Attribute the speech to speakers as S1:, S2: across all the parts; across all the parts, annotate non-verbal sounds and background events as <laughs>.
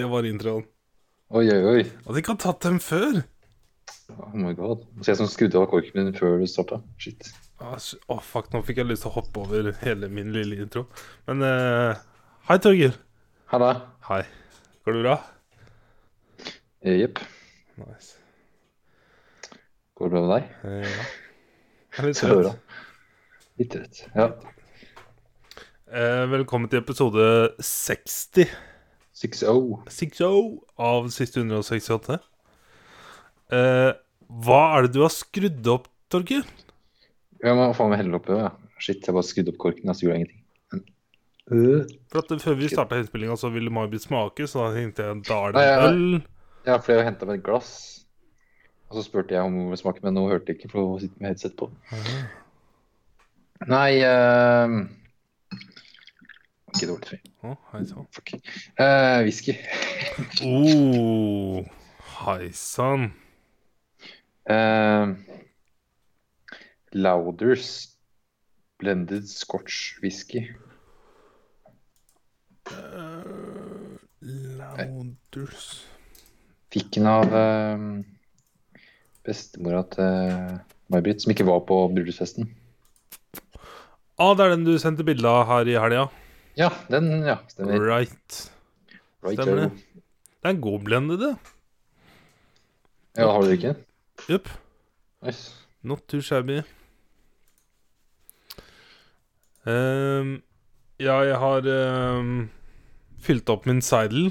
S1: Det var introen.
S2: Oi, oi, oi.
S1: Hadde ikke han tatt dem før?
S2: Oh my god. Så jeg som skrudde av korken min før du starta. Shit.
S1: Å, oh, fuck, nå fikk jeg lyst til å hoppe over hele min lille intro. Men uh, hei, Torgeir.
S2: Halla.
S1: Hei. Går det bra?
S2: Eh, Jepp.
S1: Nice.
S2: Går det bra med deg?
S1: Eh, ja. <laughs> Jeg er litt trøtt.
S2: Litt trøtt. Ja.
S1: Eh, velkommen til episode 60
S2: 6-0.
S1: 60 av siste 168. Eh, hva er det du har skrudd opp, Torgeir?
S2: Jeg må faen meg helle opp ja. Shit, jeg bare skrudde opp korken, Altså, gjorde ingenting. Øh.
S1: For at Før vi starta innspillinga, så ville May-Britt smake, så da tenkte jeg da er det øl.
S2: Ja, for jeg henta meg et glass. Og så spurte jeg om hun ville smake, men hun hørte ikke, for hun sitter med headset på. Nei uh... Ikke dårlig trøye.
S1: Å, hei sann.
S2: Fuck. Eh, whisky.
S1: Oh, hei sann.
S2: Eh, Louders blended scotch whisky.
S1: Louders
S2: Fikk den av uh, bestemora til May-Britt, som ikke var på bryllupsfesten.
S1: Ah, det er den du sendte bilde av her i helga.
S2: Ja, den, ja, stemmer.
S1: Right.
S2: Right,
S1: stemmer det. Det er en god blende, det.
S2: Ja, har du ikke?
S1: Jupp.
S2: Nice.
S1: Not too shabby. Um, ja, jeg har um, fylt opp min seidel,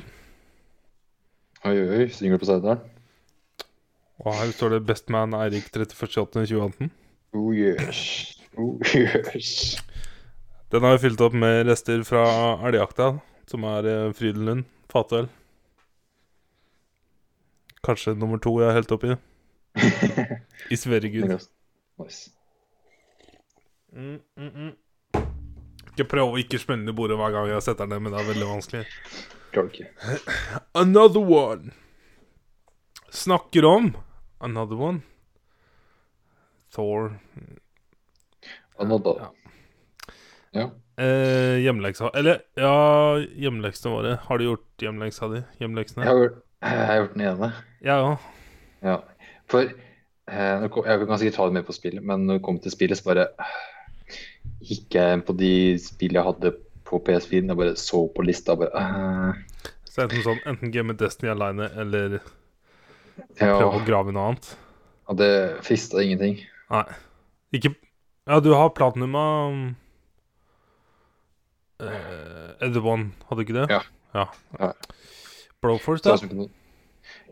S2: Oi, oi, oi, synger du på Seidalen?
S1: og her står det 'Best man Eirik 31.8.2018'.
S2: Oh yes. Oh yes.
S1: Den har vi fylt opp med rester fra elgjakta, som er eh, Frydenlund fatøl. Kanskje nummer to jeg har helt oppi. <laughs> I very good.
S2: Nice.
S1: Mm, mm, mm. Ikke prøve å ikke smelle bordet hver gang jeg setter den ned, men det er veldig vanskelig. <clears throat> Another one. Snakker om Another one. Thor
S2: Another.
S1: Ja.
S2: Ja.
S1: eh, hjemleksa Eller, ja, hjemleksene våre. Har du gjort hjemleksa di?
S2: Jeg har, gjort- jeg har gjort den ene.
S1: Jeg òg.
S2: Ja. For eh, nå kom- Jeg kan sikkert ta det med på spillet, men når det kom til spillet, så bare eh, gikk jeg inn på de spill jeg hadde på PS4. Jeg bare så på lista og bare eh,
S1: Så enten sånn Enten game Destiny aleine, eller prøve å grave i noe annet.
S2: og det frista ingenting.
S1: Nei. Ikke Ja, du har platinum av uh, Other One, hadde ikke det?
S2: Ja.
S1: ja.
S2: Ja.
S1: Broforce, da?
S2: ikke.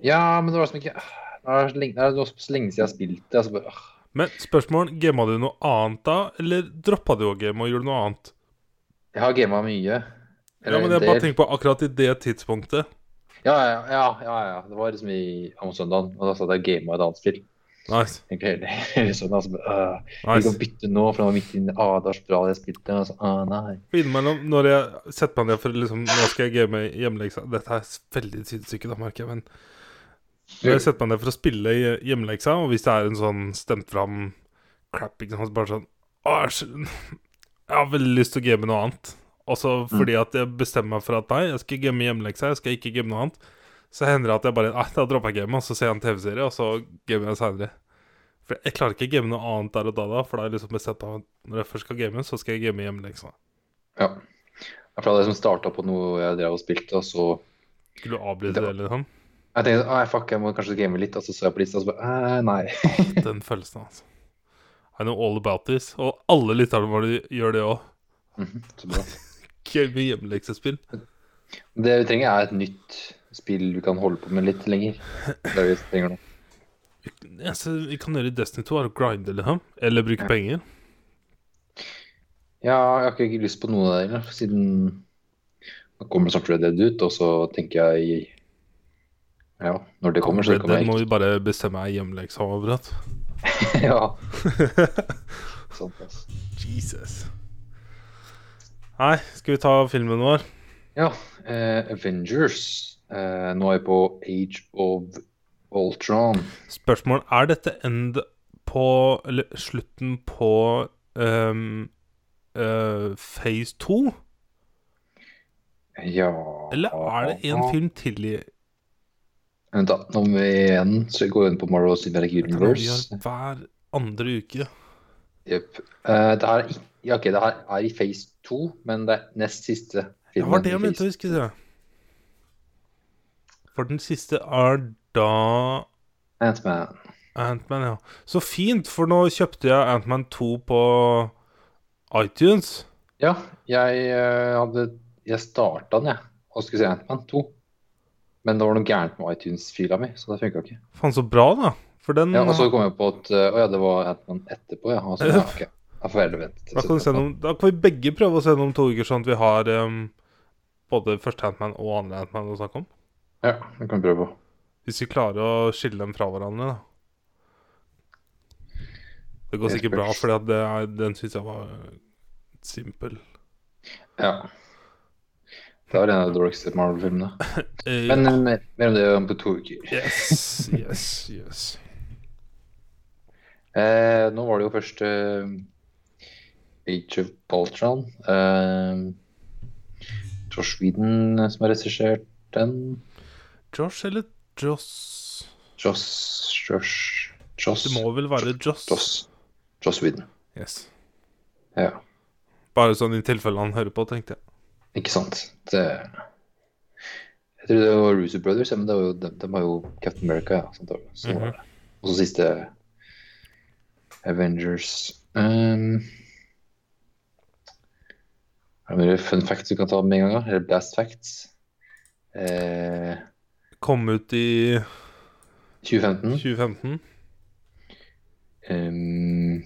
S2: Ja, men det var liksom ikke Det er så lenge, det så lenge siden jeg har spilt det. Altså bare, ah.
S1: Men spørsmål, gama du noe annet da, eller droppa du å game og gjorde noe annet?
S2: Jeg har gama mye.
S1: Ja, men jeg bare tenker på akkurat i det tidspunktet.
S2: Ja, ja, ja, ja, ja. Det var liksom i om søndagen, og da satt jeg og gama et annet spill.
S1: Nice.
S2: Egentlig hele, sånn. Altså, uh,
S1: nice.
S2: Vi kan bytte nå, for han var midt inn Ah, det var så bra jeg spilte. Og så, ah, nei.
S1: For Innimellom, når jeg setter meg ned for liksom Nå skal jeg game hjemmeleksa Dette er veldig sidestykke, da, merker jeg, men Når jeg setter meg ned for å spille i- hjemmeleksa, og hvis det er en sånn stemt fram crap, ikke sant, bare sånn jeg jeg har veldig lyst til å game noe annet. Også fordi at jeg bestemmer meg for at nei, jeg skal game hjemmeleksa, jeg skal ikke game noe annet. Så hender det at jeg bare Nei, da dropper jeg gamet, og så ser jeg en TV-serie, og så gamer jeg seinere. For jeg klarer ikke å game noe annet der og da, da for da er jeg liksom bestemt av når jeg først skal game, så skal jeg game hjemmeleksa.
S2: Ja. Jeg fra det som starta på noe jeg drev og spilte, og så
S1: Skulle du avbryte det, liksom?
S2: Jeg tenkte ah, fuck, jeg må kanskje game litt, og så så jeg på lista, og så bare eh, nei.
S1: Den følelsen, altså. I know all about this. Og alle lytterne våre gjør det òg.
S2: Mhm, så bra. <laughs>
S1: Game hjemmeleksespill.
S2: Det vi trenger, er et nytt spill vi kan holde på med litt lenger. Det er det vi trenger nå.
S1: Altså, vi kan gjøre i Destiny 2 er å grinde, liksom. Eller bruke
S2: Ja.
S1: penger.
S2: Ja, jeg har ikke lyst på noe av det heller, siden nå kommer snart Red Dead ut, og så tenker jeg Ja, når det kommer, så
S1: Red
S2: kommer
S1: Dead
S2: jeg
S1: må vi bare bestemme hjemmeleksa overalt. <laughs>
S2: Ja. Sant, <laughs> ass.
S1: Jesus. Nei, skal vi ta filmen vår?
S2: Ja, eh, Avengers. Eh, nå er jeg på Age of Ultron.
S1: Spørsmål Er dette end på Eller slutten på um, uh, phase 2?
S2: Ja
S1: Eller er det en film til i
S2: Vent, da. Nummer igjen så går vi inn på Marvel Cinematic Universe.
S1: hver andre uke?
S2: Jepp. Uh, det her er ja, ok, det her er i phase 2, men det er nest siste
S1: Det var det jeg mente å huske. For den siste er da
S2: Ant-Man.
S1: Antman, ja. Så fint, for nå kjøpte jeg Antman 2 på iTunes.
S2: Ja, jeg eh, hadde Jeg starta den, jeg, og skulle si Ant-Man 2. Men det var noe gærent med iTunes-fila mi, så det funka ikke.
S1: Faen, så bra, da. For den
S2: Ja, og så kom jeg på at eh, Å ja, det var Ant-Man etterpå, ja. Altså, ja ok. Da får heller vente.
S1: da kan, vi se noen, da kan vi begge prøve å se noen om to uker, sånn at vi har um, både første Antman og andre Antman å snakke om.
S2: Ja, det kan vi prøve på.
S1: Hvis vi klarer å skille dem fra hverandre, da. Det går sikkert bra, for den syns jeg var simpel.
S2: Ja. Det var en av de dårligste Marvel-filmene.
S1: ja. <laughs>
S2: Men eh, mer, mer om det om på to uker.
S1: Yes, yes, yes. <laughs>
S2: Eh, nå var det jo først eh, Age of Baltron. Eh, Josh Whedon eh, som har regissert den.
S1: Josh eller Joss?
S2: Joss Josh Joss
S1: Det må vel være Joss?
S2: Joss, Joss Whedon.
S1: Yes.
S2: Ja,
S1: Bare sånn i tilfelle han hører på, tenkte jeg.
S2: ikke sant. Det Jeg tror det var Russo Brothers, ja, men det var jo, de, de har jo Captain America. Ja, sånn, så mm -hmm. Og så siste Avengers. Um, er det mer fun facts du kan ta med en gang? Eller blast facts? Eh,
S1: Kom ut i
S2: 2015.
S1: 2015.
S2: Um,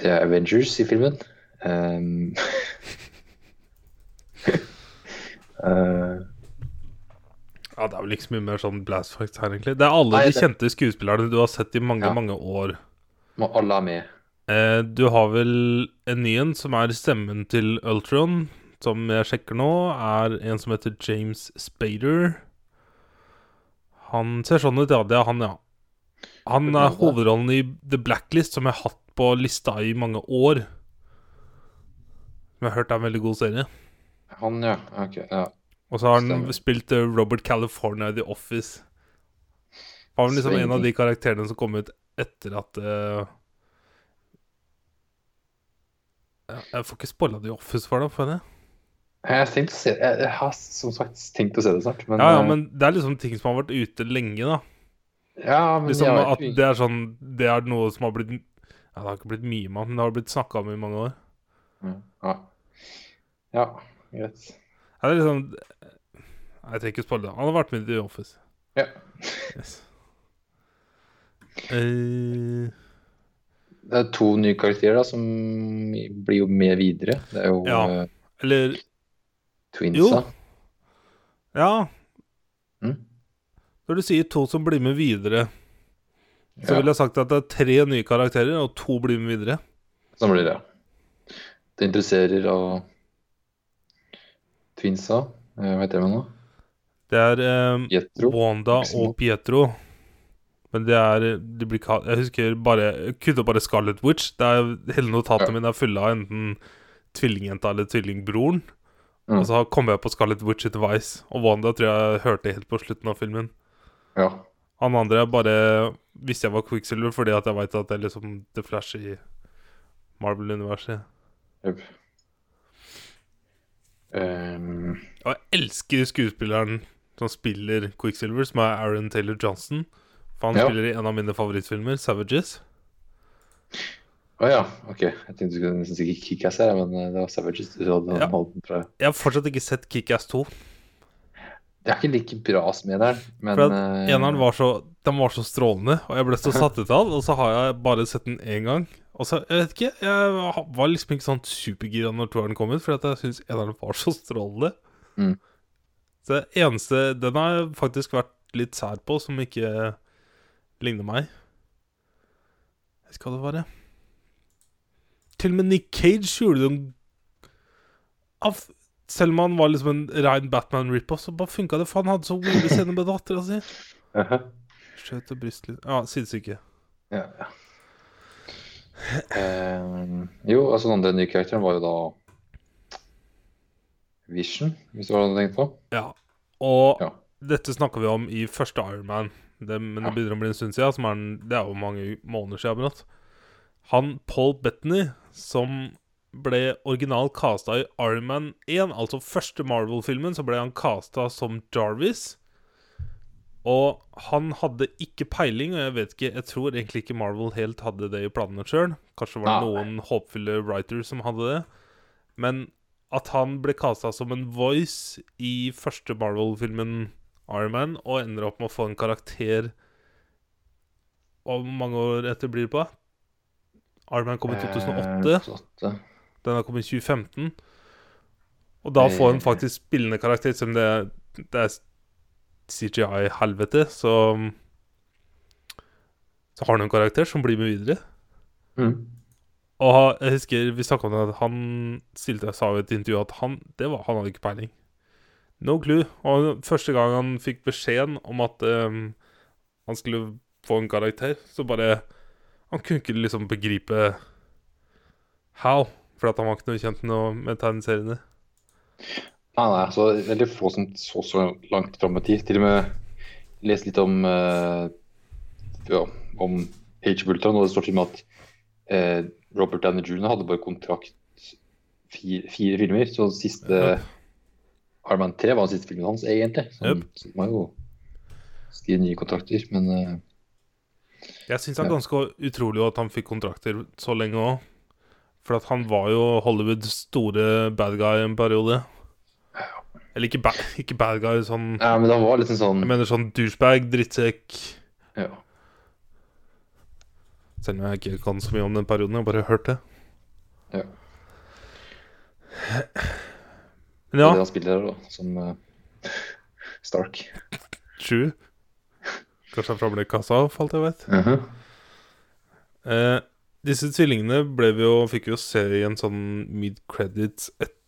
S2: det er Avengers i filmen. Um, uh, <laughs>
S1: Ja, det er vel ikke så mye mer sånn blast facts her, egentlig. Det er alle
S2: Nei,
S1: de
S2: det-
S1: kjente skuespillerne du har sett i mange,
S2: Ja.
S1: mange år.
S2: må alle ha med.
S1: Eh, du har vel en ny en som er stemmen til Ultron, som jeg sjekker nå, er en som heter James Spader. Han ser sånn ut, ja. Det er han, ja. Han er hovedrollen i The Blacklist, som jeg har hatt på lista i mange år. Som jeg har hørt er en veldig god serie.
S2: Han, ja. Ok. ja.
S1: Og så har han
S2: Stemmer.
S1: spilt eh, Robert California i The Office. Han var liksom en av de karakterene som kom ut etter at uh... Jeg får ikke spoila The Office for deg, får jeg det?
S2: Jeg har tenkt å se jeg, jeg har som sagt tenkt å se det snart, men
S1: Ja, ja,
S2: eh,
S1: men det er liksom ting som har vært ute lenge, da.
S2: ja, men
S1: Liksom
S2: jeg
S1: At det er sånn Det er noe som har blitt Ja, det har ikke blitt mye med, men det har blitt snakka om i mange år.
S2: Ja. ja, greit.
S1: Ja, det er liksom Jeg trenger ikke spoile det. Han har vært med i The Office.
S2: Ja.
S1: Yes. Eh,
S2: Det er to nye karakterer da, som blir jo med videre. Det er jo
S1: Ja.
S2: eh,
S1: eller
S2: twinsa.
S1: Ja,
S2: Mm?
S1: når du sier to som blir med videre, så
S2: Ja.
S1: ville jeg sagt at det er tre nye karakterer, og to blir med videre.
S2: Sånn blir det. Det interesserer av twinsa. Eh, Hva heter det nå?
S1: Det er eh. Wanda og Pietro. Men det er de blir kalt Jeg husker bare Jeg kunne bare Scarlet Witch. Det er Hele notatene
S2: Ja.
S1: mine er fulle av enten tvillingjenta eller tvillingbroren.
S2: Mm.
S1: Og så kom jeg på Scarlet Witch Advice, Og Wanda tror jeg hørte helt på slutten av filmen.
S2: Ja.
S1: Han andre bare visste jeg var Quicksilver fordi at jeg veit at det er liksom The Flash i Marvel-universet.
S2: Yep. Um...
S1: Og jeg elsker skuespilleren som spiller Quicksilver, som er Aaron Taylor Johnson. For han
S2: Ja.
S1: spiller i en av mine favorittfilmer, 'Savages'.
S2: Å ja, ok. Jeg tenkte du skulle nesten si Kickass her, men eh, det var Savages
S1: Ja. Jeg har fortsatt ikke sett Kick-Ass 2.
S2: Det er ikke like bra som eneren, men
S1: For at
S2: eh,
S1: eneren var så Den var så strålende, og jeg ble så satt ut av den. Og så har jeg bare sett den én gang. Og så, jeg vet ikke, jeg var liksom ikke sånn supergira når toeren kom ut, fordi jeg syns eneren var så strålende.
S2: Mm.
S1: Så det eneste Den har jeg faktisk vært litt sær på, som ikke ligner meg. Jeg ikke hva det var, jeg. Til og med Nick Cage gjorde det av, Selv om han var liksom en rein Batman-rip-off, så bare funka det. For han hadde så gode scener med dattera si. Skjøt og bryst litt Ja, sinnssyke.
S2: Ja, ja. Ehm, jo, altså den nye karakteren var jo da Vision, hvis det var det du tenkte på.
S1: Ja. Og
S2: Ja.
S1: dette snakka vi om i første Ironman, det, men det begynner å bli en stund siden. Som er en, det er jo mange måneder siden. Han Paul Bettany, som ble originalt casta i Iron Man 1, altså første Marvel-filmen, så ble han casta som Jarvis. Og han hadde ikke peiling, og jeg vet ikke Jeg tror egentlig ikke Marvel helt hadde det i planene sjøl. Kanskje var det noen håpfulle writers som hadde det. Men at han ble casta som en voice i første Marvel-filmen Iron Man, og ender opp med å få en karakter Og hvor mange år etter blir det på? Iron Man kom i 2008.
S2: Eh,
S1: Den har kommet i 2015. Og da får han faktisk spillende karakter, som det, det er CGI-helvete, så Så har han en karakter som blir med videre.
S2: Mm.
S1: Og jeg husker vi snakka om det, at han stilte sa i et intervju at han det var, han hadde ikke peiling. No clue. Og første gang han fikk beskjeden om at um, han skulle få en karakter, så bare Han kunne ikke liksom begripe how. For at han var ikke noe kjent noe med tegneseriene.
S2: Nei, nei, så veldig få som så så langt fram i tid. Til og med lest litt om uh, ja, om Page Bulton, og det står til og med at uh, Robert Danny Jr. hadde bare kontrakt fire, fire filmer, så siste
S1: uh,
S2: Arman 3 var den siste filmen hans, egentlig. Så han
S1: Yep.
S2: så må jo skrive nye kontrakter, men eh,
S1: Jeg syns det er ganske utrolig at han fikk kontrakter så lenge òg. For at han var jo Hollywoods store bad guy en periode. Eller ikke bad, ikke bad guy, sånn
S2: Ja, men han var liksom sånn
S1: Jeg mener sånn douchebag, drittsekk
S2: ja.
S1: Selv om jeg ikke kan så mye om den perioden, jeg har bare hørt det.
S2: Ja.
S1: Men
S2: Det er det han spiller her, da, som uh, Stark.
S1: sju. Kanskje han framlegger kassa, for alt jeg vet.
S2: -huh.
S1: Eh, disse tvillingene ble vi jo, fikk vi jo se i en sånn mid-credits etter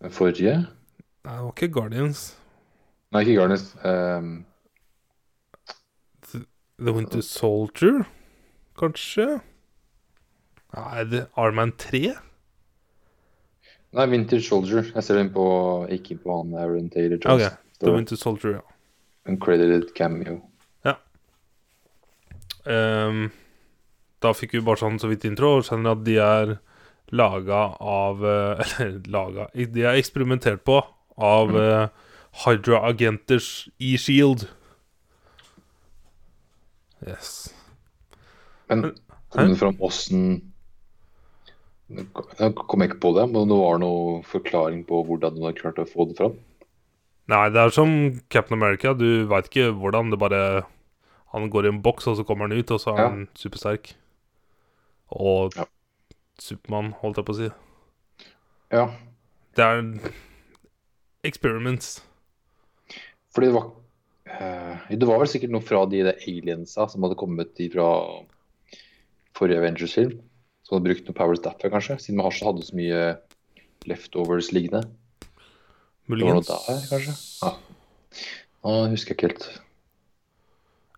S2: Den forrige
S1: Nei, det var ikke Guardians.
S2: Nei, ikke Guardians. Um,
S1: The Winter Soldier, kanskje? Nei, det Arman 3?
S2: Nei, Vintage Soldier. Jeg ser den på Ikke på han Aaron Taylor Johnson.
S1: Ok, The Winter Soldier, ja.
S2: Uncredited cameo.
S1: Ehm, da fikk vi bare sånn så vidt intro, og skjønner at de er laga av eh, <laughs> Eller laga De er eksperimentert på av eh, Hydra-agenters i Shield. Yes.
S2: Men kom det fram åssen Jeg kom ikke på det, men det var noe forklaring på hvordan du har klart å få det fram.
S1: Nei, det er som Captain America. Du veit ikke hvordan. Det bare Han går i en boks, og så kommer han ut, og så er
S2: Ja.
S1: han supersterk. Og
S2: Ja.
S1: Supermann, holdt jeg på å si.
S2: Ja,
S1: Det er experiments.
S2: fordi det var uh, Det var vel sikkert noe fra de aliensa som hadde kommet fra forrige Avengers-film. Som hadde brukt noen powers derfra, kanskje. Siden vi hadde så mye leftovers liggende. Det var noe der, kanskje? Ja. Nå husker jeg ikke helt.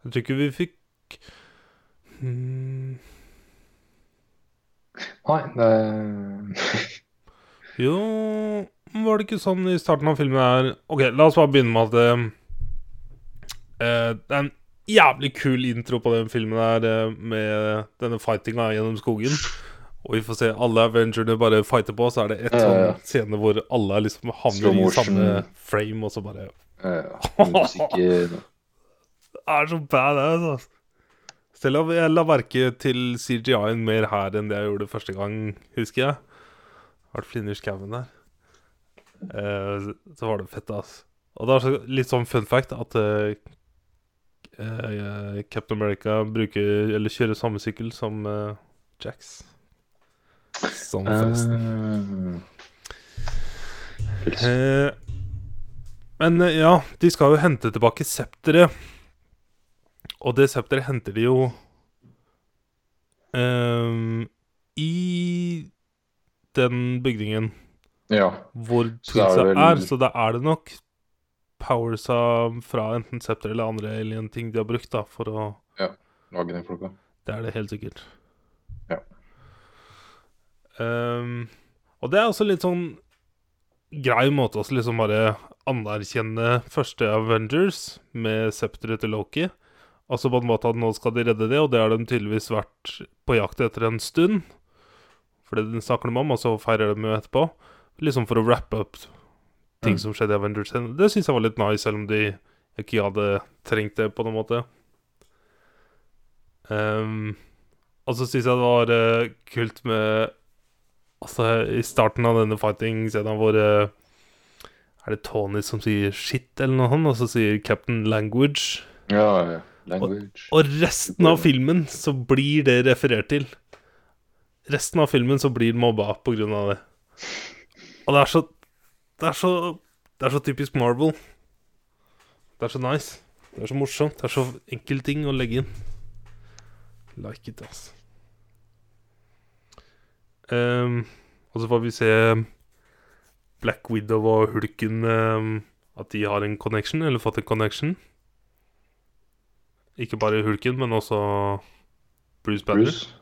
S1: Jeg tror ikke vi fikk hmm,
S2: Nei, det <laughs>
S1: Jo Var det ikke sånn i starten av filmen her Ok, la oss bare begynne med at eh, Det er en jævlig kul intro på den filmen her eh, med denne fightinga gjennom skogen. Og vi får se alle Avengerne bare fighter på, så er det ett
S2: Ja, ja,
S1: sånn scene hvor alle liksom havner i samme frame, og så bare
S2: eh, musikk <laughs>
S1: Det er så badass, altså. Selv om jeg la merke til CGI-en mer her enn det jeg gjorde første gang, husker jeg. Vært flinner skauen der. Eh, så var det fett, ass. Og det er så, litt sånn fun fact at eh, eh, Captain America bruker Eller kjører samme sykkel som eh, Jax. Sånn forresten.
S2: Uh,
S1: uh, men eh, ja, de skal jo hente tilbake septeret. Og det septeret henter de jo uh, I den bygningen
S2: Ja.
S1: hvor
S2: Så er
S1: Twinsa er, så da er det nok powersa fra enten septer eller andre alien-ting de har brukt da for å
S2: Lage den klokka.
S1: Det er det helt sikkert. Ehm, og det er også litt sånn grei måte å liksom bare anerkjenne første Avengers med septeret til Loki. Altså på en måte at nå skal de redde det, og det har de tydeligvis vært på jakt etter en stund. For det snakker de om, og så feirer de jo etterpå. Liksom for å wrappe up ting
S2: Mm.
S1: som skjedde i Avengers. Det syns jeg var litt nice, selv om de ikke hadde trengt det på noen måte. Um, og så syns jeg det var uh, kult med Altså, i starten av denne fighting-scenen hvor eh, Er det Tony som sier 'shit', eller noe sånt, og så sier Captain Language.
S2: Ja. Language.
S1: Og resten av filmen så blir det referert til. Resten av filmen så blir mobba på grunn av det. Og det er så Det er så Det er så typisk Marvel. Det er så nice. Det er så morsomt. Det er så enkel ting å legge inn. Like it, altså. Ehm, og så får vi se Black Widow og Hulken um, At de har en connection, eller fått en connection. Ikke bare Hulken, men også Bruce Banner.
S2: Bruce.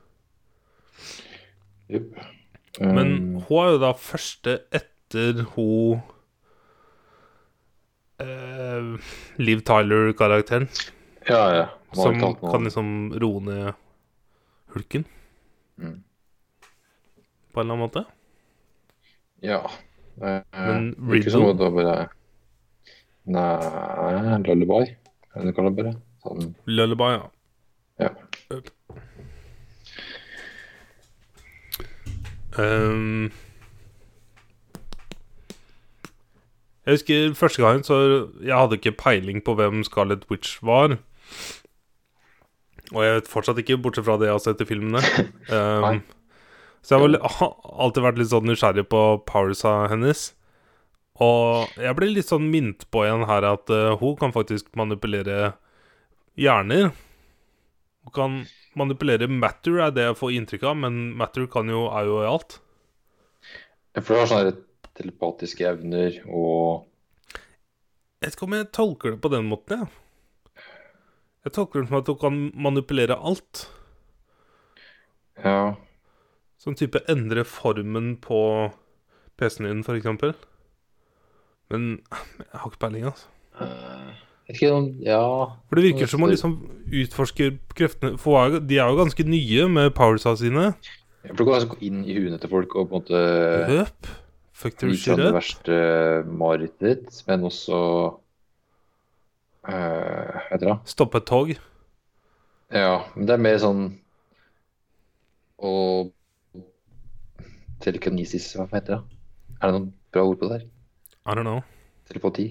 S2: Jupp.
S1: Men
S2: Um,
S1: hun er jo da første etter hun uh, Liv Tyler-karakteren,
S2: ja, ja.
S1: Som kan liksom roe ned Hulken
S2: Mm.
S1: På en eller annen måte.
S2: Ja. Eh,
S1: Men
S2: Ikke sånn
S1: Riddle-
S2: at det bare Nei, Lullaby. Er det det det bare? Sånn,
S1: Lullaby, ja.
S2: ja.
S1: Um, jeg husker første gangen så Jeg hadde ikke peiling på hvem Scarlet Witch var. Og jeg vet fortsatt ikke, bortsett fra det jeg har sett i filmene. Um, <laughs>
S2: Nei.
S1: Så jeg har alltid vært litt sånn nysgjerrig på powersa hennes. Og jeg ble litt sånn minnet på igjen her at uh, hun kan faktisk manipulere hjerner. Hun kan manipulere matter, er det jeg får inntrykk av, men matter kan jo, er jo i alt.
S2: For du har sånne telepatiske evner og
S1: Jeg vet ikke om jeg tolker det på den måten, jeg. Jeg tolker det som at hun kan manipulere alt.
S2: Ja.
S1: Sånn type endre formen på PC-en din, eksempel. Men jeg har ikke peiling, altså.
S2: eh, Vet ikke om Ja.
S1: For det virker som man liksom utforsker kreftene For de er jo ganske nye med powersa sine.
S2: For du kan altså gå inn i huene til folk og på en måte
S1: Høp. Fuck their shit
S2: det verste marerittet ditt, men også uh, Hva heter det?
S1: Stoppe et tog.
S2: Ja, men det er mer sånn å Telekinesis, hva heter det? Er det noen bra ord på det her?
S1: I don't know.
S2: Telepati?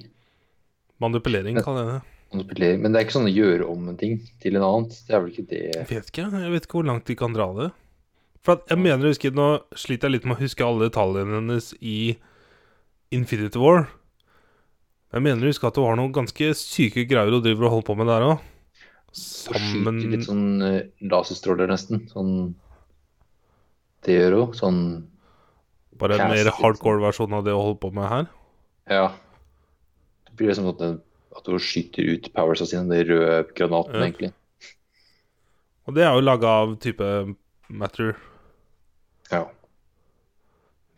S1: Manipulering, kaller jeg det.
S2: Manipulering. Men det er ikke sånn å gjøre om en ting til en annen. Det er vel ikke det
S1: Jeg vet ikke. Jeg vet ikke hvor langt de kan dra det. For jeg mener å huske Nå sliter jeg litt med å huske alle detaljene hennes i Infinity War. Jeg mener å huske at hun har noen ganske syke greier hun driver og holder på med der òg. Sammen
S2: litt sånn eh, laserstråler, nesten. Sånn Det gjør hun. Sånn
S1: Bare en mer hardcore versjon av det å holde på med her.
S2: Ja. Det blir liksom at, at hun skyter ut powersa sine, de røde granatene,
S1: Ja.
S2: egentlig.
S1: Og det er jo laga av type matter.
S2: Ja.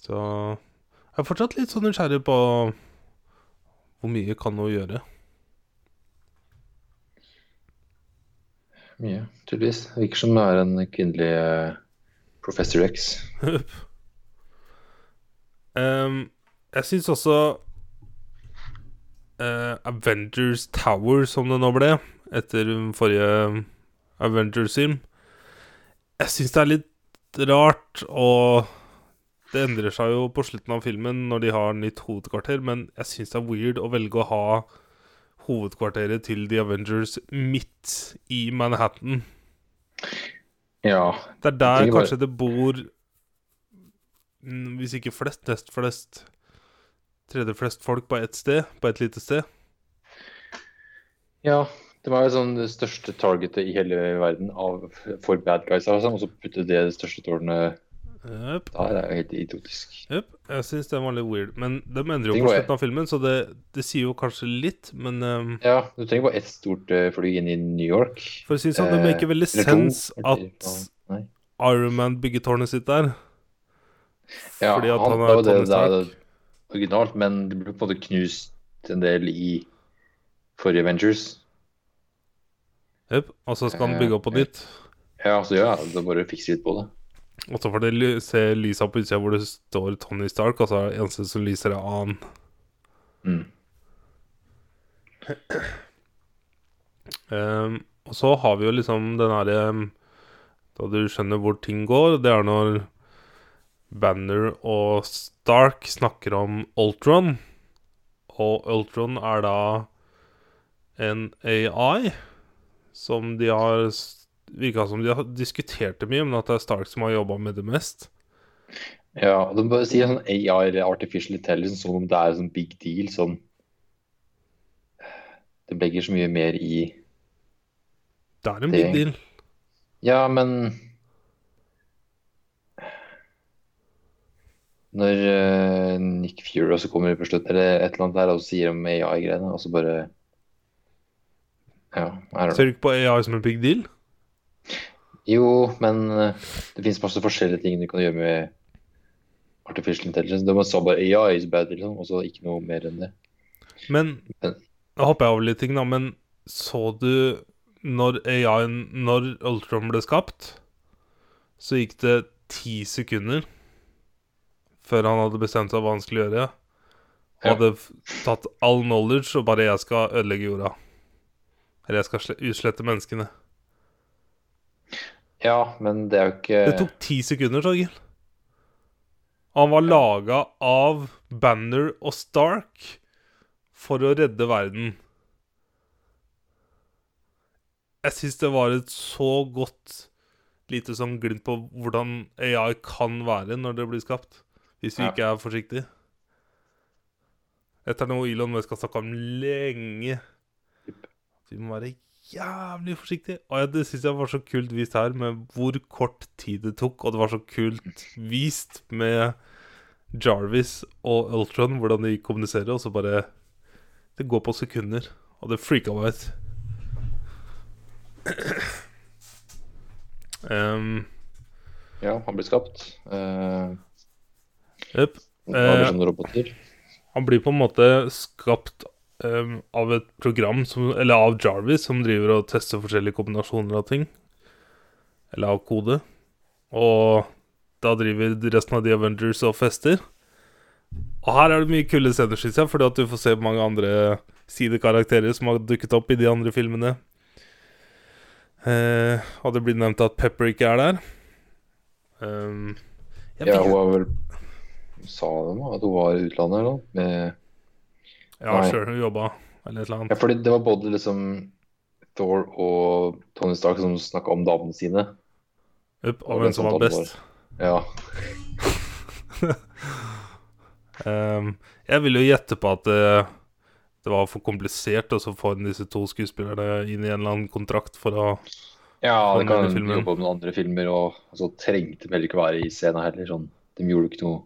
S1: Så jeg er fortsatt litt sånn nysgjerrig på hvor mye kan hun gjøre.
S2: Mye, tydeligvis. Virker som det er en kvinnelig eh, Professor X. <laughs>
S1: Ehm, jeg syns også uh, Avengers Tower, som det nå ble, etter forrige Avengers-film Jeg syns det er litt rart, og det endrer seg jo på slutten av filmen når de har nytt hovedkvarter, men jeg syns det er weird å velge å ha hovedkvarteret til The Avengers midt i Manhattan.
S2: Ja.
S1: Det er der
S2: tenker bare-
S1: kanskje det bor Hvis ikke flest, nest flest Tredje flest folk på ett sted, på et lite sted.
S2: ja. Det var jo sånn det største targetet i hele verden av, for bad guys, altså, og så putte det det største tårnet
S1: yep.
S2: Da er jo helt idiotisk.
S1: Yep. Jeg syns det var litt weird. Men de endrer jo på slutten av filmen, så det, det sier jo kanskje litt. Men um,
S2: Ja, du trenger bare ett stort uh, fly inn i New York.
S1: for å si det sånn, det
S2: Eh,
S1: maker veldig
S2: sense
S1: sens at
S2: Ironman
S1: Iron Man bygger tårnet sitt der.
S2: Ja,
S1: Fordi at
S2: han,
S1: han
S2: var det,
S1: Tony
S2: det er
S1: Stark.
S2: originalt, men det ble på en måte knust en del i forrige Avengers.
S1: Jepp. Og så skal han bygge opp på
S2: Eh,
S1: nytt.
S2: Ja, så ja, det er bare fikser fikse litt på det.
S1: Og så får du se lysa på utsida hvor det står Tony Stark, og så er det eneste som lyser, er annen.
S2: Mm.
S1: Um, og så har vi jo liksom den herre Da du skjønner hvor ting går, det er når Banner og Stark snakker om Ultron. Og Ultron er da en AI som de har Virka som de har diskutert det mye, men at det er Stark som har jobba med det mest.
S2: Ja, de bare sier sånn AI eller Artificial Intelligence som om det er en sånn big deal. Sånn Det legger så mye mer i
S1: Det er en big deal.
S2: Ja, men Når uh, Nick Fury også kommer på slutt, eller et eller annet der, og sier om AI-greiene, og så bare Ja, er det
S1: Ser du ikke på AI som en big deal?
S2: Jo, men eh, det finnes masse forskjellige ting du kan gjøre med artificial intelligence. De sa bare AI is bad, liksom, og så ikke noe mer enn det.
S1: Men Nå hopper jeg over litt ting, da. Men så du når AI-en Når Ultron ble skapt, så gikk det ti sekunder før han hadde bestemt seg hva han skulle gjøre. Og
S2: Ja.
S1: hadde tatt all knowledge og bare 'jeg skal ødelegge jorda'. Eller 'jeg skal sle- utslette menneskene'.
S2: Ja, men det er jo ikke
S1: Det tok ti sekunder, Torgill. Han var laga av Banner og Stark for å redde verden. Jeg syns det var et så godt lite sånn glimt på hvordan AI kan være når det blir skapt. Hvis vi
S2: Ja.
S1: ikke er forsiktige. Dette er noe Elon Musk har snakka om lenge. Vi må være jævlig forsiktige. Og ja, det syns jeg var så kult vist her, med hvor kort tid det tok. Og det var så kult vist med Jarvis og Ultron, hvordan de kommuniserer, og så bare Det går på sekunder, og det freaka meg ut. <clears throat> Um,
S2: Ja, han blir skapt. Uh, Blir
S1: Eh. Han blir på en måte skapt eh, av et program som Eller av Jarvis, som driver og tester forskjellige kombinasjoner av ting. Eller av kode. Og da driver resten av The Avengers og fester. Og her er det mye kule scener, syns jeg, fordi at du får se mange andre sidekarakterer som har dukket opp i de andre filmene. Eh, og det blir nevnt at Pepper ikke er der. Um,
S2: Ja, hun har vel Sa dem at hun var i utlandet eller noe? Med
S1: ja sjøl hun jobba, eller et eller
S2: Ja,
S1: annet.
S2: fordi det var både liksom Thor og Tony Stark som snakka om damene sine.
S1: Upp,
S2: Og hvem
S1: som var
S2: best.
S1: best.
S2: Ja.
S1: Um, <laughs> jeg vil jo gjette på at det, det var for komplisert å få disse to skuespillerne inn i en eller annen kontrakt for å
S2: ja, det kan jobbe med andre filmer, og så trengte de heller ikke være i scenen heller. Sånn. De gjorde ikke noe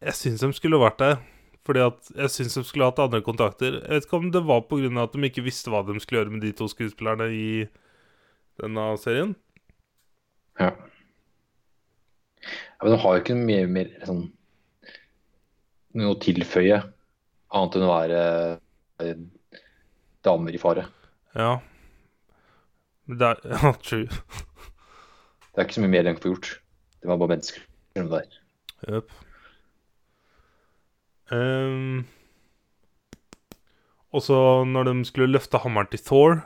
S1: jeg syns de skulle vært der. Fordi at jeg syns de skulle hatt andre kontakter. Jeg vet ikke om det var pga. at de ikke visste hva de skulle gjøre med de to skuespillerne i denne serien.
S2: Ja. ja men de har jo ikke noe mer, sånn noe å tilføye, annet enn å være eh, damer i fare.
S1: Ja. Det er <laughs> Ja, true.
S2: Det er ikke så mye mer de kan få gjort. Det var bare mennesker. som det der.
S1: Jep. Um, og så når de skulle løfte hammeren til Thor,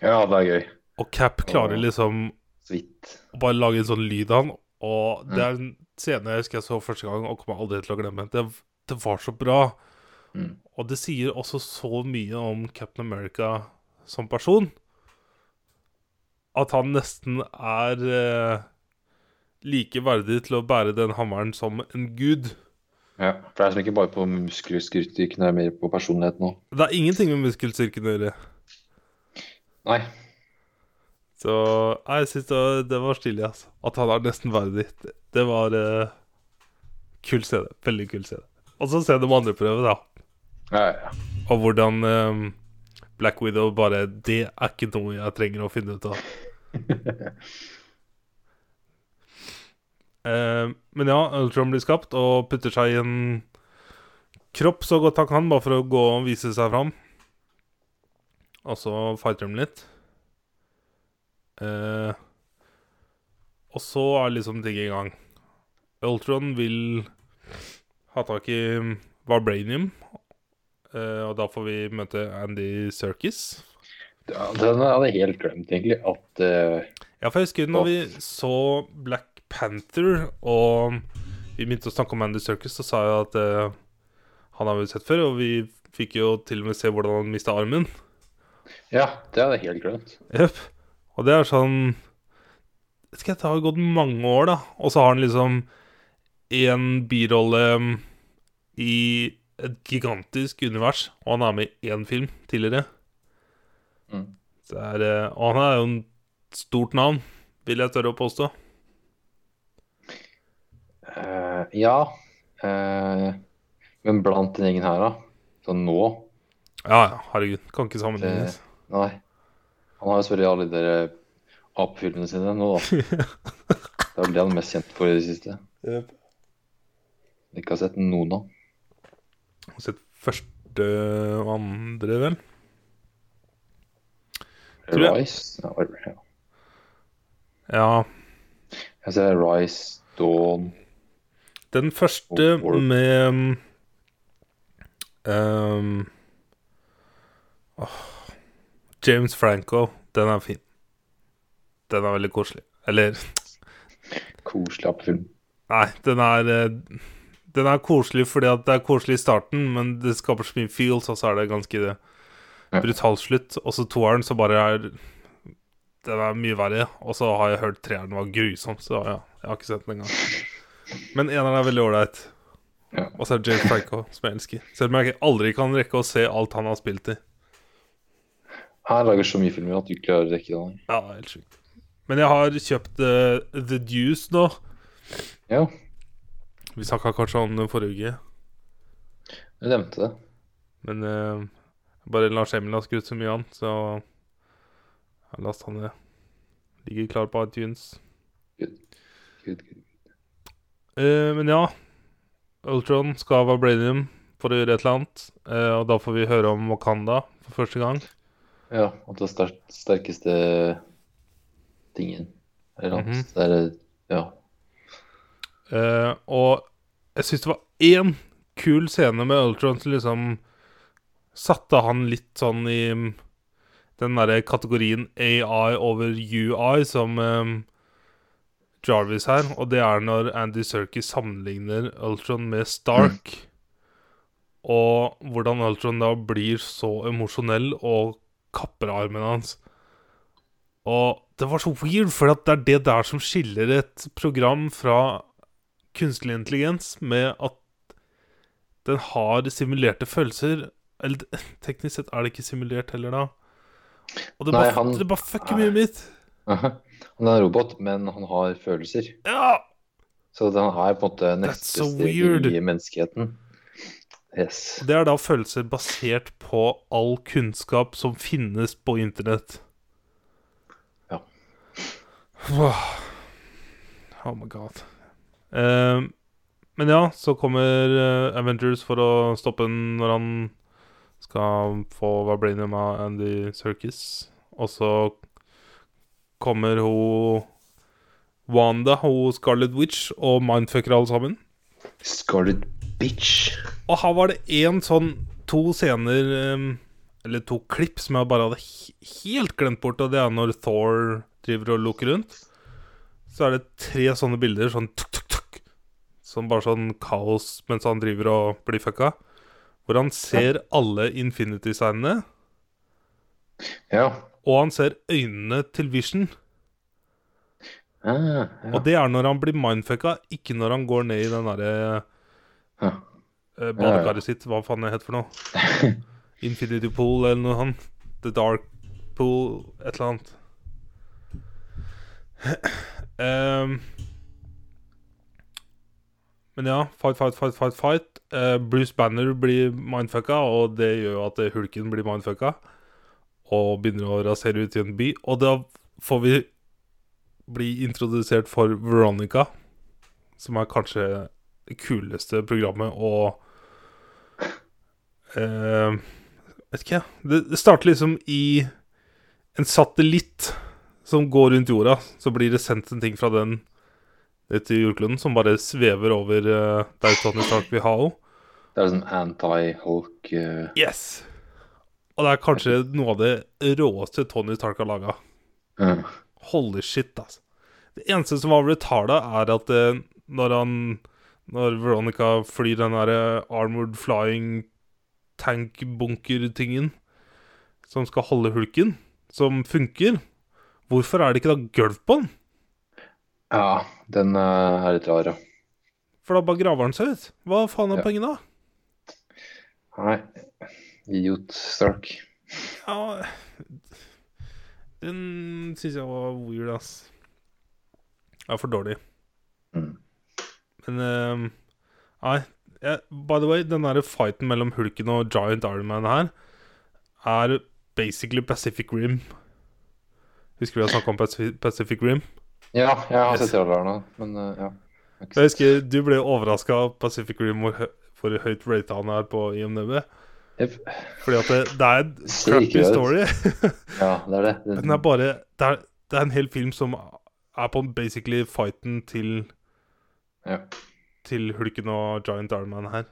S2: Ja, det er gøy.
S1: og Cap klarer liksom
S2: Så
S1: å bare lage en sånn lyd av han, og det er en scene jeg husker jeg så første gang og kommer aldri til å glemme. Det, det var så bra.
S2: Mm.
S1: Og det sier også så mye om Captain America som person. At han nesten er eh, like verdig til å bære den hammeren som en gud.
S2: Ja, for det er som ikke bare på muskelstyrken, det er mer på personligheten òg.
S1: Det er ingenting med muskelstyrken å gjøre.
S2: Nei.
S1: Så jeg syns det, det var stilig, altså. At han er nesten verdig. Det, det var uh, kul scene. Veldig kul scene. Og så se de andre prøve, da.
S2: Ja, ja, ja.
S1: Og hvordan um, Black Widow bare Det er ikke noe jeg trenger å finne ut av. <laughs> Eh, men ja, Ultron blir skapt og putter seg i en kropp så godt han kan, bare for å gå og vise seg fram. Og så fighter de litt. Eh, og så er liksom ting i gang. Ultron vil ha tak i Vibranium. Eh, og da får vi møte Andy Serkis.
S2: Ja, den hadde jeg helt glemt, egentlig. At uh,
S1: Ja, for jeg husker når vi så Black Panther, og vi begynte å snakke om Andy Serkis, så sa jeg at uh, han har vi sett før, og vi fikk jo til og med se hvordan han mista armen.
S2: Ja, det hadde jeg helt glemt.
S1: Jepp. Og det er sånn Vet ikke, det har gått mange år, da. Og så har han liksom én birolle mm, i et gigantisk univers, og han er med i én film tidligere.
S2: Mm.
S1: Det er, og han er jo en stort navn, vil jeg tørre å påstå.
S2: Eh, ja. Uh, men blant den gjengen her, da. Sånn nå
S1: Ja, ja, herregud. Kan ikke sammenlignes.
S2: Nei. Han har jo selvfølgelig alle de der apefilmene sine nå, da. <laughs> Det er vel det han er mest kjent for i det siste.
S1: Yep.
S2: Ikke har sett noen av.
S1: Har sett første og andre, vel? Tror jeg.
S2: Ja, ja. Jeg ser Rise, Dawn
S1: Den første med um, oh, James Franco, den er fin. Den er veldig koselig. Eller
S2: Koselig appfilm.
S1: Nei, den er eh, Den er koselig fordi at det er koselig i starten, men det skaper så mye feels, og så er det ganske
S2: det,
S1: brutal slutt. Og så toeren, så bare er Den er mye verre. Og så har jeg hørt treeren var grusom, så ja, jeg har ikke sett den engang. Men eneren er veldig ålreit.
S2: Ja.
S1: Og så er det James Franco, som jeg elsker. Selv om jeg aldri kan rekke å se alt han har spilt i.
S2: Han lager så mye filmer at du ikke klarer å rekke det.
S1: Ja, helt sjukt. Men jeg har kjøpt uh, The Deuce nå.
S2: Ja,
S1: Vi snakka kanskje om den forrige uke.
S2: du nevnte det.
S1: Men uh, bare Lars Emil har skrudd så mye an, så jeg har lasta ned. Ligger klar på iTunes.
S2: Good. Good, gud.
S1: Eh, men ja. Ultron skal Vibranium for å gjøre et eller annet. Uh, og da får vi høre om Wakanda for første gang.
S2: Ja, at det ster sterkeste tingen. Eller annet.
S1: Mhm.
S2: Det er Ja.
S1: Uh, og jeg syns det var én kul scene med Ultron som liksom satte han litt sånn i mm, den derre kategorien AI over UI som eh, Jarvis her. Og det er når Andy Serkis sammenligner Ultron med Stark. Og hvordan Ultron da blir så emosjonell og kapper armen hans. Og det var så weird, for det er det der som skiller et program fra kunstig intelligens, med at den har simulerte følelser. Eller <laughs> teknisk sett er det ikke simulert heller, da. Og det
S2: Nei,
S1: bare,
S2: han-
S1: det bare fucker mye mitt.
S2: Han er en robot, men han har følelser.
S1: Ja!
S2: Så han er på en måte neste
S1: so
S2: steg i menneskeheten. Yes.
S1: Det er da følelser basert på all kunnskap som finnes på internett.
S2: Ja.
S1: Oh my god. Uh, men ja, så kommer eh, Avengers for å stoppe den når han skal få Vibranium av Andy Serkis. Og så kommer hun Wanda, hun Scarlet Witch, og mindfucker alle sammen.
S2: Scarlet Bitch.
S1: Og her var det én sånn To scener Eller to klipp som jeg bare hadde helt glemt bort. Og det er når Thor driver og lukker rundt. Så er det tre sånne bilder, sånn tuk, tuk, tuk. som bare sånn kaos mens han driver og blir fucka. Hvor han ser alle Infinity-signene,
S2: Ja.
S1: Og han ser øynene til Vision.
S2: Ah, ja.
S1: Og det er når han blir mindfucka, ikke når han går ned i den derre
S2: Ja.
S1: eh, badekaret sitt. Hva faen det heter for noe? <laughs> Infinity Pool eller noe sånt. The Dark Pool, et eller annet. um, <clears throat> men ja, fight, fight, fight, fight, fight. Uh, Bruce Banner blir mindfucka, og det gjør jo at hulken blir mindfucka. Og begynner å rasere ut i en by. Og da får vi bli introdusert for Veronica, som er kanskje det kuleste programmet og eh, Vet ikke, jeg. Det, starter liksom i en satellitt som går rundt jorda. Så blir det sendt en ting fra den ned til jordkloden som bare svever over eh, der Tony Stark vil ha henne.
S2: Det er en anti-Hulk uh...
S1: Yes! Og det er kanskje noe av det råeste Tony Stark har laga.
S2: Mm.
S1: Holy shit, altså. Det eneste som var retarda, er at eh, når han Når Veronica flyr den derre armored flying tank-bunker-tingen som skal holde hulken, som funker, hvorfor er det ikke da gulv på den?
S2: Ja, den eh, er litt rar, ja.
S1: For da bare graver han seg ut. Hva faen er
S2: Ja.
S1: poenget da?
S2: Nei, idiot Stark.
S1: Ja Den syns jeg var weird, ass. Ja, for dårlig.
S2: Mm.
S1: Men ehm, Nei. jeg- by the way, den der fighten mellom Hulken og Giant Iron Man her er basically Pacific Rim. Husker du vi å snakka om Pacific, Rim?
S2: Ja, jeg har sett det nå, men uh, ja. Jeg
S1: husker du ble overraska av Pacific Rim hvor høyt rata han er på IMDb. Fordi at det, det er <sighs> en crappy story. <laughs>
S2: Ja, det er det. det <laughs>
S1: Den er bare det er, det er en hel film som er på basically fighten til
S2: ja.
S1: til Hulken og Giant Iron Man her.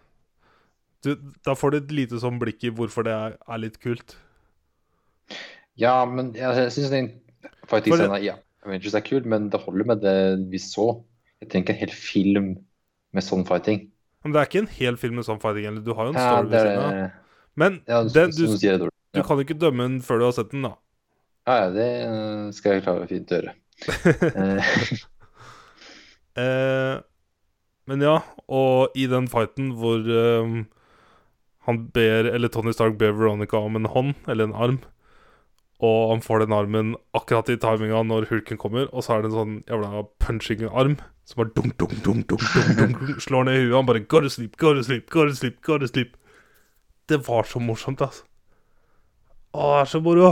S1: Du, da får du et lite sånn blikk i hvorfor det er, er litt kult.
S2: ja, men jeg, jeg syns den fighting-scenen ja, Avengers er kul, men det holder med det vi så. Jeg trenger ikke en hel film med sånn fighting.
S1: Men det er ikke en hel film med sånn fighting. Eller du har jo en
S2: Ja,
S1: story
S2: det
S1: ved siden av. Men
S2: Ja,
S1: den, du,
S2: du
S1: du kan ikke dømme den før du har sett den, da.
S2: Ja, ja, det eh, skal jeg klare fint å gjøre. <laughs> Eh, <laughs>
S1: Eh, men ja, og i den fighten hvor eh, han ber, eller Tony Stark ber Veronica om en hånd, eller en arm, og han får den armen akkurat i timinga når hulken kommer, og så er det en sånn jævla punching arm som bare dunk, dunk, dunk, dunk, dunk, dunk, slår ned i huet. Han bare Go to sleep, go to sleep, go to sleep, go to sleep. Det var så morsomt, altså. Å, det er så moro.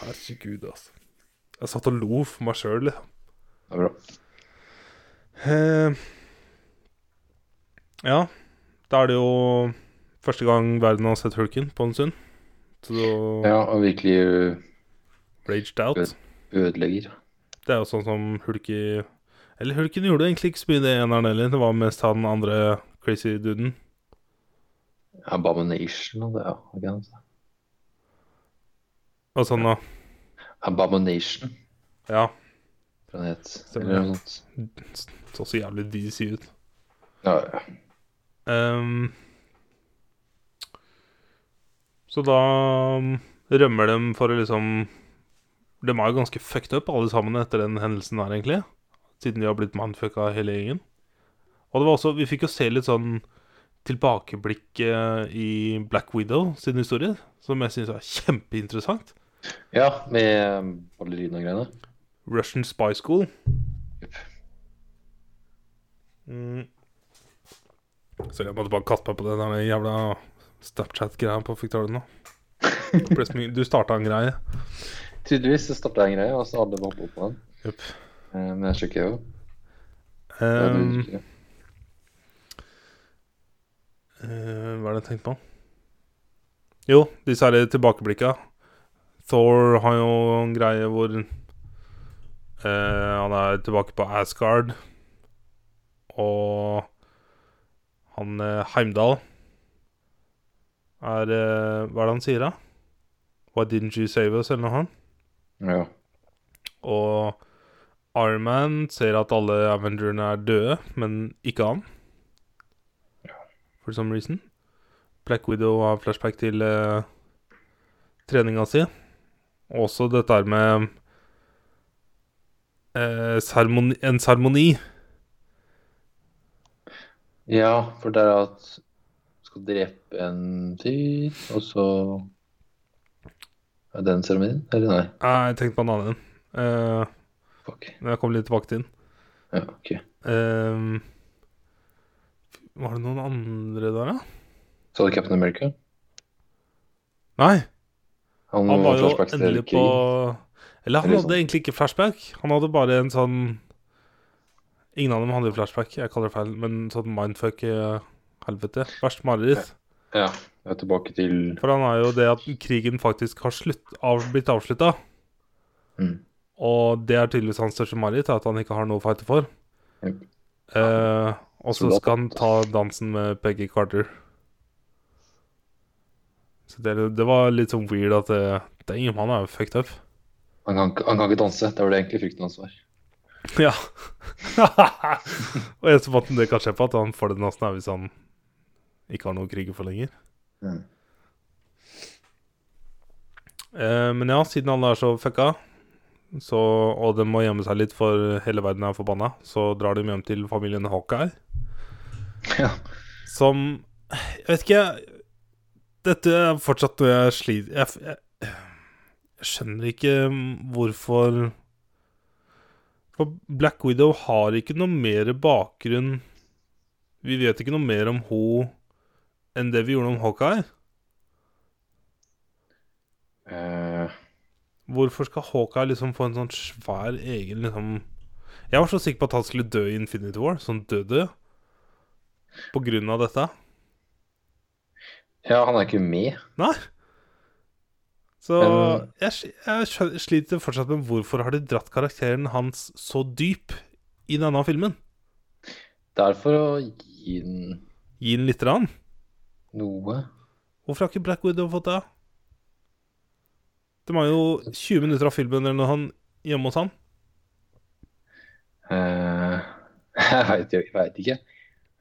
S1: Herregud, altså. Jeg satt og lo for meg sjøl, liksom.
S2: det er bra.
S1: Eh, ja, da er det jo første gang verden har sett hulken på en stund. Så da
S2: Ja, og virkelig ø-
S1: raged out.
S2: ødelegger.
S1: Det er jo sånn som hulk Eller hulken gjorde egentlig ikke så mye det eneren heller. Det var mest han andre crazy duden.
S2: Abomination og det, ja. hva jeg?
S1: Og sånn, da.
S2: Abomination,
S1: Ja. Planet.
S2: Eller noe sånt.
S1: Så så jævlig DC ut.
S2: Ja, ja.
S1: Um, så da um, rømmer de for å liksom De er jo ganske fucked up, alle sammen, etter den hendelsen her, egentlig. Siden de har blitt manfucka, hele gjengen. Og det var også Vi fikk jo se litt sånn tilbakeblikk eh, i Black Widow sin historie, som jeg syns er kjempeinteressant.
S2: ja med ø, ballerina og greiene.
S1: Russian Spy School.
S2: Yep.
S1: Mm. Sorry, jeg måtte bare kaste meg på den der jævla Snapchat-greia på Fiktorien nå. Du starta en greie.
S2: Tydeligvis starta jeg en greie, og så alle hoppa opp på den.
S1: Jupp.
S2: Eh, Men jeg sjekker jo.
S1: Um, Eh, hva er det jeg tenkte på? Jo, disse her tilbakeblikka. Thor har jo en greie hvor uh, han er tilbake på Asgard. Og han eh, Heimdal er Hva er det han sier, da? Why didn't you save us, eller noe sånt?
S2: ja.
S1: Og Iron Man ser at alle Avengerne er døde, men ikke han. For some reason. Black Widow har flashback til uh, treninga si. Også dette her med uh, seremoni, en seremoni.
S2: ja, for det er at du skal drepe en fyr, og så Er det den seremonien? Eller nei?
S1: Nei, Jeg tenkte på en annen en. Uh,
S2: Fuck.
S1: men jeg kommer litt tilbake til den.
S2: Ja, ok.
S1: Eh, var det noen andre der, da?
S2: Så du Captain America.
S1: Nei.
S2: Han,
S1: Han var jo endelig på. Eller han hadde
S2: sånn.
S1: egentlig ikke flashback. Han hadde bare en sånn Ingen av dem hadde flashback. Jeg kaller det feil, men sånn mindfuck-helvete. Verst mareritt.
S2: Ja. Er tilbake til
S1: For han er jo det at krigen faktisk har slutt, av, blitt avslutta.
S2: mm.
S1: Og det er tydeligvis hans største mareritt, at han ikke har noe å fighte for.
S2: Yep.
S1: Eh, og så skal han ta dansen med Peggy Carter. Så det, det var litt sånn weird at det, er ingen mann er jo fucked up.
S2: han, kan, han kan ikke danse. Det var det egentlig frykten hans var. <laughs>
S1: Ja. og eneste måten det kan skje på, at han får det dansen, er hvis han ikke har noe å krige for lenger.
S2: Mm.
S1: Eh, men ja, siden alle er så fucka, så, og de må gjemme seg litt for hele verden er forbanna, så drar de hjem til familien Hawkeye. <laughs>
S2: Ja.
S1: Som Jeg vet ikke Dette er fortsatt noe jeg sliter jeg, jeg, jeg skjønner ikke hvorfor For Black Widow har ikke noe mer bakgrunn Vi vet ikke noe mer om henne enn det vi gjorde om Hawkeye.
S2: Uh...
S1: Hvorfor skal Hawkeye liksom få en sånn svær egen liksom Jeg var så sikker på at han skulle dø i Infinity War. Sånn døde. På grunn av dette.
S2: ja, han er ikke med.
S1: Nei. Så
S2: Men-
S1: jeg, jeg sliter fortsatt med hvorfor har de dratt karakteren hans så dyp i denne filmen.
S2: Det er for å gi den
S1: Gi den lite grann.
S2: noe.
S1: Hvorfor har ikke Black Widow fått det? Det var jo 20 minutter av filmen eller noe han hjemme hos han.
S2: Uh, <laughs> jeg veit ikke.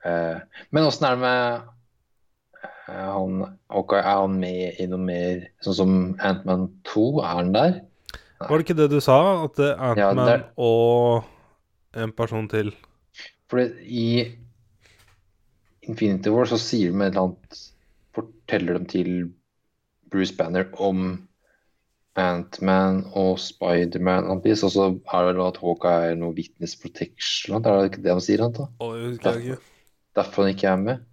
S2: Eh, men åssen er det med eh, han Hawkeye? Er han med i noe mer sånn som Ant-Man 2? Er han der?
S1: Var det ikke det du sa? At det er
S2: Ja,
S1: Ant-Man
S2: er-
S1: og en person til
S2: For i Infinity War så sier de et eller annet Forteller de til Bruce Banner om Ant-Man og Spiderman og så er det vel at Hawkeye er noe witness protection. Er det ikke det han sier? Han, da?
S1: Oh, husker jeg ikke.
S2: Derfor han ikke er med?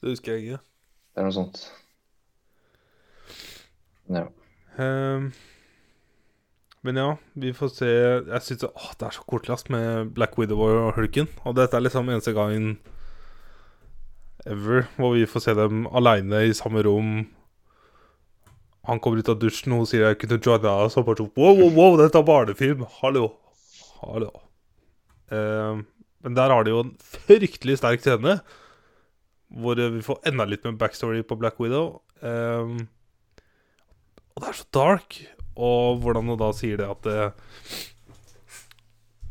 S1: Det husker jeg ikke.
S2: Det er noe sånt. Ja.
S1: Um, men ja, vi får se Jeg syns det, er så kortlast med Black Widow og Hulken. Og dette er liksom eneste gangen ever hvor vi får se dem aleine i samme rom. Han kommer ut av dusjen, og hun sier 'jeg kunne joina oss', og bare sånn wow, wow, wow, dette er barnefilm! Hallo. Hallo. Ehm, men der har de jo en fryktelig sterk scene, hvor eh, vi får enda litt med backstory på Black Widow. Um, og det er så dark. Og hvordan hun da sier det at det,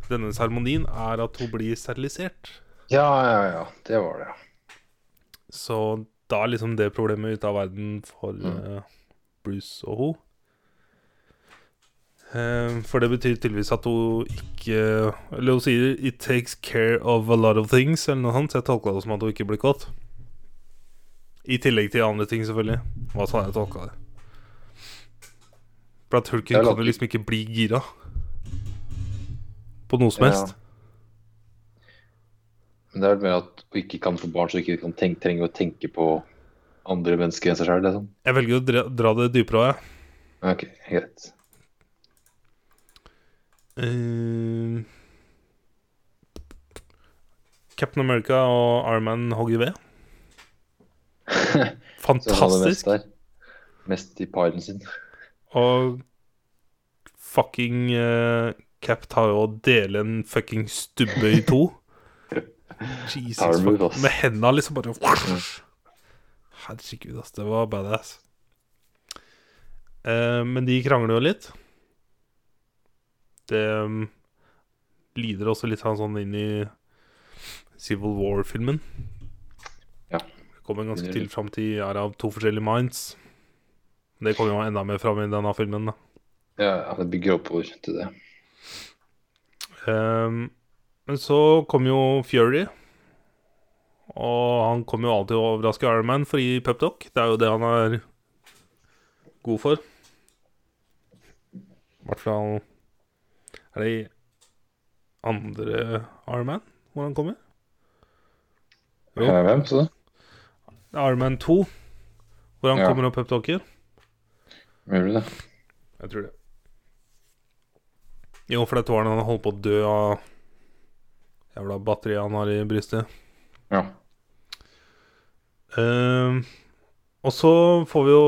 S1: denne seremonien er at hun blir sterilisert.
S2: ja, ja, ja. Det var det. ja.
S1: Så da er liksom det problemet ute av verden for
S2: Mm.
S1: uh, Bruce og hun. Eh, for det betyr tydeligvis at hun ikke Eller hun sier 'it takes care of a lot of things', eller noe sånt. Så jeg tolka det som at hun ikke blir kåt. I tillegg til andre ting, selvfølgelig. Hva sa jeg tolka det. For at Hulken kan jo liksom ikke bli gira. På noe som
S2: Ja.
S1: helst.
S2: Men det er vel mer at hun ikke kan få barn, så hun ikke kan tenke, trenger å tenke på andre mennesker enn seg sjøl. Liksom.
S1: Jeg velger å dra, dra det dypere òg, jeg.
S2: Ok, greit.
S1: Eh, Captain America og Iron Man hogger ved. <laughs>
S2: Så mest
S1: Fantastisk.
S2: Mest i pilen sin.
S1: Og fucking uh, Cap tar jo og deler en fucking stubbe i to. <laughs> Jesus, fuck. Med henda liksom bare Herregud, ass. Det var badass. Uh, men de krangler jo litt. Det um, lider også litt sånn inn i Civil War-filmen.
S2: Ja.
S1: Det kommer ganske tidlig fram til er av to forskjellige minds. Det kommer jo enda mer fram i denne filmen. da
S2: Ja, det bygger oppover til det.
S1: Um, Men så kom jo Fury. Og han kommer jo alltid å overraske Iron Man for å gi peptalk. Det er jo det han er god for. I hvert fall Er det i andre Arman Man hvor han kommer? Jo.
S2: Eh, Hvem, så det?
S1: Det er Iron Man 2 hvor han
S2: Ja.
S1: kommer og peptalker.
S2: Du det?
S1: Jeg tror det. Jo, for det var når han holdt på å dø av jævla batteriet han har i brystet.
S2: Ja.
S1: Uh, og så får vi jo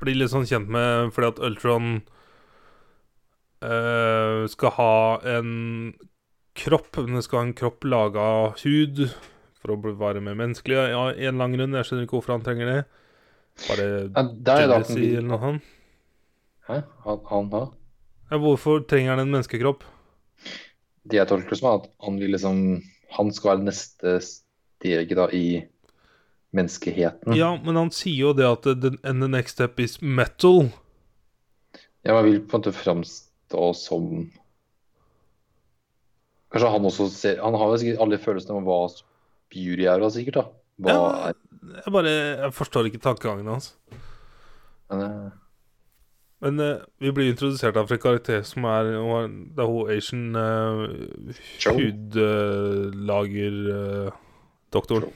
S1: bli litt sånn kjent med Fordi at Ultron eh, skal ha en kropp Men det skal ha en kropp laga av hud for å være mer menneskelig. Ja, en lang grunn. Jeg skjønner ikke hvorfor han trenger det. Bare
S2: ja er det
S1: jealousy eller noe sånt.
S2: Hæ? Han, han da?
S1: Ja, hvorfor trenger han en menneskekropp?
S2: Det jeg tolker som, er at han vil liksom Han skal være neste steget da i menneskeheten.
S1: Ja, men han sier jo det at the, the next step is metal.
S2: Ja, man vil på en måte framstå som Kanskje han også ser Han har jo sikkert alle følelsene om hva jury er, da, sikkert. da. Hva
S1: Ja.
S2: er
S1: Jeg bare Jeg forstår ikke tankegangen hans.
S2: men, uh...
S1: Men uh, vi blir introdusert av en karakter som er Det er hun Asian uh,
S2: Cho.
S1: hudlager-doktoren.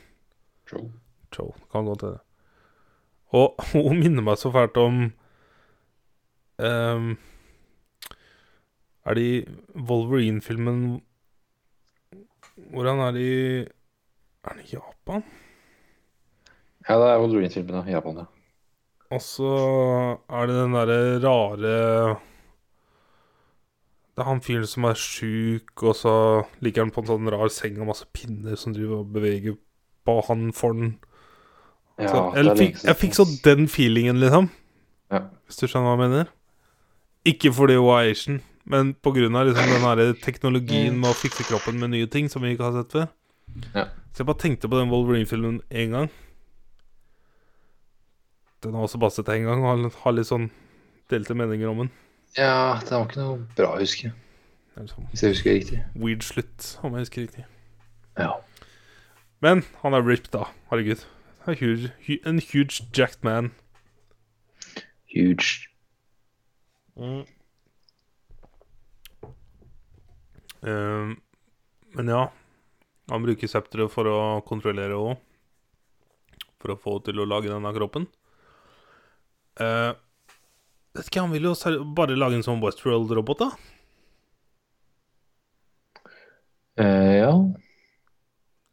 S2: Joe.
S1: Cho. Kan godt hende. Og <laughs> hun minner meg så fælt om ehm, Er det i Wolverine-filmen Hvordan er det i Er det i Japan?
S2: Ja, det er Wolverine-filmen i Japan, ja.
S1: Og så er det den derre rare Det er han fyren som er sjuk, og så ligger han på en sånn rar seng og masse pinner som driver og beveger på han for den.
S2: ja
S1: Så, jeg, fikk, jeg fikk så den feelingen, liksom.
S2: Ja.
S1: Hvis du skjønner hva jeg mener? Ikke fordi hun er Asian, men av liksom den her teknologien med å fikse kroppen med nye ting som vi ikke har sett før.
S2: Ja.
S1: Så jeg bare tenkte på den Wolverine-filmen én gang. Den har også bare sett én gang, og har- litt sånn delte meninger om den.
S2: ja, det var ikke noe bra å huske,
S1: Det sånn
S2: hvis jeg husker riktig.
S1: weird slutt, om jeg husker riktig.
S2: Ja.
S1: Men han er ripped, da. Herregud. Er huge, en huge jacked man.
S2: Huge.
S1: Ehm, men ja, han bruker septeret for å kontrollere òg. For å få til å lage denne kroppen. Uh, vet ikke, Han vil jo bare lage en sånn Westworld-robot, da.
S2: Uh, ja.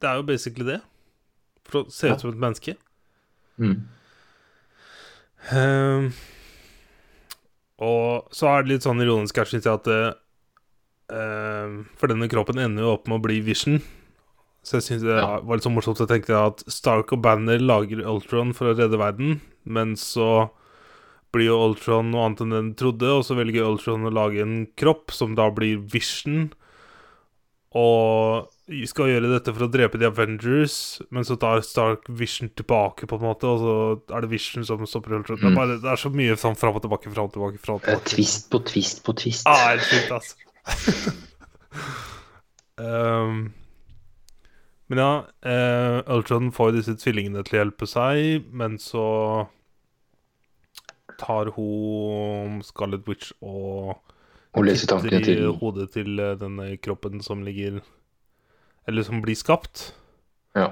S1: Det er jo basically det. For å se ut som et menneske.
S2: Mm.
S1: Uh, og så er det litt sånn ironisk her, syns jeg, at eh, For denne kroppen ender jo opp med å bli Vision. Så jeg syns det
S2: Ja.
S1: var litt så morsomt å tenke at Stark og Banner lager Ultron for å redde verden, men så blir jo Ultron noe annet enn den trodde, og så velger Ultron å lage en kropp som da blir Vision. Og skal gjøre dette for å drepe The Avengers, men så tar Stark Vision tilbake, på en måte, og så er det Vision som stopper Ultron. Det, er
S2: Mm.
S1: bare, det er så mye sånn fram og tilbake, fram og tilbake. Fram og
S2: Eh,
S1: tilbake.
S2: twist på twist på twist.
S1: Ah, helt sjukt, altså. Um, men ja, eh, Ultron får disse tvillingene til å hjelpe seg, men så tar hun Scarlet Witch og
S2: Og leser tankene
S1: titter i
S2: til
S1: hodet til eh, denne kroppen som ligger Eller som blir skapt.
S2: Ja.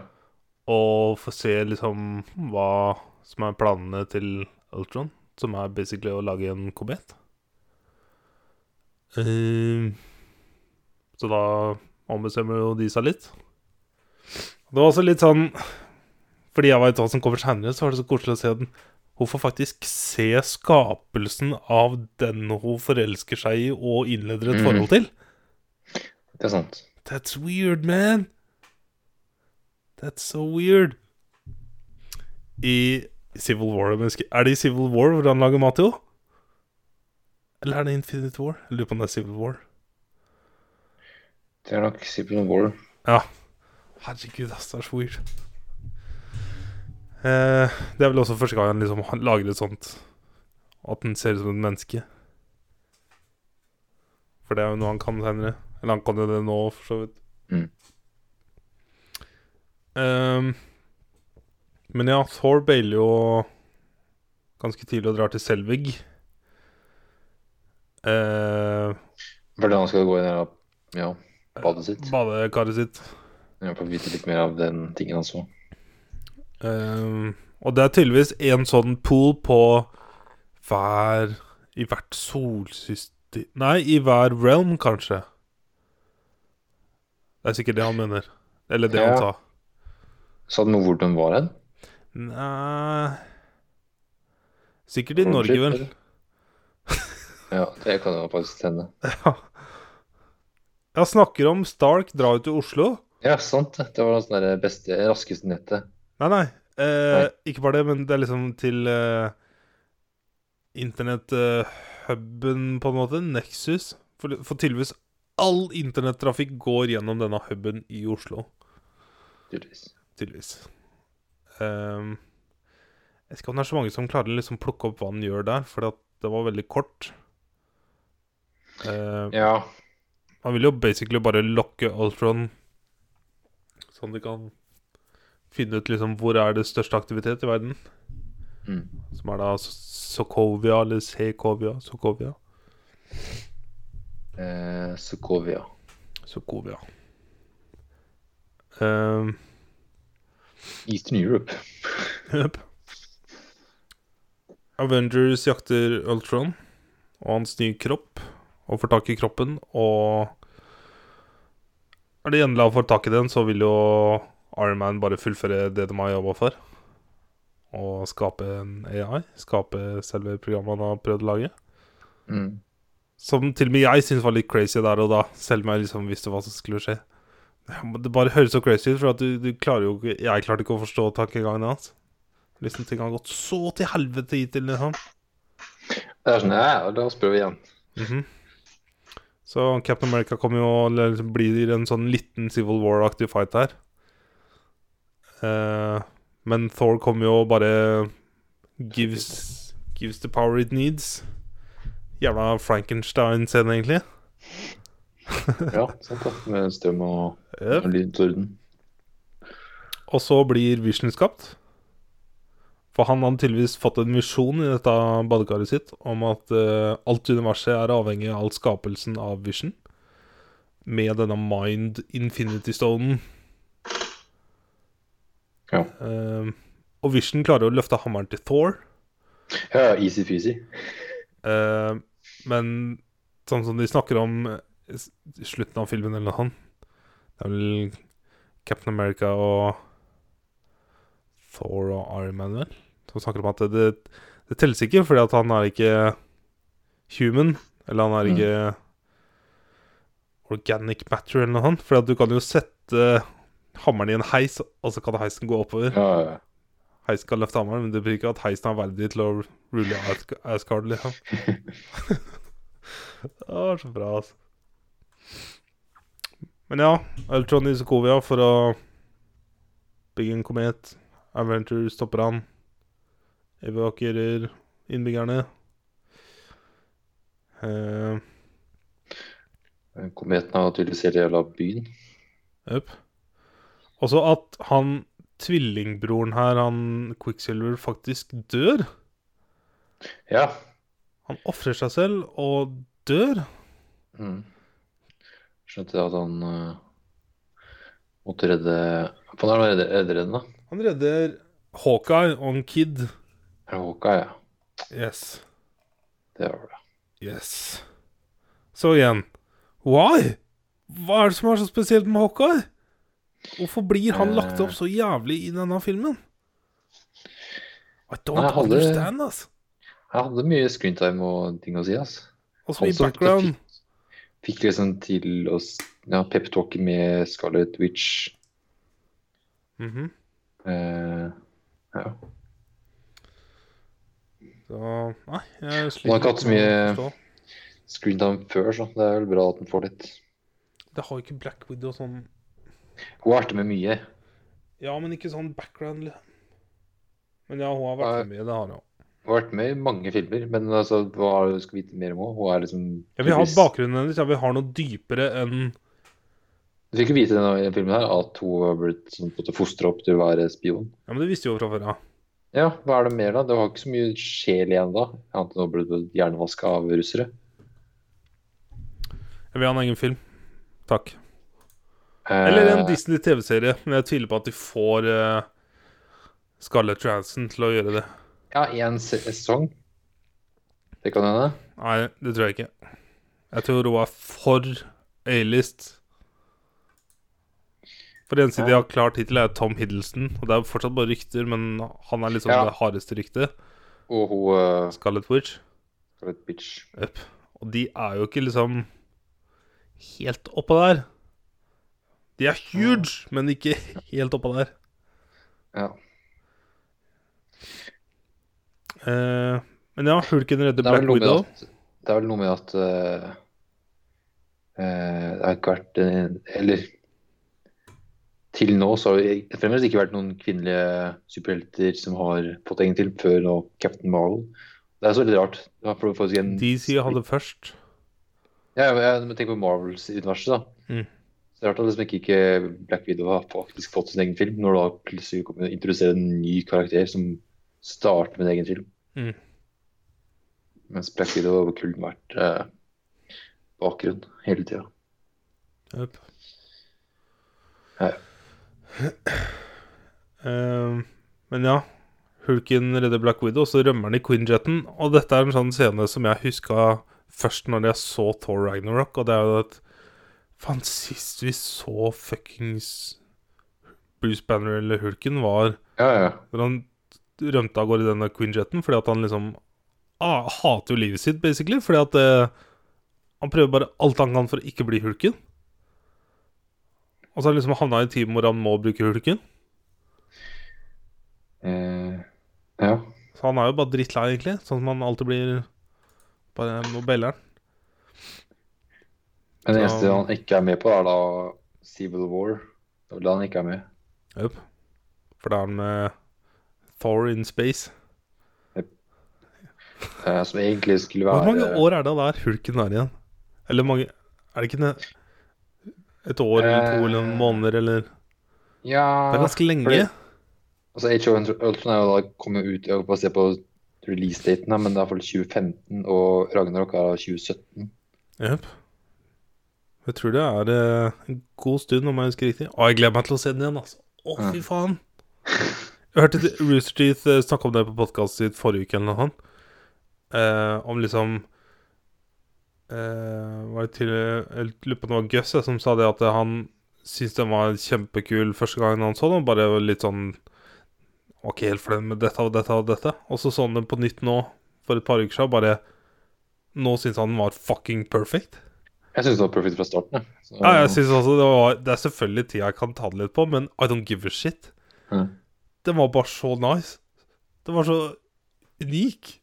S1: Og får se liksom hva som er planene til Ultron, som er basically å lage en komet. Eh, så da ombestemmer jo de seg litt. Det var også litt sånn Fordi jeg veit hva som kommer seinere, så var det så koselig å se den. Hun får faktisk se skapelsen av den hun forelsker seg i og innleder et
S2: mm.
S1: forhold til.
S2: Det er sant.
S1: That's weird, man. That's so weird. I Civil War Er det i Civil War hvor han lager mat til henne? Eller er det Infinite War? Jeg lurer på om det er Civil War.
S2: Det er nok Civil War.
S1: Ja. Herregud, ass, det er så weird. Eh, det er vel også første gang han liksom lager et sånt At den ser ut som et menneske. For det er jo noe han kan senere. Eller han kan jo det nå, for så vidt.
S2: Mm.
S1: Ehm, men ja, Thor bailer jo ganske tidlig og drar til Selvig. Eh,
S2: For da han skal gå inn i ja, badet sitt.
S1: badekaret sitt.
S2: Ja, for å vite litt mer av den tingen han så.
S1: Ehm, og det er tydeligvis en sånn pool på hver I hvert solsystem Nei, i hver realm, kanskje. Det er sikkert det han mener. Eller det
S2: Ja.
S1: han sa.
S2: Sa den noe hvor den var hen?
S1: Nei Sikkert i Norge, vel.
S2: Ja, det kan jo faktisk hende. <laughs>
S1: Ja. Jeg snakker om Stark drar ut til Oslo.
S2: Ja, sant det. Det var det sånn beste, raskeste nettet.
S1: Nei, nei. Eh,
S2: Nei.
S1: Ikke bare det, men det er liksom til eh, internetthuben, på en måte. Nexus. For, for tydeligvis all internettrafikk går gjennom denne huben i Oslo.
S2: Tydeligvis.
S1: Tydeligvis. Ehm, jeg vet ikke om det er så mange som klarer å liksom plukke opp hva den gjør der, for det var veldig kort. Eh,
S2: Ja.
S1: Han vil jo basically bare lokke Ultron, sånn de kan finne ut liksom hvor er det største aktivitet i verden.
S2: Mm.
S1: Som er da Sokovia, eller Sekovia Sokovia.
S2: Eh, Sokovia.
S1: Sokovia. Uh,
S2: Eastern Europe.
S1: Jep. Avengers jakter Ultron og hans nye kropp, og får tak i kroppen, og er de endelig har fått tak i den, så vil jo Iron Man bare fullføre det de har jobba for. Og skape en AI. Skape selve programmet han har prøvd å lage.
S2: Mm.
S1: Som til og med jeg syns var litt crazy der og da, selv om jeg liksom visste hva som skulle skje. Det bare høres så crazy ut, for at du, du klarer jo ikke Jeg klarte ikke å forstå tankegangen hans. Liksom Ting har gått så til helvete hittil, liksom.
S2: Det er sånn, ja, da spør vi igjen.
S1: Mhm. Så Captain America kommer jo og blir en sånn liten Civil War-aktig fight her. Eh, men Thor kommer jo og bare gives, gives the power it needs. Jævla Frankenstein-scene, egentlig. <laughs>
S2: Ja, sant det. Med strøm og,
S1: Yep.
S2: lydtorden.
S1: Og så blir Vision skapt. For han hadde tydeligvis fått en visjon i dette badekaret sitt om at uh, alt universet er avhengig av alt skapelsen av Vision. Med denne Mind Infinity Stonen.
S2: Ja.
S1: Uh, og Vision klarer å løfte hammeren til Thor.
S2: Ja, easy-feasy.
S1: Uh, men sånn som de snakker om eh, i slutten av filmen eller noe sånt Det er vel Captain America og Thor og Iron Man, vel? Som snakker om at det, det, telles ikke, fordi at han er ikke human. Eller han er
S2: Mm.
S1: ikke organic matter, eller noe sånt. For du kan jo sette hammeren i en heis, og så kan heisen gå oppover.
S2: Ja, ja.
S1: Heisen kan løfte hammeren, men det betyr ikke at heisen er verdig til å rule As- Asgard, liksom. <laughs> det var så bra, altså. Men ja, Ultron i Sokovia for å bygge en komet. Adventure stopper han. Evakuerer innbyggerne. Eh,
S2: Kometen har tydeligvis hele jævla byen.
S1: Jep. Også at han tvillingbroren her, han Quicksilver, faktisk dør.
S2: Ja.
S1: Han ofrer seg selv og dør.
S2: Mm. Skjønte at han uh, måtte redde er det han redder, redder den, da?
S1: Han redder Hawkeye og en kid.
S2: Hawkeye, ja.
S1: Yes.
S2: Det var det.
S1: Yes. Så igjen Why? Hva er det som er så spesielt med Hawkeye? Hvorfor blir han lagt opp så jævlig i denne filmen? I don't
S2: Nei, hadde-
S1: understand, ass.
S2: Jeg hadde mye screentime og ting å si, ass.
S1: Altså, i
S2: Han i
S1: background
S2: Fikk, fikk liksom til å ja, peptalke med Scarlet Witch.
S1: Mhm.
S2: Eh, ja.
S1: Så Nei, jeg
S2: har ikke hatt så mye-
S1: Screen
S2: Screentime før, så det er vel bra at han får litt.
S1: Det har ikke Black Widow sånn
S2: Hun har vært med mye.
S1: Ja, men ikke sånn background. liksom. Men ja, hun har vært med, det har hun.
S2: Hun har vært med i mange filmer, men altså, hva skal vi vite mer om henne? Hun er liksom
S1: ja, Vi
S2: har
S1: bakgrunnen hennes. ja, vi har noe dypere enn
S2: Du fikk jo vite i denne filmen her at hun har blitt sånn, fostra opp til å være spion.
S1: Ja, men det visste vi jo fra før, ja.
S2: Ja, hva er det mer, da? Det var ikke så mye sjel igjen da. Annet enn å bli hjernevaska av russere.
S1: Jeg vil ha en egen film. Takk.
S2: Eh,
S1: Eller en Disney TV-serie, men jeg tviler på at de får uh, Scarlett Johansson til å gjøre det.
S2: Ja, én en sesong. Det kan hende.
S1: Nei, det tror jeg ikke. Jeg tror hun er for A-list. For det eneste de har klar tittel, er Tom Hiddleston. Og det er fortsatt bare rykter, men han er liksom
S2: Ja.
S1: det hardeste ryktet.
S2: Og hun uh,
S1: Scarlett Witch.
S2: Scarlett Bitch.
S1: Yep. Og de er jo ikke liksom helt oppå der. De er huge, men ikke <laughs> helt oppå der.
S2: Ja.
S1: Uh, men ja, Hulken redder
S2: er
S1: Black Widow.
S2: Det er vel noe med at uh, uh, Det har ikke vært Eller til nå så har det fremdeles ikke vært noen kvinnelige superhelter som har fått egen til før nå Captain Marvel. Det er så litt rart. En
S1: DC hadde først.
S2: Ja, jeg, jeg tenker på Marvels universet, da.
S1: Mm.
S2: Så det er rart at liksom ikke, ikke Black Widow har faktisk fått sin egen film, når du da plutselig kommer å introdusere en ny karakter som starter med en egen film.
S1: Mm.
S2: Mens Black Widow har kun vært eh, bakgrunn hele tida.
S1: Yep.
S2: Ja.
S1: Eh, men ja, Hulken redder Black Widow, og så rømmer han i Quinjetten. Og dette er en sånn scene som jeg huska først når jeg så Thor Ragnarok, og det er jo at Faen, sist vi så fuckings Bruce Banner eller Hulken, var
S2: Ja, ja.
S1: når han rømte av gårde i denne Quinjetten fordi at han liksom ah, hater jo livet sitt, basically. Fordi at eh, han prøver bare alt han kan for å ikke bli Hulken. Og så har han liksom havna i en team hvor han må bruke Hulken.
S2: Eh, ja.
S1: Så han er jo bare drittlei, egentlig. Sånn som han alltid blir bare Nobeleren.
S2: Men det eneste han ikke er med på, er da Civil War. Det er da han ikke er med.
S1: Yep. For da er han med Thor in space.
S2: Eh, som egentlig skulle være Hvor
S1: mange år er det der Hulken er igjen? Eller mange Er det ikke ne et år eller to eller noen måneder eller
S2: Ja
S1: Det er ganske lenge.
S2: fordi- Altså, Age of Ultron er jo da kommet ut Jeg får se på release-daten, her, men det er iallfall 2015, og Ragnarok er 2017.
S1: Jepp. Jeg tror det er eh, en god stund, om jeg husker riktig. Å, jeg gleder meg til å se den igjen, altså. Å, fy faen. <laughs> Jeg hørte Rooster Teeth eh, snakke om det på podkastet sitt forrige uke, eller noe sånt. Eh, om liksom eh, Var det til Jeg lurer på om det var Gus som sa det at han syntes den var kjempekul første gangen han så den. Bare litt sånn Var ikke helt fornøyd med dette og dette og dette. Og så så han den på nytt nå, for et par uker siden. Bare Nå syns han den var fucking perfect.
S2: Jeg syns det var perfect fra starten. Så,
S1: Ja, jeg synes også det var Det er selvfølgelig tid jeg kan ta det litt på, men I don't give a shit.
S2: Mm.
S1: Den var bare så nice. Den var så unik.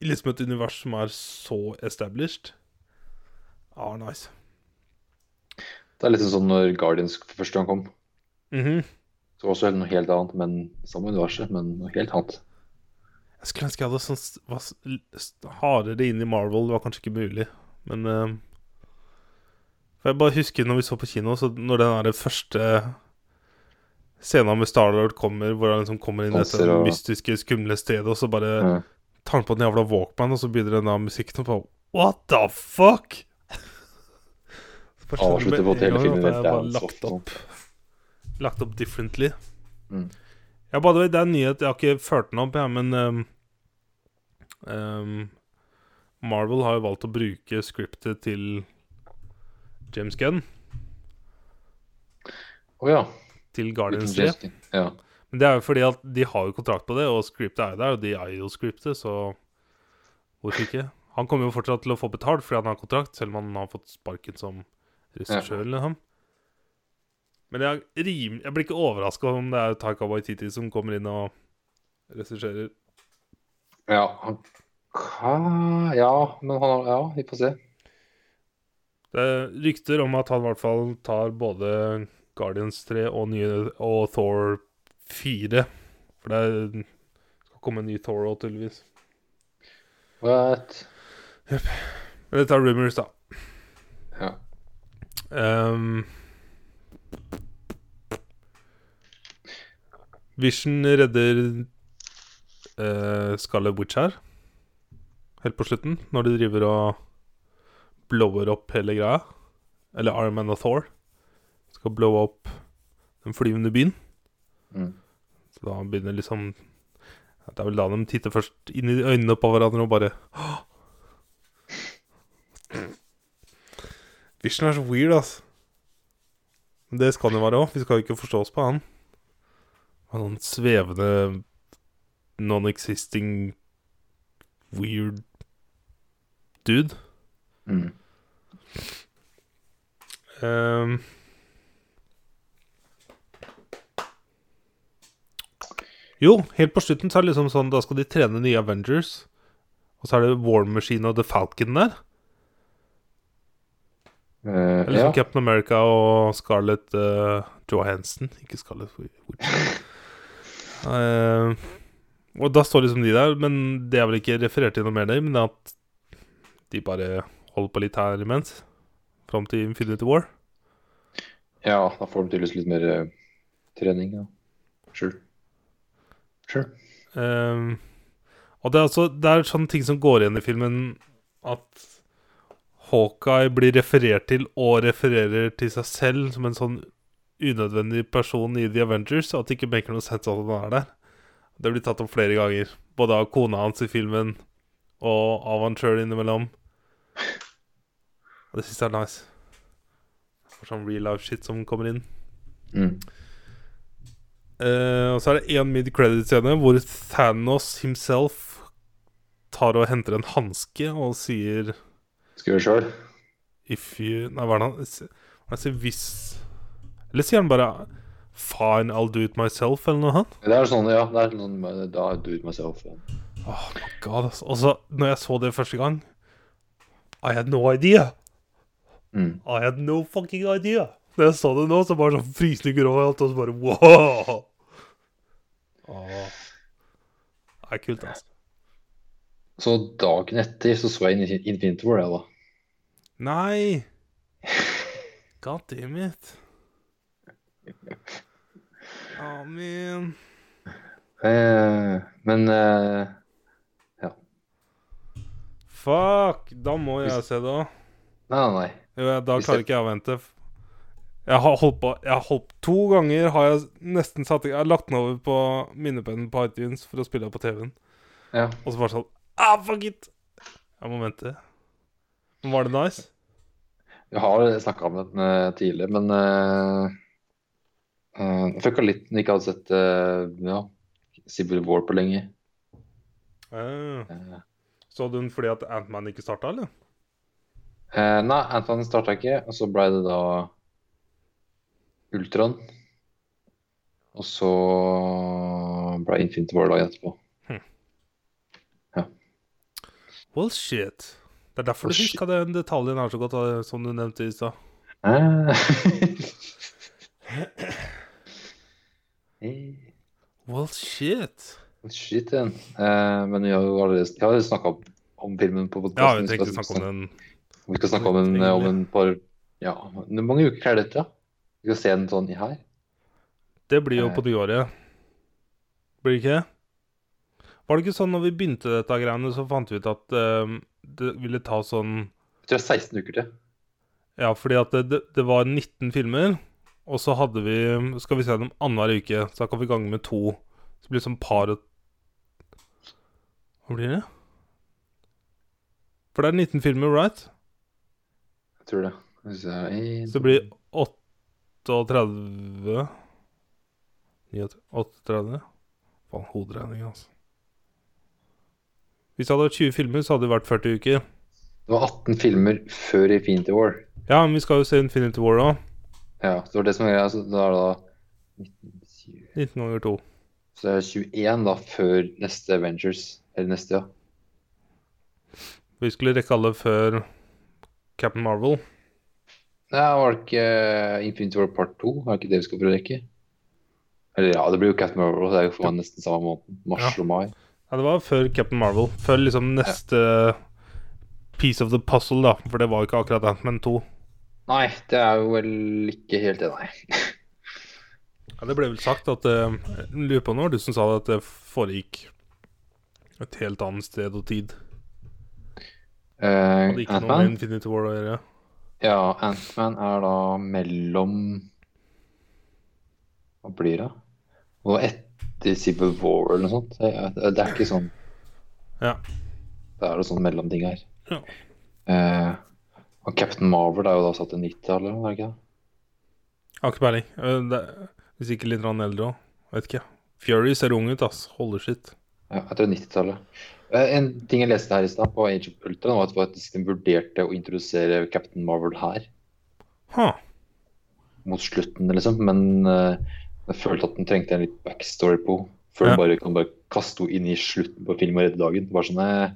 S1: I liksom et univers som er så established. Ja, nice.
S2: Det er litt sånn når Guardians for første gang kom.
S1: Mhm.
S2: Så var også noe helt annet, men samme universet, men noe helt annet.
S1: Jeg skulle ønske jeg hadde sånn var hardere inn i Marvel. Det var kanskje ikke mulig, men uh, jeg bare husker når vi så på kino, så når den der første scenen med Starlord kommer, hvor han liksom kommer inn i dette mystiske, skumle stedet, og så bare
S2: Ja.
S1: Tar han på den jævla Walkman, og så begynner den da musikken og bare What the fuck?
S2: Avslutter på
S1: med
S2: hele filmen
S1: at er lagt opp Lagt opp differently.
S2: Mm.
S1: Ja, by the way, det er en nyhet. Jeg har ikke ført den opp, jeg, men um, um, Marvel har jo valgt å bruke scriptet til James Gunn
S2: Å ja.
S1: til Guardians 3.
S2: Ja.
S1: Men det er jo fordi at de har jo kontrakt på det, og scriptet er jo der, og de eier jo scriptet, så hvorfor ikke? Han kommer jo fortsatt til å få betalt fordi han har kontrakt, selv om han har fått sparken som regissør noe. Men jeg, rim, jeg blir ikke overraska om det er Taika Waititi som kommer inn og regisserer.
S2: Ja, han Hva? Ja, men han har Ja, vi får se.
S1: Det er rykter om at han i hvert fall tar både Guardians 3 og, nye, og Thor 4. For det er- skal komme en ny Thor òg, tydeligvis.
S2: What?
S1: Men dette er rumors, da.
S2: Ja.
S1: Um, Vision redder uh, Scarlet Witch her. Helt på slutten, når de driver og blower opp hele greia. Eller Iron Man og Thor skal blowe opp den flyvende byen.
S2: Mm.
S1: Så da begynner liksom Det er vel da de titter først inn i øynene på hverandre og bare «Åh!» Vision er så weird, altså. Men det skal han jo være òg. Vi skal jo ikke forstå oss på han. Han noen svevende non-existing weird dude.
S2: Mm.
S1: Ehm. Jo, helt på slutten så er det liksom sånn Da skal de trene nye Avengers. Og så er det War Machine og The Falcon der.
S2: Uh,
S1: Eller liksom
S2: ja.
S1: Captain America og Scarlett uh, Johansen. Ikke Scarlett. Eh, og da står liksom de der, men det er vel ikke referert til noe mer der, men det er at de bare holder på litt her imens. Fram til Infinity War.
S2: ja, da får de tydeligvis litt mer eh, trening. Ja. Sure. Sure.
S1: Um, og det er, altså, det er sånne ting som går igjen i filmen At Hawkeye blir referert til og refererer til seg selv som en sånn unødvendig person i The Avengers. og At det ikke maker noe sense at han er der. Det blir tatt opp flere ganger. Både av kona hans i filmen og av han sjøl innimellom. Og det syns jeg er nice. For sånn real life shit som kommer inn.
S2: Mm.
S1: Eh, og så er det én mid-credit-scene hvor Thanos himself tar og henter en hanske og sier
S2: Skal vi se? sjøl?
S1: If you Nei, hva er det han er sier? Hvis Eller sier han bare Fine, I'll do it myself, eller noe sånt?
S2: Det er sånn, ja. Det er sånn Da do it myself. Ja.
S1: Oh my god, altså. Og så, når jeg så det første gang I had no idea.
S2: Mm.
S1: I had no fucking idea. Når jeg så det nå, så bare sånn frysninger overalt, og så bare wow. Åh. Det er kult, altså.
S2: Så dagen etter så så jeg Infin- Infinity War, jeg, da.
S1: Nei! God damn it. Amen.
S2: Eh, men eh,
S1: Fuck! Da må jeg se det òg.
S2: Nei, nei, nei.
S1: Jo, da klarer ikke jeg å vente. Jeg har holdt på Jeg har holdt To ganger har jeg nesten satt Jeg har lagt den over på minnepennen på iTunes for å spille på TV-en.
S2: Ja.
S1: Og så bare sånn Ah, fuck it! Jeg må vente. Men Var det nice?
S2: Jeg har snakka om den uh, tidligere, men uh, uh, jeg fucka litt når jeg ikke hadde sett uh, ja, Civil War på lenge.
S1: Uh,
S2: Eh,
S1: så du den fordi at Antman ikke starta, eller?
S2: eh, nei, Antman starta ikke, og så ble det da Ultron. Og så ble Infinity War dagen etterpå.
S1: Well, shit. Det er derfor
S2: well,
S1: du huska den detaljen her så godt, eh, som du nevnte i stad. <laughs>
S2: well, shit.
S1: Well, shit.
S2: igjen. Eh, men vi har jo allerede, snakka om, filmen på
S1: Ja,
S2: podkasten.
S1: vi tenkte å snakke om den.
S2: Vi skal snakke om den eh, om en par Ja, mange uker er dette? Vi skal se den sånn i her.
S1: Det blir jo
S2: Eh.
S1: på nyåret. Blir det ikke det? Var det ikke sånn når vi begynte dette greiene, så fant vi ut at eh, det ville ta sånn
S2: Jeg tror det er 16 uker til.
S1: Ja, fordi at det, det, det var 19 filmer, og så hadde vi Skal vi se dem annenhver uke, så da kan vi gange med to. Så blir det sånn par og Hva blir det? For det er 19 filmer, right?
S2: Jeg tror det. Så, en,
S1: Så det blir 38 38 Faen, hoderegning, altså. Hvis det hadde vært 20 filmer, så hadde det vært 40 uker.
S2: Det var 18 filmer før Infinity War.
S1: Ja, men vi skal jo se Infinity War òg.
S2: Ja, det var det som var greia. Så da er det da 19,
S1: 19 ganger 2.
S2: Så det er 21 da før neste Avengers. Eller neste, ja.
S1: Vi skulle rekke alle før Captain Marvel.
S2: Nei, var det ikke eh, Infinity War Part 2? Er det ikke det vi skal prøve å rekke? Eller ja, det blir jo Captain Marvel. Det er jo for meg nesten samme måned. Mars
S1: Ja.
S2: og mai.
S1: Ja, det var før Captain Marvel. Før liksom neste piece of the puzzle, da. For det var jo ikke akkurat Ant-Man 2.
S2: Nei, det er jo vel ikke helt det, nei. <laughs>
S1: Ja, det ble vel sagt at uh, lurer på når du som sa det, at det foregikk et helt annet sted og tid.
S2: Uh,
S1: Hadde ikke noe med Infinity War å gjøre.
S2: Ja, Ant-Man er da mellom Hva blir det? Og etter Civil War eller noe sånt. Det er, ikke sånn
S1: ja.
S2: det er noe sånn mellomting her.
S1: Ja.
S2: Og Captain Marvel er jo da satt til 90-tallet, er det ikke det?
S1: har ikke peiling. Eh, Hvis ikke litt eldre òg. Vet ikke. Fury ser ung ut, ass. Holder sitt.
S2: Ja, jeg tror 90-tallet. Eh, En ting jeg leste her i stad på Age of Ultra, var at faktisk de vurderte å introdusere Captain Marvel her
S1: Huh.
S2: mot slutten, liksom. Men eh, jeg følte at den trengte en litt backstory på før
S1: Ja.
S2: du bare kan bare kaste henne inn i slutten på film og redde dagen. Bare sånn, jeg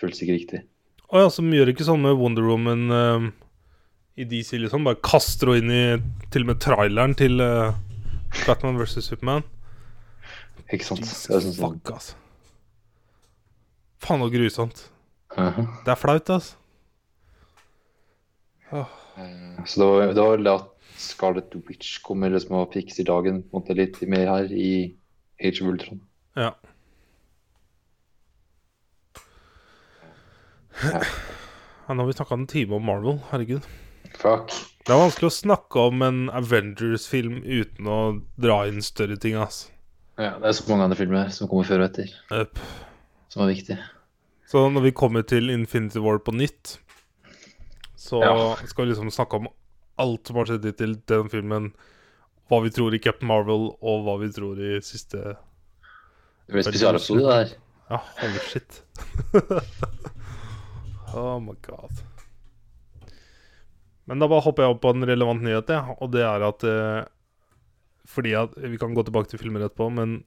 S2: føles ikke riktig.
S1: Å ja, så de gjør ikke sånn med Wonder Woman uh, i DC, liksom. Bare kaster henne inn i til og med traileren til uh, Batman vs. Superman.
S2: Ikke sant?
S1: Jesus
S2: sånn,
S1: fuck, ass. Faen så grusomt. Det er flaut, altså.
S2: Oh. Så det var, det var vel at Scarlet Witch kommer liksom og fikser dagen på en måte litt mer her i Age of Ultron.
S1: Ja.
S2: Ja.
S1: Nå har vi snakka en time om Marvel. Herregud.
S2: Fuck.
S1: Det er vanskelig å snakke om en Avengers-film uten å dra inn større ting, ass.
S2: Ja, det er så mange andre filmer som kommer før og etter,
S1: Øpp.
S2: Som er viktig.
S1: Så når vi kommer til Infinity War på nytt, så
S2: Ja.
S1: skal vi liksom snakke om alt som har skjedd til den filmen. Hva vi tror i Captain Marvel, og hva vi tror i siste
S2: Det blir spesialepisode der.
S1: Ja, holy shit. <laughs> oh my god. Men da bare hopper jeg opp på en relevant nyhet, ja, og det er at eh, Fordi at Vi kan gå tilbake til filmer etterpå, men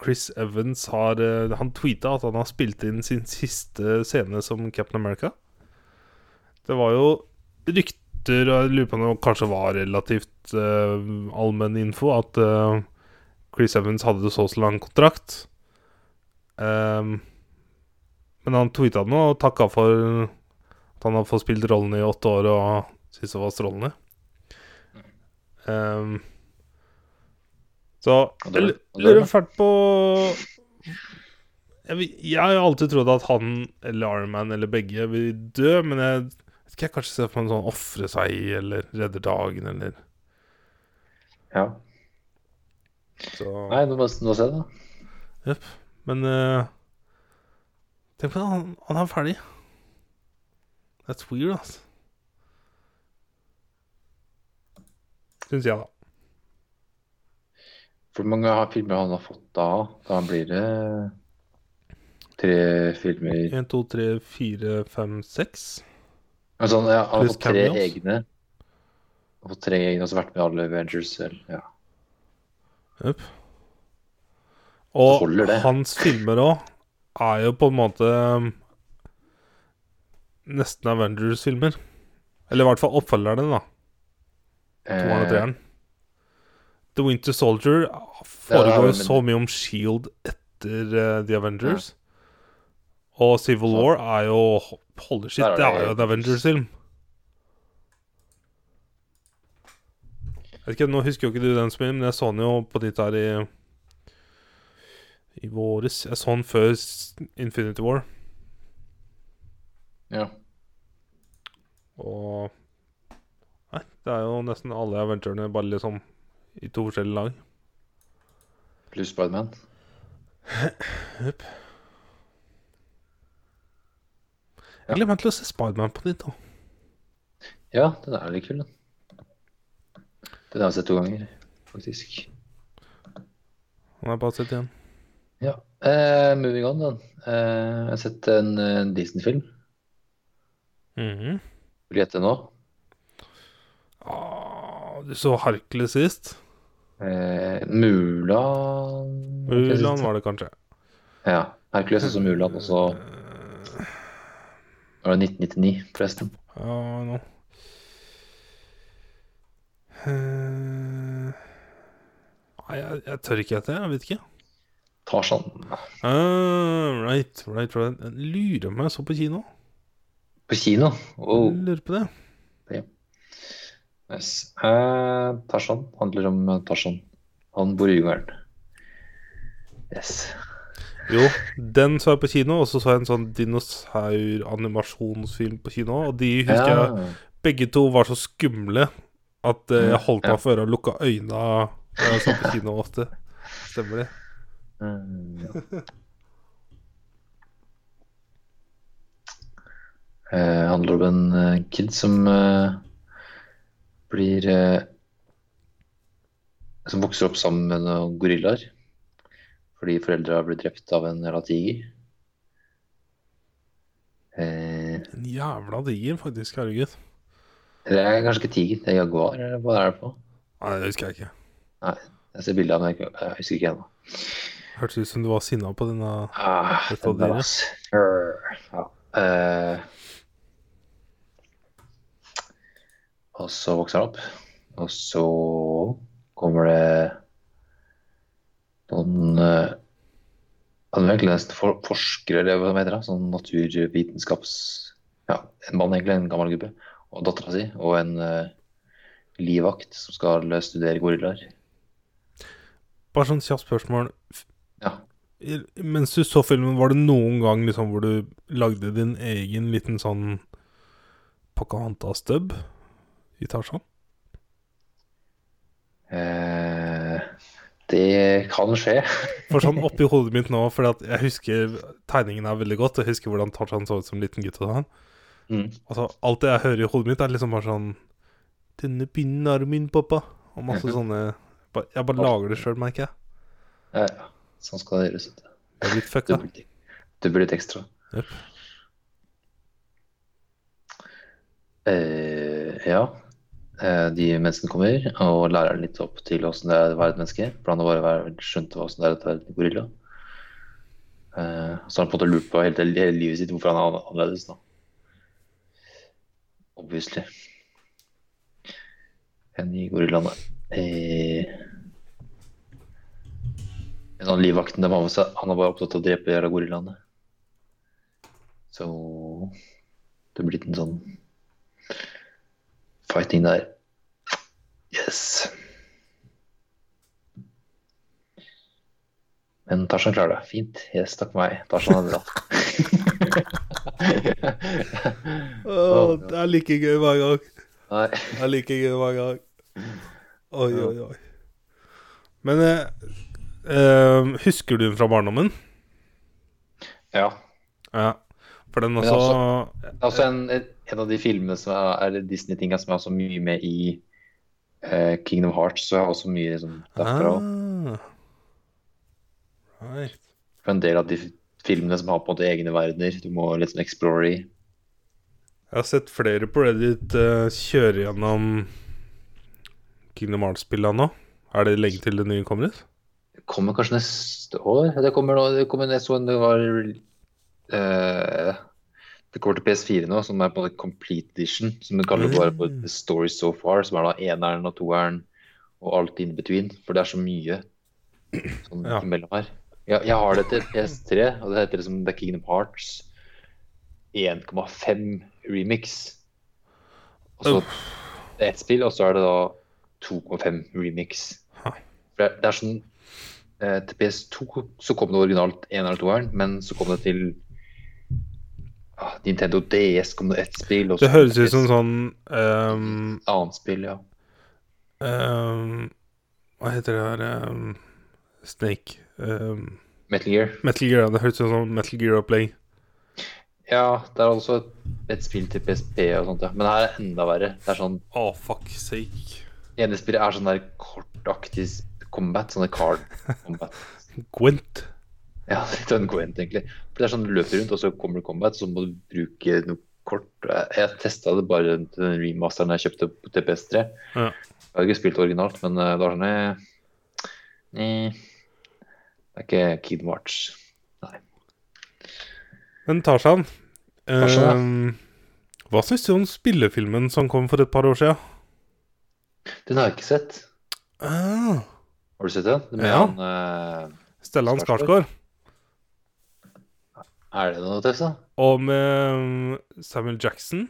S1: Chris Evans har eh, Han tweeta at han har spilt inn sin siste scene som Captain America. Det var jo rykter, og jeg lurer på om det kanskje var relativt uh, allmenn info, at uh, Chris Evans hadde så så lang kontrakt. Um, men han tweeta nå og takka for at han har fått spilt rollen i åtte år og syntes det var strålende. Ehm, så jeg lurer fælt på jeg, jeg har alltid trodd at han eller Iron Man eller begge vil dø, men jeg vet ikke, jeg kanskje ser for meg en sånn ofre seg eller redder dagen eller
S2: Ja.
S1: så
S2: Nei, nå må vi se det, Jepp.
S1: Men uh, Tenk på det, han, han er ferdig. That's weird, altså. Syns jeg, da.
S2: For mange filmer han har fått da. Da blir det tre filmer
S1: Én, to, tre, fire, fem, seks.
S2: Altså, sånn, ja, Han har fått tre egne. Han har fått tre egne, og så vært med alle Avengers. selv. ja.
S1: Yep. Og hans filmer òg er jo på en måte um, nesten Avengers-filmer. Eller i hvert fall oppfølgerne, da. To og
S2: Eh,
S1: treeren. The Winter Soldier foregår jo så mye om Shield etter uh, The Avengers. Og Civil
S2: Så-
S1: War er jo Holy shit, det er jo en Avengers-film. Jeg vet ikke, Nå husker jo ikke du den mye, men jeg så den jo på nytt her i I våres. Jeg så den før Infinity War.
S2: ja.
S1: Og Nei, det er jo nesten alle Aventurene bare liksom i to forskjellige lag.
S2: Pluss Spiderman. <laughs>
S1: Jepp. Jeg gleder meg til å se Spiderman på nytt. da
S2: Ja, den er litt kul, den. Den har jeg sett to ganger, faktisk.
S1: Den har bare sett igjen.
S2: Ja. Uh, moving on, den. Uh, jeg har sett en, en Disney-film.
S1: Mhm.
S2: Vil du gjette nå?
S1: ah, du så Harkle sist.
S2: Eh, Mulan
S1: Mulan var det kanskje.
S2: Ja. Hercules og Mulan, og så var det 1999, forresten.
S1: Ja, nå Eh, Nei, jeg, jeg tør ikke etter Jeg vet ikke.
S2: Tarzan.
S1: Uh, right, right, right. Jeg lurer meg så på kino.
S2: På kino. Oh,
S1: Jeg lurer på det.
S2: Nice. Eh, Tarzan handler om eh, Tarzan. Han bor i jungelen. Yes.
S1: Jo, den så jeg på kino, og så så jeg en sånn dinosaur-animasjonsfilm på kino. Og de husker jeg begge to var så skumle at eh, jeg holdt
S2: Ja.
S1: meg for øret og lukka øynene da jeg så på kino <laughs> ofte. Stemmer det?
S2: Mm, ja. <laughs> Eh, handler om en eh, kid som eh, blir eh, som vokser opp sammen med noen gorillaer. Fordi foreldra ble drept av en jævla tiger. Eh,
S1: En jævla diger, faktisk. Herregud.
S2: det er kanskje ikke tiger, det er jaguar, eller hva er det på?
S1: Nei, det husker jeg ikke.
S2: Nei, Jeg ser bilde av den, jeg jeg husker ikke ennå.
S1: Hørtes ut som du var sinna på denne
S2: Ah,
S1: Dette dyret.
S2: Ja. Eh, og så vokser han opp, og så kommer det noen eh, Han er egentlig nesten for, forskere, eller hva det heter, sånn naturvitenskaps... Ja, en mann egentlig, en gammel gubbe, og dattera si, og en uh, livvakt som skal studere gorillaer.
S1: Bare sånn kjapt spørsmål.
S2: Ja.
S1: Mens du så filmen, var det noen gang liksom hvor du lagde din egen liten sånn Pocahontas-dub i Tarzan?
S2: Eh, det kan skje. <laughs>
S1: For sånn oppi hodet mitt nå, for jeg husker tegningen er veldig godt, og jeg husker hvordan Tarzan så ut som liten gutt og sånn.
S2: Mm.
S1: Altså, alt det jeg hører i hodet mitt, er liksom bare sånn Denne pinnen er min, pappa. Og masse <laughs> sånne Jeg bare lager det sjøl, merker jeg.
S2: Ja, ja. Sånn skal det gjøres. du.
S1: Jeg er fucka.
S2: blir litt ekstra.
S1: Yep.
S2: Uh, ja. Eh, de menneskene kommer og lærer litt opp til åssen det er å være et menneske. For han har bare vært- skjønt åssen det er å være en gorilla. Eh, så han på en måte lurt på hele, livet sitt hvorfor han er annerledes. da. Obviously. Enn de gorillaene. Eh, en av livvakten var med seg, han er bare opptatt av å drepe jævla gorillaene. Så det blir en sånn fighting der. Yes. Men Tarzan klarer det. Fint. Yes, takk for meg. Tarzan er bra. <laughs>
S1: Åh, det er like gøy hver gang.
S2: Nei.
S1: Det er like gøy hver gang. Oi, oi, oi. Men eh, eh, husker du den fra barndommen?
S2: Ja.
S1: Ja. For den også
S2: Det er også en, en av de filmene som er, Disney-tinga som er også mye med i uh, Kingdom Hearts. Så jeg har også mye liksom, derfra.
S1: ah. Right.
S2: For en del av de filmene som har på en måte egne verdener. Du må litt sånn explore i.
S1: Jeg har sett flere på Reddit uh, kjøre gjennom Kingdom Hearts-spillene nå. Er det lenge til det nye kommer ut?
S2: Det kommer kanskje neste år? Det kommer, nå, det kommer neste år. Det var eh, Det kommer til PS4 nå, som er på en Complete Edition. Som de kaller bare på
S1: Mm.
S2: The Story So Far. Som er da eneren og toeren og alt in between. For det er så mye sånn
S1: Ja.
S2: imellom her. Jeg, jeg har det til PS3, og det heter liksom The Kingdom Hearts 1,5 remix. Og så det er ett spill, og så er det da 2,5 remix. For det, det er sånn eh, Til PS2 så kom det originalt eneren eller toeren, men så kom det til ah, Nintendo DS kom det ett spill.
S1: Det høres ut som sånn um,
S2: annet spill, ja.
S1: Um, Hva heter det her um, Snake ehm,
S2: Metal Gear.
S1: Metal Gear. Det høres ut som Metal Gear-opplegg.
S2: Ja, det er også et, et spill til PSP og sånt, ja. Men her er det enda verre. Det er sånn
S1: Å, fuck sake.
S2: ene spillet er sånn der kortaktig combat, sånne card combat. <laughs>
S1: Gwent.
S2: Ja, <laughs> litt Gwent, egentlig. For det er sånn du løper rundt, og så kommer det combat, så må du bruke noe kort. Jeg, testa det bare den remasteren jeg kjøpte på TPS3.
S1: Ja.
S2: Jeg har ikke spilt originalt, men eh, det var sånn eh, eh, Det er ikke Kid March.
S1: Men Tarzan
S2: Tarzan, ja.
S1: ehm, Hva syns du om spillefilmen som kom for et par år siden?
S2: Den har jeg ikke sett.
S1: Ah,
S2: Har du sett den? Med
S1: Ja.
S2: han eh,
S1: Stellan.
S2: Skarsgård. Er det noe, Tessa?
S1: Og med um, Samuel Jackson.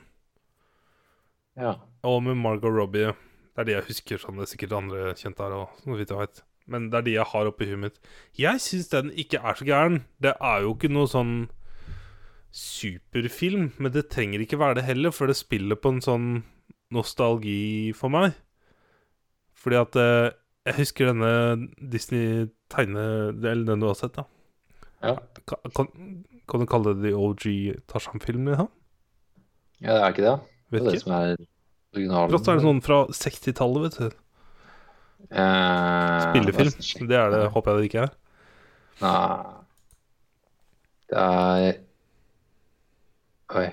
S2: Ja.
S1: Og med Margot Robbie. Det er de jeg husker. sånn Det er sikkert andre kjente her òg, så vidt jeg vet. Men det er de jeg har oppi huet mitt. Jeg syns den ikke er så gæren. Det er jo ikke noe sånn superfilm, men det trenger ikke være det heller, for det spiller på en sånn nostalgi for meg. Fordi at eh, jeg husker denne Disney-tegne... Eller den du har sett, da.
S2: Ja.
S1: Kan, kan, du kalle det The OG Tarzan-filmen? Ja?
S2: ja, det er ikke det? Det er det
S1: ikke.
S2: som er originalen.
S1: Brått er det sånn fra 60-tallet, vet du.
S2: Eh,
S1: Spillefilm. Det er det, håper jeg det ikke er.
S2: Nei. Det er Oi.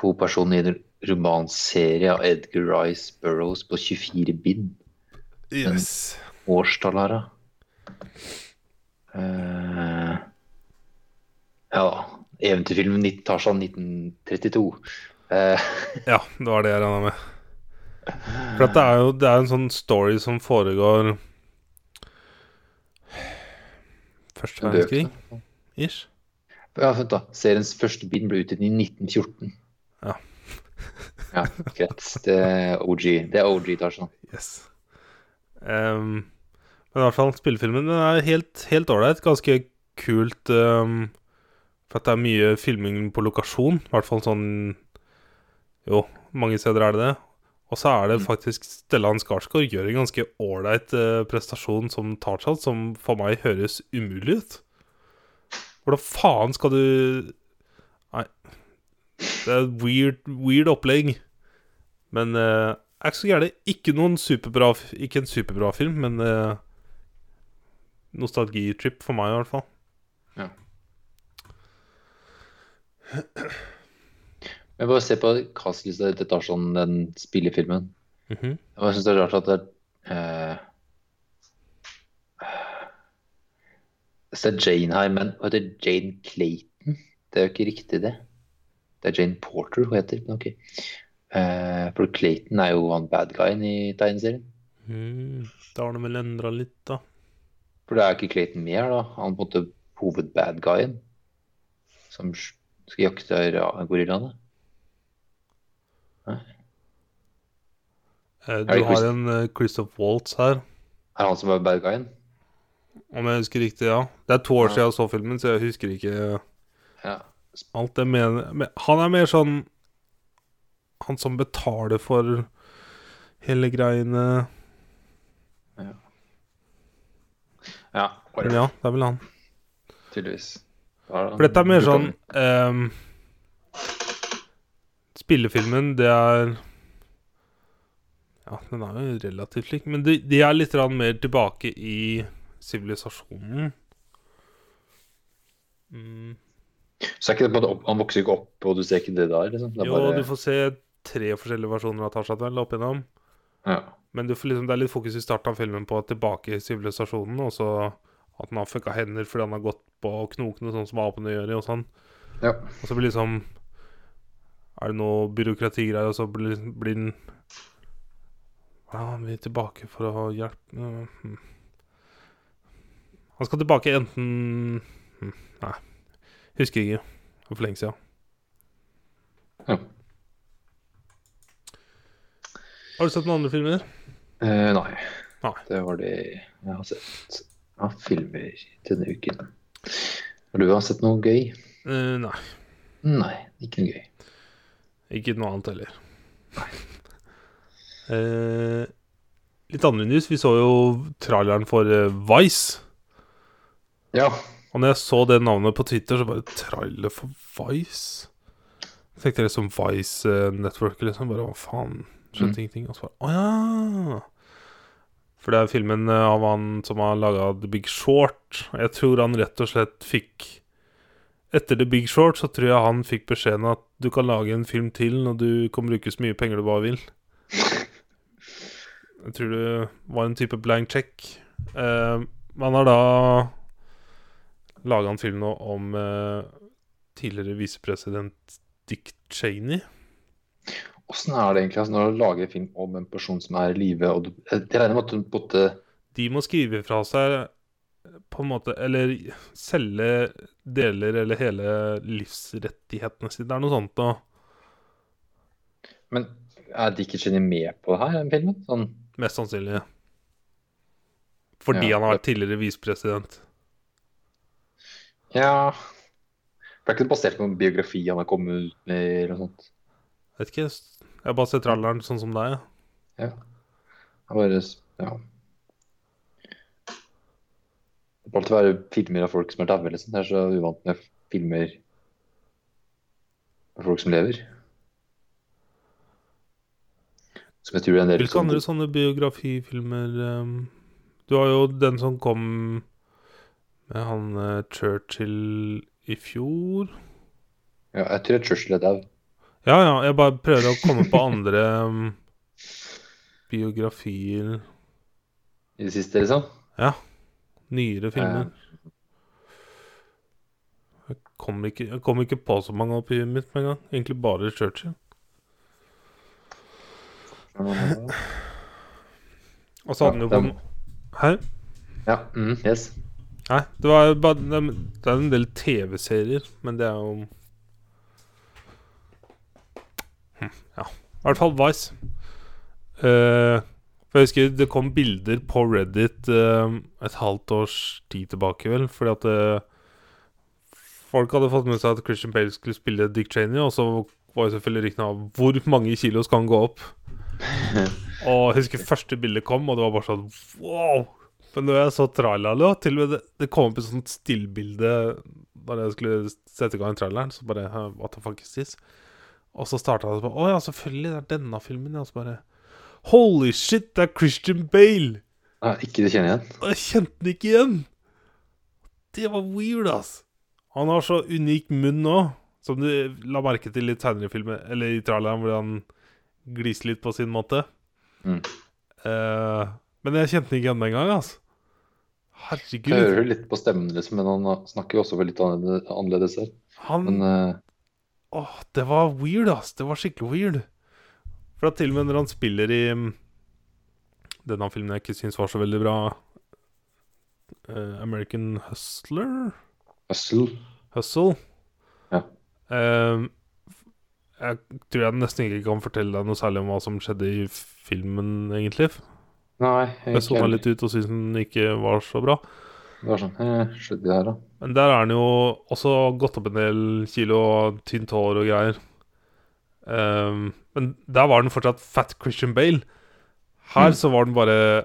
S2: Hovedpersonen i en romanserie av Edgar Rice Burroughs på 24 bind.
S1: Yes.
S2: Årstall her, da. Eh, ja. Eventyrfilmen Tarzan 1932. Uh.
S1: Ja, det var det jeg regna med. For at det er jo det er en sånn story som foregår Første verdenskrig, ish.
S2: Ja, vent da. Seriens første bind ble utgitt i 1914.
S1: Ja.
S2: ja, greit. Det er OG. Det er OG Tarzan.
S1: Yes. Ehm, men i hvert fall, spillefilmen den er helt helt ålreit. Ganske kult. um, for at det er mye filming på lokasjon. I hvert fall sånn Jo, mange steder er det det. Og så er det faktisk Stellan Skarsgård gjør en ganske ålreit uh, prestasjon som Tarzan, som for meg høres umulig ut. Hvordan faen skal du Nei. Det er et weird, weird opplegg. Men uh, er ikke så gærent. Ikke noen superbra Ikke en superbra film, men eh, nostalgitrip for meg, i hvert fall.
S2: Ja. <clears throat> Men bare se på castlista til Tarzan, den spillefilmen.
S1: Mhm.
S2: Jeg syns det er rart at det er uh... Det er Jane her, men hva heter Jane Clayton? Det er jo ikke riktig, det. Det er Jane Porter hun heter. Men ok. Uh, for Clayton er jo han bad guyen i tegneserien.
S1: Mm, da har de vel endra litt, da.
S2: For det er ikke Clayton med da. Han på en måte hovedbadguyen. Som skal jakte gorillaene.
S1: Eh,
S2: Er
S1: du
S2: det
S1: har en eh, Christoph Waltz her,
S2: Er han som er bad guyen?
S1: om jeg husker riktig, ja. Det er to år
S2: Ja.
S1: siden jeg så filmen, så jeg husker ikke
S2: Ja.
S1: alt jeg mener. Men han er mer sånn Han som betaler for hele greiene.
S2: Ja
S1: Men ja, det er vel han.
S2: tydeligvis.
S1: For dette er mer sånn ehm, Spillefilmen, det er Ja, den er jo relativt lik, men de, de er litt mer tilbake i sivilisasjonen. Mm.
S2: Så er ikke det på en måte Han vokser ikke opp, og du ser ikke det der? liksom? Det er
S1: Jo,
S2: bare,
S1: du får se tre forskjellige versjoner av Tarzan opp igjennom.
S2: Ja.
S1: Men du får liksom, det er litt fokus i starten av filmen på tilbake i sivilisasjonen, og så at han har fucka hender fordi han har gått på knokene, sånn som apene gjør, og sånn.
S2: ja.
S1: Og så blir liksom Er det noe byråkratigreier, og så blir, blir den Ja, vi er tilbake for å ha hjelp øh, hm. Han skal tilbake enten hm, Nei, husker ikke. For lenge siden.
S2: Ja.
S1: Har du sett noen andre filmer?
S2: Eh, nei.
S1: Nei.
S2: Det var det jeg har sett av filmer denne uken. Har du har sett noe gøy?
S1: Eh, nei.
S2: Nei, ikke noe gøy.
S1: Ikke noe annet heller. Eh, litt andre news. Vi så jo traileren for eh, Vice.
S2: Ja.
S1: Og når jeg så det navnet på Twitter, så bare Trailer for Vice? Jeg tenkte liksom Vice eh, Network, liksom. Bare hva faen? Skjønte
S2: Mm.
S1: ingenting. Og så bare Å ja! For det er filmen eh, av han som har laga The Big Short. Jeg tror han rett og slett fikk Etter The Big Short så tror jeg han fikk beskjeden at du kan lage en film til når du kan bruke så mye penger du bare vil. Jeg tror det var en type blank check. Eh, man har da laga en film nå om eh, tidligere visepresident Dick Cheney.
S2: Åssen er det egentlig altså, når du lager film om en person som er i live, Jeg regner med at du måtte
S1: De må skrive fra seg på en måte Eller selge deler eller hele livsrettighetene sine. Det er noe sånt noe.
S2: Men er Dick Cheney med på det her, den filmen? Sånn
S1: Mest sannsynlig. Fordi
S2: Ja,
S1: han har vært tidligere visepresident.
S2: Ja Det er ikke basert på en biografi han har kommet ut med, eller noe sånt?
S1: Vet ikke. Jeg har bare sett tralleren sånn som deg. Ja.
S2: Er bare Ja. Det bør alltid være filmer av folk som er daue, liksom. Det er så uvant med filmer av folk som lever. Som jeg tror er en del
S1: Hvilke andre sånne biografifilmer um, Du har jo den som kom med han uh, Churchill i fjor.
S2: Ja, jeg tror Churchill er dau.
S1: Ja, ja, jeg bare prøver å komme på andre um, biografier
S2: I det siste, liksom.
S1: Nyere filmer. Jeg kom, ikke, jeg kom ikke på så mange oppi huet mitt med en gang. Egentlig bare Churchill. Og så hadde han jo
S2: Ja,
S1: kom... Hæ?
S2: Ja, mm, yes.
S1: Nei, det var bare det er en del TV-serier, men det er jo Hm, Ja. I hvert fall Vice. Uh, for jeg husker det kom bilder på Reddit uh, et halvt års tid tilbake, vel, fordi at uh, Folk hadde fått med seg at Christian Bale skulle spille Dick Cheney, og så var jo selvfølgelig ryktene av hvor mange kilo skal han gå opp. <laughs> Og jeg husker første bildet kom, og det var bare sånn wow! Men når jeg så traileren, til og med det, det kom opp et sånt stillbilde da jeg skulle sette i gang traileren, så bare What the fuck is this? Og så starta det bare Å ja, selvfølgelig, det er denne filmen. Og så bare Holy shit, det er Christian Bale!
S2: Ja, ikke det kjenner igjen.
S1: Jeg kjente den ikke igjen! Det var weird, ass. Han har så unik munn nå, som du la merke til i seinere filmer, eller i traileren, hvor han gliser litt på sin måte.
S2: Mm.
S1: Uh, men jeg kjente den ikke igjen den gang, altså.
S2: Jeg hører litt på stemmen, liksom, men han snakker jo også litt annerledes- her.
S1: Han
S2: Men eh,
S1: Åh, det var weird, ass. Det var skikkelig weird. For at til og med når han spiller i mm, denne filmen jeg ikke syns var så veldig bra, uh, American Hustler
S2: Hustle
S1: Hustle.
S2: Ja.
S1: Uh, jeg tror jeg nesten ikke kan fortelle deg noe særlig om hva som skjedde i filmen, egentlig.
S2: Nei,
S1: Jeg så meg litt ut og syntes den ikke var så bra.
S2: Det var sånn eh, Skjedde det her, da?
S1: Men der er han jo også gått opp en del kilo og tynt hår og greier. Um, men der var den fortsatt fat Christian Bale. Her
S2: Mm.
S1: så var den bare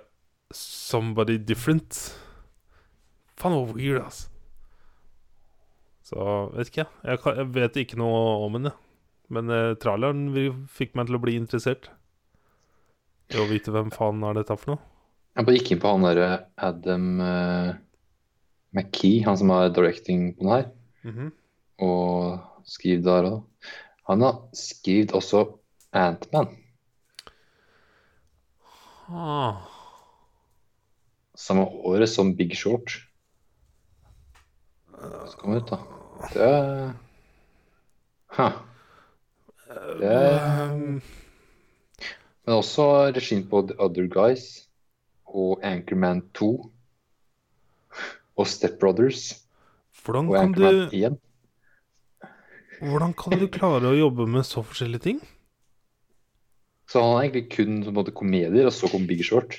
S1: somebody different. Faen, hvor weird, altså. Så vet ikke jeg. Kan, jeg vet ikke noe om henne. Men eh, traileren fikk meg til å bli interessert. I å vite hvem faen er dette for noe.
S2: Jeg bare gikk inn på han derre Adam eh, McKee, han som har directing på den her,
S1: Mhm.
S2: og skriver der òg. Han har skrevet også Antman,
S1: ah.
S2: samme året som Big Short. Så kom ut, da. Det huh. Det
S1: Ehm,
S2: Men også regien på The Other Guys og Anchorman 2 og Step Brothers
S1: hvordan kan du Hvordan kan du klare å jobbe med så forskjellige ting?
S2: Så han har egentlig kun på en måte, komedier, og så kom Big Short.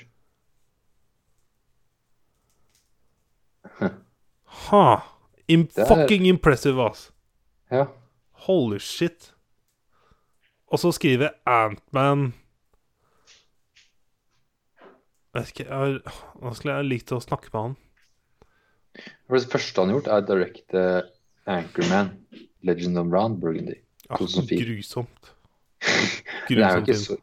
S1: Ha! Im
S2: er-
S1: Fucking impressive, ass.
S2: Ja.
S1: Holy shit. Og så skriver Antman Vet ikke, jeg Nå skulle jeg likt å snakke med han.
S2: For det første han har gjort, er direkte directe Anchorman, Legend of Round Burgundy.
S1: Ja,
S2: grusomt.
S1: grusomt. <laughs>
S2: Det er jo ikke så,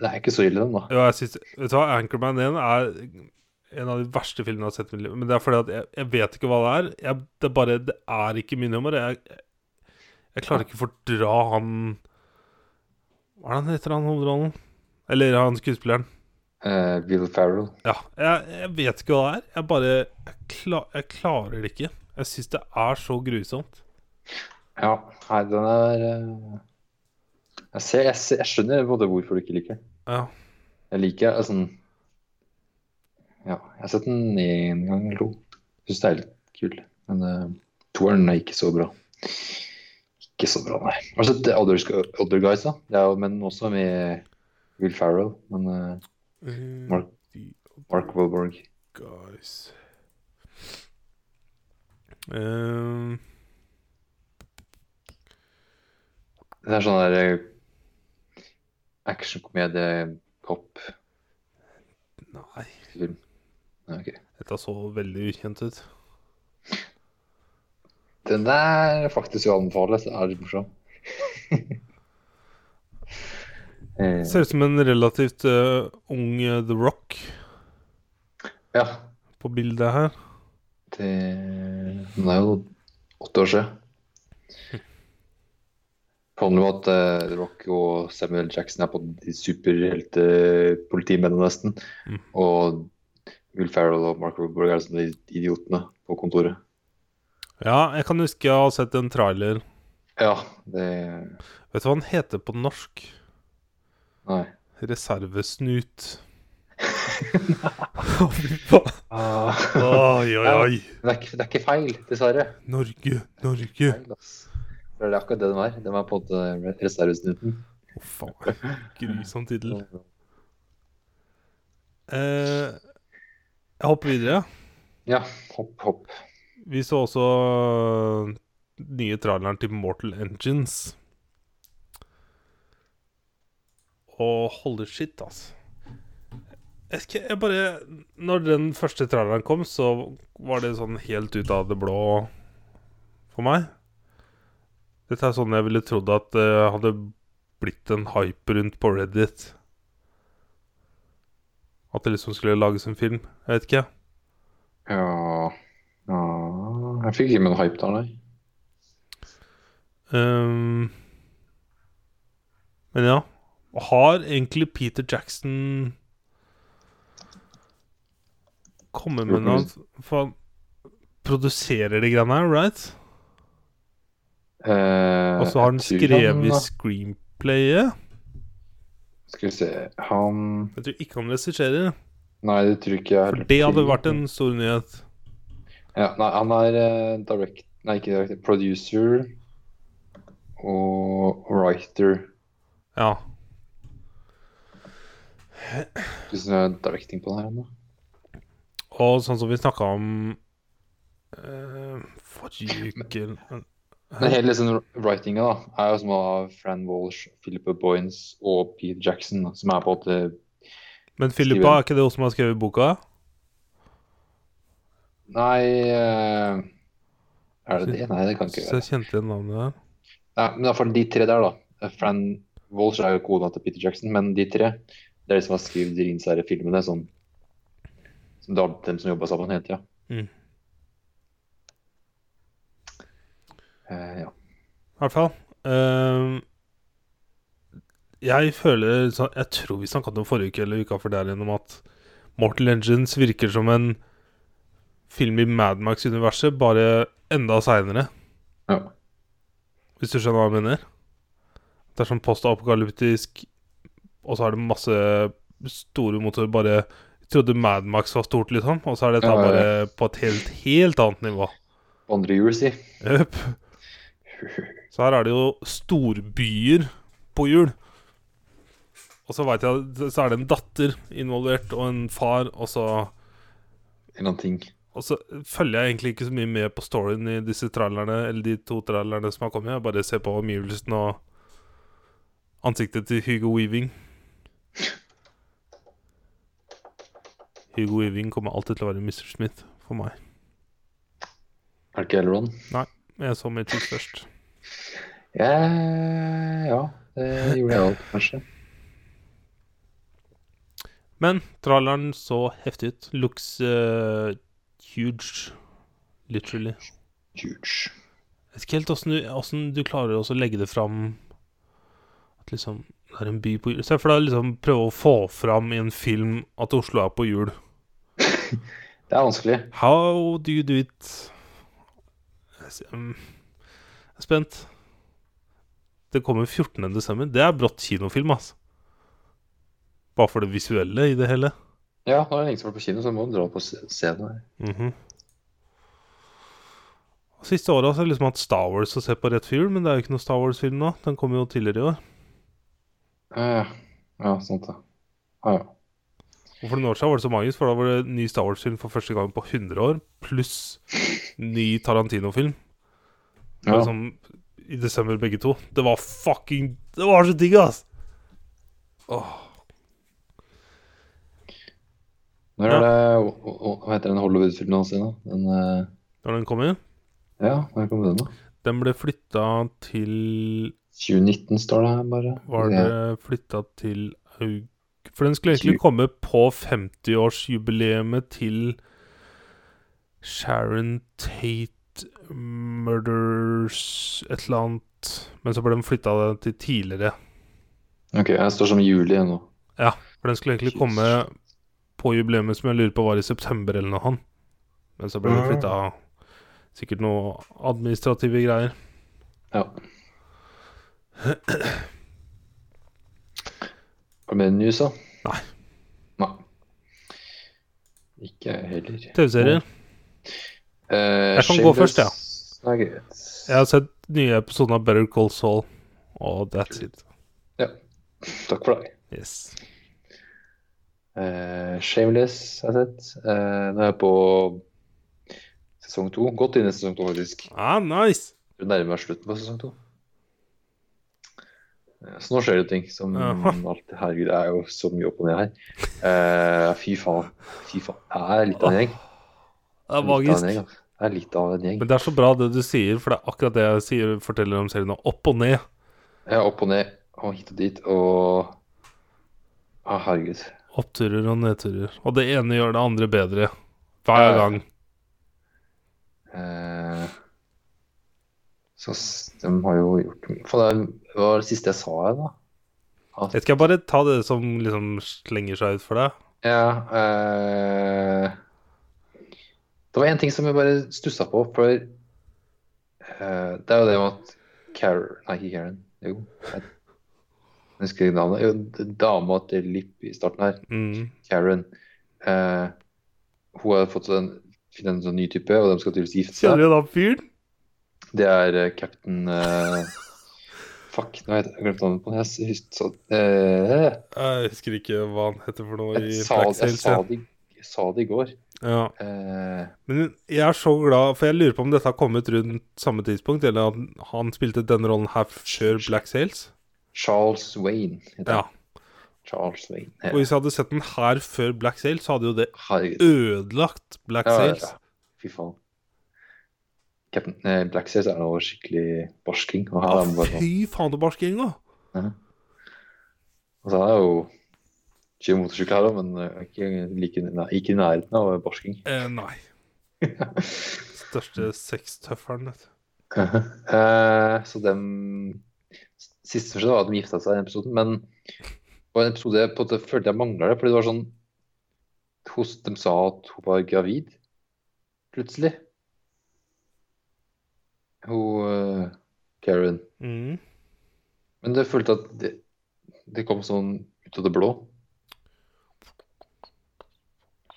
S2: det er ikke så ille, den, da.
S1: Ja, jeg synes, vet du hva, Anchorman 1 er en av de verste filmene jeg har sett i mitt liv. Men det er fordi at jeg, jeg vet ikke hva det er. Jeg, det, er bare, det er ikke min humor. Jeg, jeg klarer ikke å fordra han Hva er det han heter, han hovedrollen? Eller han skuespilleren.
S2: Eh, Will Ferrell.
S1: Ja, jeg, jeg vet ikke hva det er. Jeg bare Jeg, klar, jeg klarer det ikke. Jeg syns det er så grusomt.
S2: Ja, nei, den er uh, jeg, ser, jeg, ser, jeg skjønner både hvorfor du ikke liker den.
S1: Ja.
S2: Jeg liker altså, Ja, jeg har sett den én gang eller to. Syns det er litt kul. Men uh, toeren er ikke så bra. Ikke så bra, nei. Har sett The Other, Other Guys, da? Det er men også med Will Ferrell. Men eh, Mark, Mark Wahlberg.
S1: Guys Um.
S2: Det er sånn der eh, actionkomedie, pop
S1: Nei,
S2: film. Ja, ok.
S1: dette så veldig ukjent ut.
S2: Den er faktisk å anbefale. er litt morsom. <laughs> Eh,
S1: Ser ut som en relativt uh, ung uh, The Rock
S2: ja.
S1: på bildet her.
S2: Det Den er jo åtte år siden. Handler om at uh, The Rock og Samuel Jackson er på de superheltepolitimennene nesten.
S1: Mm.
S2: Og Will Ferrell og Mark Roberg er sånne idiotene på kontoret.
S1: Ja, jeg kan huske jeg har sett en trailer.
S2: Ja, det
S1: Vet du hva han heter på norsk?
S2: Nei.
S1: Reservesnut. <laughs>
S2: Ah,
S1: Oi, oi, oi.
S2: det, er ikke, det er ikke feil, dessverre.
S1: Norge, Norge.
S2: Det er akkurat det den var. Den var på en måte reservesnuten.
S1: Å, faen. Grusom tittel. Eh, jeg hopper videre.
S2: Ja, hopp, hopp.
S1: Vi så også nye traileren til Mortal Engines. Og holy shit, altså. Jeg, skal, jeg bare Når den første traileren kom, så var det sånn helt ut av det blå for meg. Dette er sånn jeg ville trodd at det hadde blitt en hype rundt på Reddit. At det liksom skulle lages en film. Jeg vet ikke.
S2: Ja Ja Jeg fikk ikke med noe hype der, nei.
S1: Um, men ja. Har egentlig Peter Jackson kommet med noe For han produserer de greiene her, right?
S2: Uh,
S1: Og så har han skrevet
S2: han-
S1: screenplayet.
S2: Skal vi se Han
S1: Jeg tror ikke han regisserer.
S2: Nei, det tror ikke jeg
S1: For det hadde vært en stor nyhet.
S2: ja, Nei, han er uh, direct Nei, ikke direct, producer og writer.
S1: Ja.
S2: Det er directing på den her ennå.
S1: Og sånn som vi snakka om uh, Forrige uke
S2: Men hele liksom writinga da, er jo som av Fran Walsh, Philippa Boynes og Pete Jackson, da, som er på en måte
S1: Men Philippa, er ikke det hun som har skrevet boka?
S2: Nei uh, Er det det? Nei, det kan ikke
S1: Så
S2: være.
S1: jeg kjente igjen navnet der.
S2: Nei, men i hvert fall de tre der, da. Fran Walsh er jo kona til Peter Jackson, men de tre det er de som har skrevet de Rinns filmene som, som det var dem som jobba sammen hele tida.
S1: Mm.
S2: Eh, ja.
S1: I hvert fall. Ehm, jeg føler Jeg tror vi snakka om forrige uke eller uka før der igjen om at Mortal Engines virker som en film i Madmax-universet, bare enda seinere.
S2: ja.
S1: Hvis du skjønner hva jeg mener? Det er sånn postapokalyptisk, og så er det masse store motorer. Bare trodde Madmax var stort, liksom, og så er dette
S2: Ja, ja, ja.
S1: bare på et helt, helt annet nivå.
S2: Andre hjul, si.
S1: Jøp. Så her er det jo storbyer på hjul. Og så vet jeg så er det en datter involvert, og en far, og så
S2: En annen ting.
S1: Og så følger jeg egentlig ikke så mye med på storyen i disse trailerne, eller de to trailerne som har kommet. Jeg bare ser på omgivelsene og ansiktet til Hugo Weaving. Hugo Weaving kommer alltid til å være Mr. Smith for meg.
S2: Er det ikke Elron?
S1: Jeg så Matrix først.
S2: Ja, ja, det gjorde jeg òg, kanskje.
S1: Men tralleren så heftig ut. Looks uh, huge. Literally.
S2: Huge.
S1: Jeg vet ikke helt åssen du, du klarer å legge det fram At liksom det er en by på hjul. Se for deg liksom prøve å få fram i en film at Oslo er på hjul. <laughs>
S2: Det er vanskelig.
S1: How do you do it? Jeg er spent. Det kommer 14.12. Det er brått kinofilm, altså. Bare for det visuelle i det hele.
S2: Ja, nå er det lenge siden på kino, så må du dra på scenen.
S1: Mhm. Og Siste året har jeg liksom hatt Star Wars å se på rett fyr, men det er jo ikke noe Star Wars-film nå. Den kom jo tidligere i år.
S2: Ja, ja, sant det. Ja, ja.
S1: Og for noen år siden var det så magisk, for da var det ny Star Wars-film for første gang på 100 år, pluss ny Tarantino-film.
S2: Ja.
S1: Liksom, I desember begge to. Det var fucking Det var så digg, ass! Åh,
S2: Når er det hva- heter den Hollywood-filmen hans igjen, da? Den uh...
S1: når den kom inn.
S2: Ja, når kom den, da?
S1: Den ble flytta til
S2: 2019 står det her, bare.
S1: Var det flytta til aug... For den skulle egentlig komme på 50-årsjubileet til Sharon Tate Murders et eller annet. Men så ble den flytta til tidligere.
S2: Ok, jeg står som juli nå.
S1: Ja, for den skulle egentlig komme på jubileet som jeg lurer på var i september eller noe sånt. Men så ble den
S2: Ah.
S1: flytta sikkert noe administrative greier.
S2: Ja. Har du med news, da?
S1: Nei.
S2: Nei. Ikke jeg heller.
S1: TV-serier.
S2: Eh,
S1: Jeg kan gå først, ja.
S2: Shameless greit.
S1: Jeg har sett nye episoder av Better Call Saul, og that's it.
S2: Ja. Takk for deg.
S1: Yes.
S2: Eh, Shameless har jeg sett. Eh, nå er jeg på sesong to. Godt inn i sesong to, faktisk.
S1: Ah, nice!
S2: Du nærmer deg slutten på sesong to. Eh, Så nå skjer det ting som <laughs> alt. Herregud, det er jo så mye opp og ned her. Uh, fy faen. Fy faen. Det er litt av en gjeng.
S1: Det er magisk.
S2: altså. Det er litt av en gjeng.
S1: Men det er så bra det du sier, for det er akkurat det jeg sier, forteller om serien nå. Opp og ned.
S2: Er opp og ned og hit og dit og Å, herregud.
S1: Oppturer og nedturer. Og det ene gjør det andre bedre. Hver
S2: Ja.
S1: gang.
S2: Uh, så de har jo gjort For det var det siste jeg sa her, da. At
S1: Jeg skal bare ta det som liksom slenger seg ut for deg.
S2: Ja eh, Det var en ting som jeg bare stussa på, for eh, det er jo det med at Karen Nei, ikke Karen. Jo. Jeg jeg husker ikke navnet. Jo, dama til Lipp i starten her,
S1: Mm.
S2: Karen, eh, hun har fått en, en sånn ny type, og de skal tydeligvis gifte seg.
S1: Kjenner du da fyren?
S2: Det er uh, cap'n eh, Fuck, nå har jeg glemt navnet på den. Jeg husker eh,
S1: Jeg husker ikke hva han heter for noe i
S2: jeg, sa, jeg, sa det, i- jeg sa det i går.
S1: Ja.
S2: Uh,
S1: Men jeg er så glad, for jeg lurer på om dette har kommet rundt samme tidspunkt, eller at han spilte denne rollen her før Black Sails.
S2: Charles Wayne heter
S1: Ja.
S2: Charles Wayne.
S1: Og hvis jeg hadde sett den her før Black Sails, så hadde jo det ødelagt Black
S2: Ja, ja, ja. Fy faen. Captain, eh, Black Sails er noe skikkelig barsking. Og her
S1: Ja,
S2: er bare sånn.
S1: fy faen, det barsking, da.
S2: Og så er det jo kjører motorsykkel her òg, men eh, ikke, like, nei, ikke i nærheten av barsking.
S1: Eh, nei. <laughs> Største sextøffelen, vet du. <laughs>
S2: Eh, så dem Siste skjedde, var at de gifta seg i den episoden, men det var en episode på måte følte jeg mangla det, fordi det var sånn hos, De sa at hun var gravid, plutselig. Hun eh, Karen.
S1: Mm.
S2: Men jeg følte at det, det kom sånn ut av det blå.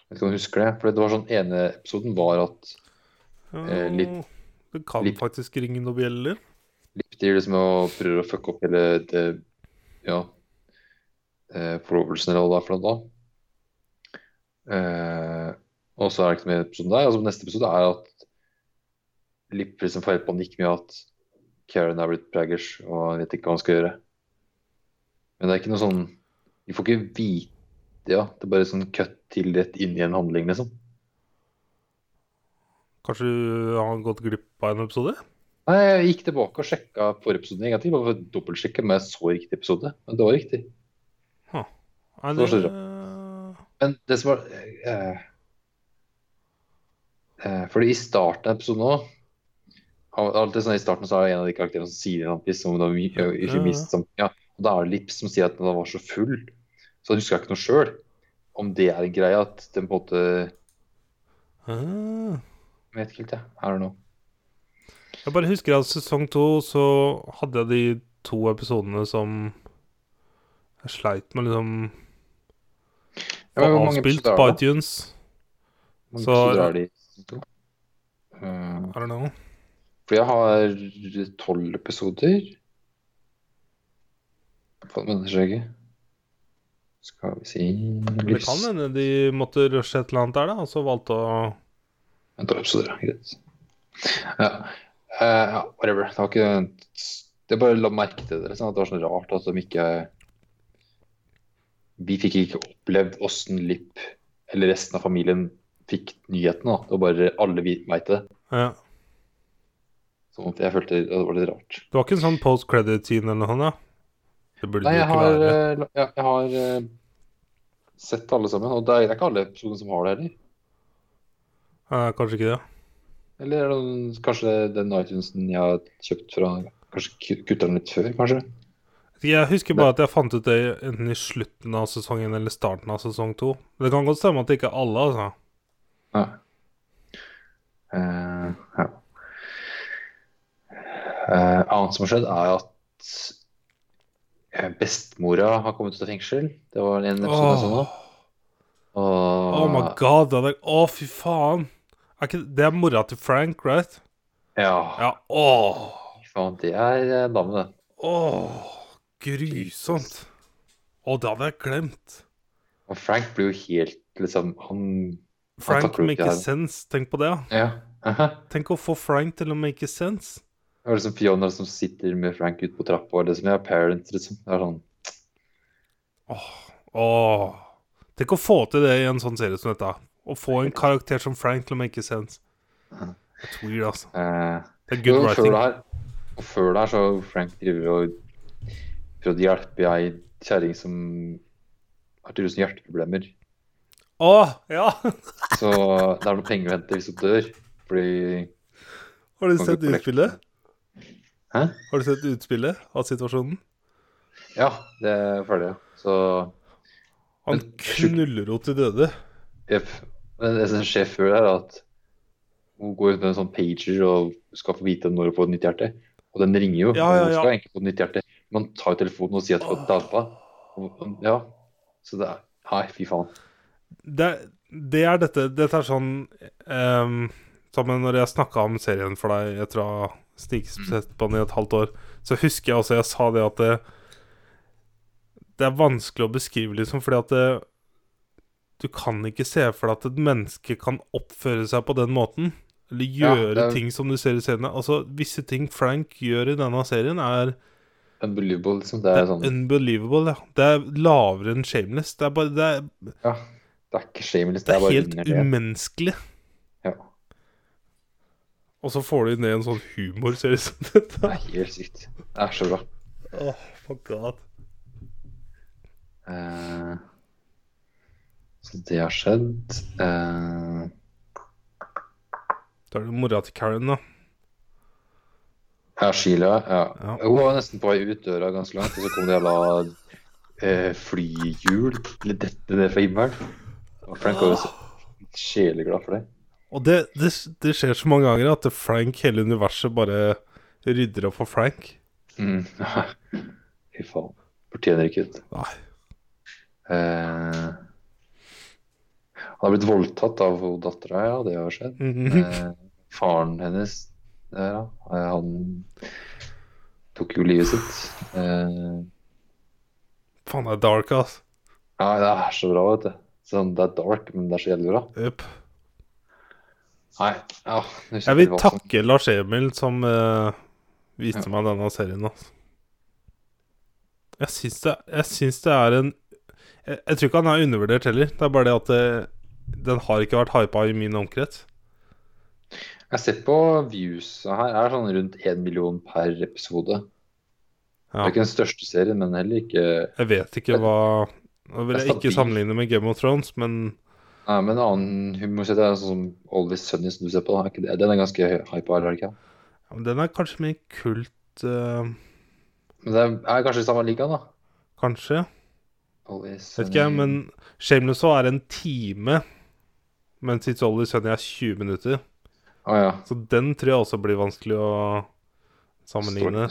S2: Jeg vet ikke om du husker det? For det var sånn ene episoden var at Eh, litt-
S1: Det kan
S2: litt-
S1: faktisk ringe noen bjeller.
S2: Lipstil liksom og prøver å fucke opp hele det ja, eh, forlovelsen eller hva det er for noe da. Eh, og så er det ikke mer episode der. Altså, neste episode er at Lipp liksom får helt panikk med at Karen er blitt praggers og han vet ikke hva han skal gjøre. Men det er ikke noe sånn Vi får ikke vite ja, Det er bare sånn cut til rett inn i en handling, liksom.
S1: Kanskje du har gått glipp av en episode?
S2: Nei, Jeg gikk tilbake og sjekka forrige episode en gang til, bare for å dobbeltsjekke om jeg så riktig episode. Men det var riktig.
S1: Nei,
S2: Det var så
S1: det,
S2: Men det som var eh, eh, Fordi i starten av episoden òg Alltid sånn I starten så er det en av de karakterene som sier en piss, det
S1: var
S2: minst som, ja, og Da er det Lips som sier at han var så full. Så jeg husker ikke noe sjøl. Om det er en greie at den på en måte
S1: ah.
S2: Vet ikke helt, jeg. Her og nå.
S1: Jeg bare husker at sesong to så hadde jeg de to episodene som jeg sleit med liksom
S2: Ja, mange
S1: avspilt på iTunes.
S2: Mange
S1: Så-
S2: er det i? Eh,
S1: I don't know.
S2: For jeg har tolv episoder. Det skjegget. Skal vi si
S1: det kan hende de måtte rushe et eller annet der, da, og så valgte å
S2: tolv episoder, ja. Greit. Ja. Ja, whatever. Det var ikke Det bare la merke til det. Sånn at det var sånn rart at de ikke Vi fikk ikke opplevd åssen Lipp eller resten av familien fikk nyheten. da. Det var bare alle vi veit det.
S1: Ja.
S2: Sånn at jeg følte det var litt rart.
S1: Det var ikke en sånn post credit-scene eller noe sånt? da? Det burde
S2: Nei, jeg
S1: ikke
S2: har,
S1: være.
S2: eh, jeg, jeg har eh, sett alle sammen, og det er, ikke alle episodene som har det heller.
S1: Eh, kanskje ikke det.
S2: Eller er det kanskje den iTunesen jeg har kjøpt fra Kanskje ku- kutta den litt før, kanskje?
S1: Jeg husker bare at jeg fant ut det enten i slutten av sesongen eller starten av sesong to. Det kan godt stemme at det ikke er alle, altså.
S2: Ja. Uh, ja. Eh, annet som har skjedd, er at eh, bestemora har kommet ut av fengsel. Det var en episode jeg så nå.
S1: Oh my god. Å, å, fy faen. Er ikke, det er mora til Frank, right?
S2: Ja,
S1: Ja. Åh.
S2: fy faen, det er eh, dame, det.
S1: Åh. Grusomt. Å, det hadde jeg glemt.
S2: Og Frank blir jo helt liksom Han
S1: Frank make sense. Tenk på det. ja.
S2: Ja. <laughs> aha.
S1: Tenk å få Frank til å make sense.
S2: Det var liksom Fiona som sitter med Frank ute på trappa, og liksom, er parents, liksom. Det er sånn
S1: Åh. Åh. Tenk å få til det i en sånn serie som dette. Å få en karakter som Frank til å make sense. <laughs> That's weird, altså.
S2: eh,
S1: Det er good
S2: før
S1: writing.
S2: det her Og før det her så Frank driver og prøvde å hjelpe ei kjerring som har tydeligvis noen hjerteproblemer.
S1: Åh, ja!
S2: Så det er noe penger å hente hvis hun dør. Fordi
S1: Har du sett utspillet?
S2: Hæ?
S1: Har du sett utspillet av situasjonen?
S2: Ja, det er ferdig. Så
S1: Han
S2: Men-
S1: knuller henne til døde.
S2: Jepp. Men det som skjer før, er at hun går ut med en sånn pager og skal få vite når hun får et nytt hjerte. Og den ringer jo.
S1: Ja,
S2: ja,
S1: ja,
S2: hun skal egentlig få et nytt hjerte. Man tar jo telefonen og sier at det har. Og- Ja. Så det er Nei, fy faen.
S1: Det, det er dette Dette er sånn um, Sammen når jeg snakka om serien for deg Jeg tror jeg har på den i et halvt år, så husker jeg også jeg sa det at det, det er vanskelig å beskrive, liksom, fordi at det, du kan ikke se for deg at et menneske kan oppføre seg på den måten. Eller gjøre
S2: ja, er-
S1: ting som du ser i seriene. Altså, Visse ting Frank gjør i denne serien, er
S2: Unbelievable, liksom. Det
S1: Det
S2: er sånn
S1: unbelievable, ja. Det er lavere enn Shameless. Det er bare Det er,
S2: Ja. Det er ikke shameless,
S1: det
S2: det
S1: er
S2: bare
S1: helt umenneskelig. Og så får du ned en sånn humorserie som dette.
S2: Det er helt sykt. Det er så bra.
S1: Oh, my god.
S2: Eh, så det har skjedd. Eh,
S1: Da er det mora til Karen, da.
S2: ja, Sheila. Ja.
S1: Ja.
S2: Hun var nesten på vei ut døra ganske langt, og så kom det jævla eh, flyhjul eller dette ned fra himmelen. Og Frank var jo så sjeleglad for det.
S1: Og det, det, det skjer så mange ganger at Frank, hele universet, bare rydder opp for Frank.
S2: Mm. <laughs> Fy faen. Fortjener ikke ut.
S1: Nei.
S2: Eh, han har blitt voldtatt av dattera, ja. Det har skjedd.
S1: Mhm.
S2: Eh, faren hennes der, ja. eh, Han tok jo livet sitt. Eh,
S1: Faen, det er dark, ass.
S2: ja, det er så bra, vet du. Sånn, det er dark, men det er så jævlig bra.
S1: Yep.
S2: Nei, ja
S1: Jeg vil takke Lars Emil som uh, viste
S2: Ja.
S1: meg denne serien. Altså. Jeg syns det, det er en jeg, jeg tror ikke han er undervurdert heller. Det er bare det at det, den har ikke vært hypa i min omkrets.
S2: Jeg har sett på views her. Det er sånn rundt én million per episode. Det er ikke den største serien, men heller ikke
S1: Jeg vet ikke hva Nå vil jeg ikke sammenligne med Game of Thrones, men
S2: Nei, men en annen humorsett er sånn som Sunny som du ser på. da, er ikke det? Den er ganske hypa, eller ikke?
S1: ja, men den er kanskje mer kult, uh...
S2: Men det er, kanskje i samme liga, da.
S1: kanskje.
S2: Always
S1: Vet ikke jeg, men Shameless er en time, mens It's Always Sunny er 20 minutter.
S2: Ah, ja.
S1: Så den tror jeg også blir vanskelig å sammenligne.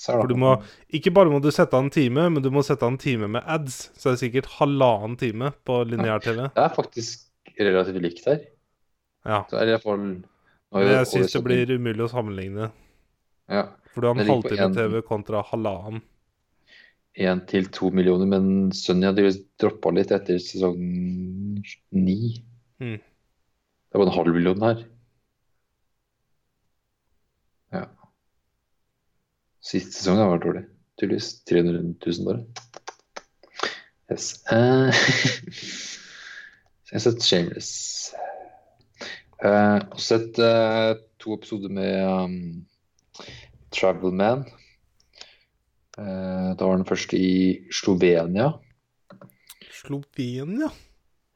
S1: For du må Ikke bare må du sette av en time, men du må sette av en time med ads. Så det er sikkert halvannen time på lineær-TV.
S2: Det er faktisk relativt likt her.
S1: Ja.
S2: Så er det for,
S1: Men jeg syns det blir umulig å sammenligne.
S2: Ja.
S1: For du har en
S2: Det ligger på
S1: halvtime
S2: en-
S1: TV kontra halvannen.
S2: Én til to millioner, men Sunny hadde jo droppa litt etter sesong ni.
S1: Mm.
S2: Det var en halv million her. Ja. Siste sesong har vært dårlig. Tydeligvis 300 000 bare. Yes. Uh, så <laughs> jeg har sett Shameless. Uh, og sett uh, to episoder med um, Travelman. Uh, da var den første i Slovenia.
S1: Slovenia?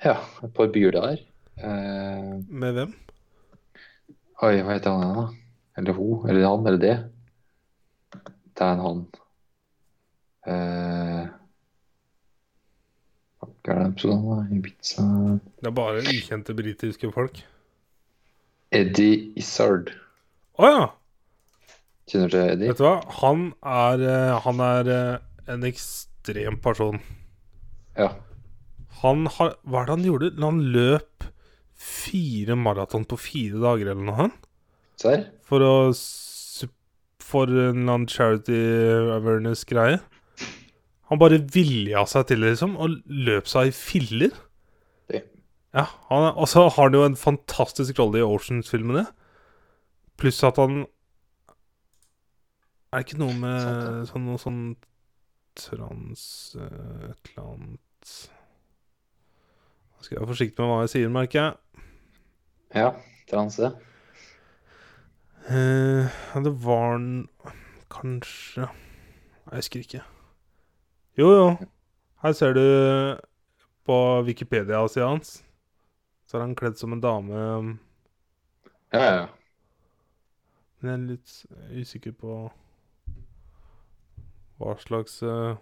S2: Ja, et par byer der. Uh,
S1: Med hvem?
S2: oi, hva heter han da? Eller hun? Eller han? Eller det? Det er en han. Eh, hva er det episoden? Ibiza
S1: Det er bare ukjente britiske folk.
S2: Eddie Isard.
S1: Å ja!
S2: Kjenner du til Eddie?
S1: Vet du hva? Han er, eh, han er eh, en ekstrem person.
S2: Ja.
S1: Han har Hva er det han gjorde? Han løp fire maraton på fire dager eller noe?
S2: Serr?
S1: For å For en eller annen charity awareness-greie. Han bare vilja seg til det, liksom, og løp seg i filler.
S2: Det.
S1: Ja, han så har han jo en fantastisk rolle i Oceans-filmene. Pluss at han Er det ikke noe med sånn noe sånn trans eh, Et eller annet Nå skal jeg være forsiktig med hva jeg sier, merker jeg.
S2: Ja, transe.
S1: Eh, det var den Kanskje Jeg husker ikke. Jo, jo. Her ser du på Wikipedia-sida hans. Så er han kledd som en dame.
S2: Ja, ja.
S1: Men jeg er litt usikker på hva slags uh,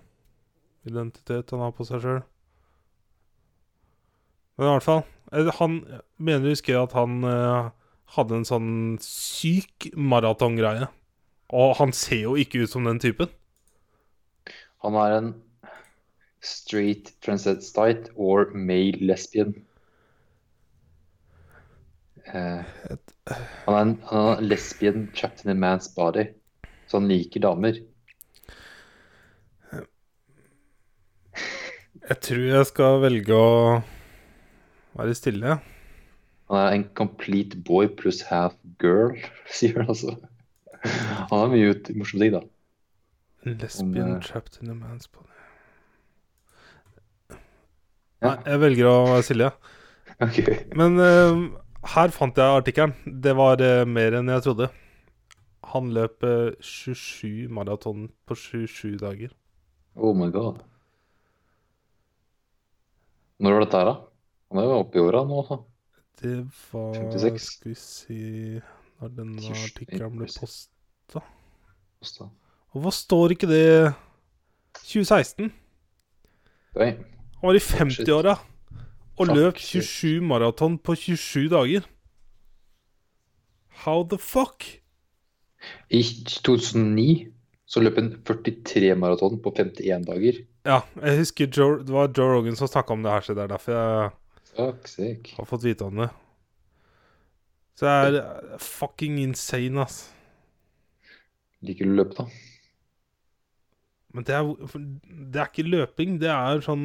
S1: identitet han har på seg sjøl. Men i hvert fall eh, Han mener å huske at han eh, hadde en sånn syk maratongreie. Og han ser jo ikke ut som den typen.
S2: Han er en straight transvestite or male lesbian. Uh, han, er en, han er en lesbian trapped in a man's body. Så han liker damer.
S1: Jeg tror jeg skal velge å være stille.
S2: Han er en complete boy pluss half girl, <laughs> sier han altså. Han har mye ut, morsomme ting, da.
S1: Lesbian
S2: Om, eh,
S1: trapped in a man's body.
S2: Ja.
S1: Nei, jeg velger å være Silje. <laughs>
S2: Okay.
S1: Men uh, her fant jeg artikkelen. Det var uh, mer enn jeg trodde. Han løp eh, 27 maraton på 27 dager.
S2: Oh my god. Når var dette her, da? Han er jo oppe i åra nå. altså.
S1: Det var
S2: 56.
S1: Skal vi se Når denne
S2: 27,
S1: artikkelen ble posta
S2: Kosta.
S1: Hvorfor står ikke det 2016?
S2: Oi.
S1: Han var i 50-åra og løp 27 maraton på 27 dager. How the fuck?
S2: I 2009 så løp han 43 maraton på 51 dager.
S1: Ja, jeg husker Joe, det var Joe Rogan som snakka om det her, så det er derfor jeg. Har fått vite om det. Så det er fucking insane, ass.
S2: Liker du å løpe, da?
S1: Men det er, det er ikke løping, det er sånn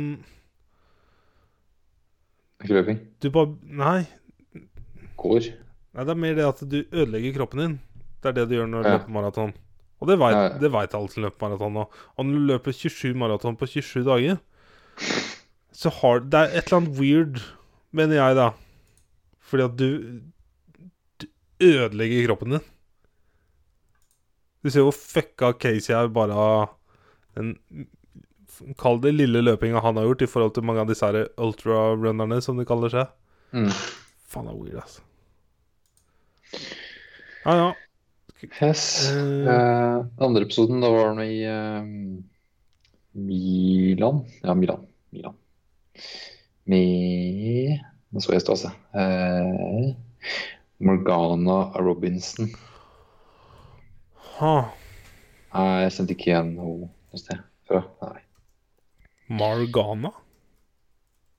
S2: Ikke løping.
S1: Du bare Nei.
S2: Går.
S1: Nei, det er mer det at du ødelegger kroppen din. Det er det du gjør når du
S2: Ja.
S1: løper maraton. Og det veit det alle som løper maraton nå. Og når du løper 27 maraton på 27 dager, så har Det er et eller annet weird, mener jeg, da. Fordi at du, du ødelegger kroppen din. Du ser hvor fucka Casey er bare av den Kall det lille løpinga han har gjort i forhold til mange av disse her ultra-runnerne, som de kaller seg.
S2: Mm.
S1: Faen, det er weird, altså. Ja, ja.
S2: Yes. Uh, uh, andre episoden, da var han i uh, Milan. Ja, Milan. Milan. Med Nå så jeg stå, altså. Eh, Morgana Robinson.
S1: Ha.
S2: Nei, jeg kjente ikke igjen henne noe sted fra. Nei.
S1: Margana?